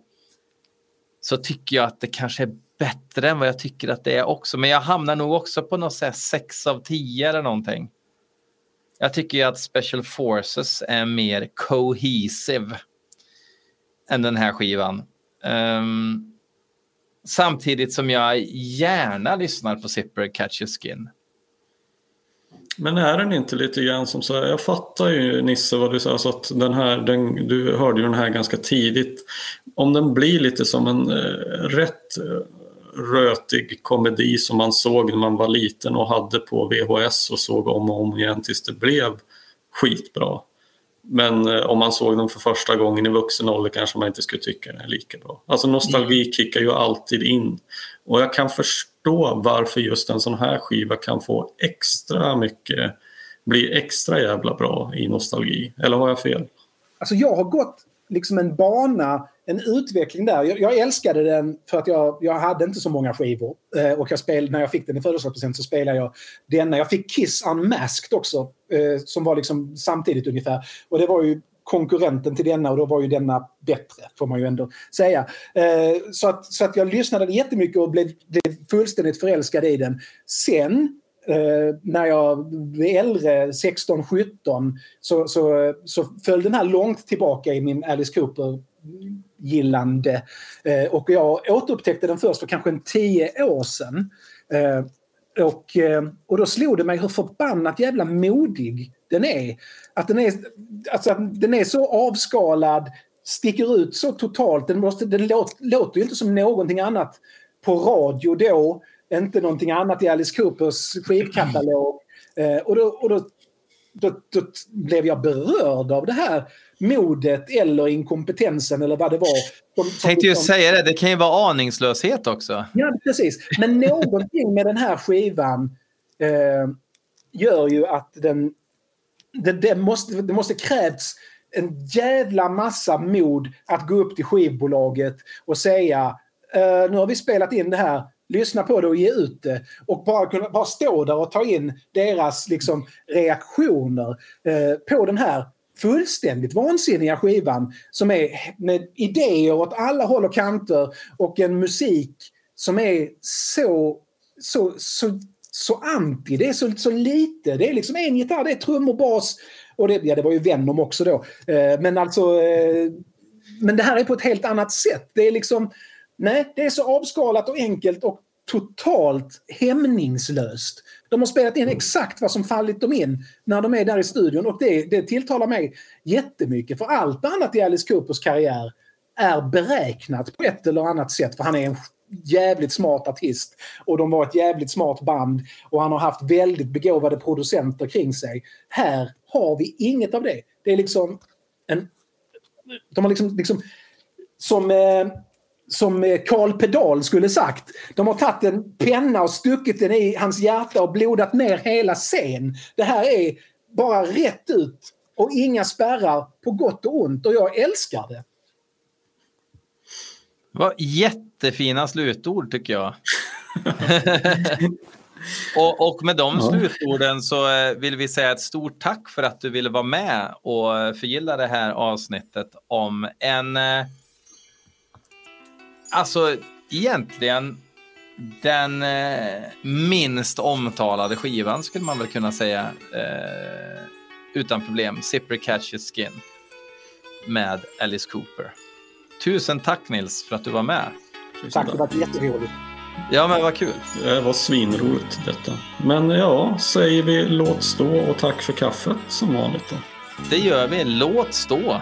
Speaker 1: så tycker jag att det kanske är bättre än vad jag tycker att det är också. Men jag hamnar nog också på något sätt 6 av 10 eller någonting. Jag tycker ju att Special Forces är mer cohesive än den här skivan. Um, samtidigt som jag gärna lyssnar på Zipper Catch Your Skin.
Speaker 2: Men är den inte lite grann som så här, jag fattar ju Nisse vad du sa, så att den här, den, du hörde ju den här ganska tidigt. Om den blir lite som en eh, rätt rötig komedi som man såg när man var liten och hade på VHS och såg om och om igen tills det blev skitbra. Men eh, om man såg den för första gången i vuxen ålder kanske man inte skulle tycka den är lika bra. Alltså nostalgi kickar ju alltid in. Och jag kan förstå varför just en sån här skiva kan få extra mycket, bli extra jävla bra i nostalgi. Eller har jag fel?
Speaker 3: Alltså jag har gått liksom en bana, en utveckling där. Jag, jag älskade den för att jag, jag hade inte så många skivor. Eh, och jag spel, när jag fick den i födelsedagspresent så spelade jag denna. Jag fick Kiss Unmasked också, eh, som var liksom samtidigt ungefär. Och det var ju konkurrenten till denna och då var ju denna bättre, får man ju ändå säga. Eh, så, att, så att jag lyssnade jättemycket och blev, blev fullständigt förälskad i den. Sen Uh, när jag blev äldre, 16-17, så, så, så föll den här långt tillbaka i min Alice Cooper gillande. Eh, och jag återupptäckte den först för kanske en tio år sedan. Eh, och, eh, och då slog det mig hur förbannat jävla modig den är. Att den är, alltså, att den är så avskalad, sticker ut så totalt. Den, måste, den låter, låter ju inte som någonting annat på radio då inte någonting annat i Alice Coopers skivkatalog. Och då, och då, då, då, blev jag berörd av det här modet eller inkompetensen eller vad det var.
Speaker 1: Jag tänkte ju säga det, det kan ju vara aningslöshet också.
Speaker 3: Ja, precis. Men någonting med den här skivan eh, gör ju att den... Det, det, måste, det måste krävts en jävla massa mod att gå upp till skivbolaget och säga eh, nu har vi spelat in det här lyssna på det och ge ut det. Och bara kunna bara stå där och ta in deras liksom, reaktioner eh, på den här fullständigt vansinniga skivan som är med idéer åt alla håll och kanter och en musik som är så, så, så, så anti. Det är så, så lite. Det är liksom en gitarr, det är trummor, bas och det, ja, det var ju Venom också då. Eh, men alltså... Eh, men det här är på ett helt annat sätt. Det är liksom Nej, det är så avskalat och enkelt och totalt hämningslöst. De har spelat in exakt vad som fallit dem in när de är där i studion och det, det tilltalar mig jättemycket för allt annat i Alice Coopers karriär är beräknat på ett eller annat sätt för han är en jävligt smart artist och de var ett jävligt smart band och han har haft väldigt begåvade producenter kring sig. Här har vi inget av det. Det är liksom en... De har liksom, liksom som... Eh, som Karl Pedal skulle sagt. De har tagit en penna och stuckit den i hans hjärta och blodat ner hela scen. Det här är bara rätt ut och inga spärrar på gott och ont och jag älskar det.
Speaker 1: Vad jättefina slutord tycker jag. [laughs] och, och, med de slutorden så eh, vill vi säga ett stort tack för att du ville vara med och förgylla det här avsnittet om en eh, Alltså egentligen den eh, minst omtalade skivan skulle man väl kunna säga eh, utan problem. Zipper Catches Skin med Alice Cooper. Tusen tack Nils för att du var med.
Speaker 3: tack, det var jätteroligt.
Speaker 1: Ja, men vad kul.
Speaker 2: Det var svinroligt detta. Men ja, säger vi låt stå och tack för kaffet som vanligt då.
Speaker 1: Det gör vi. Låt stå.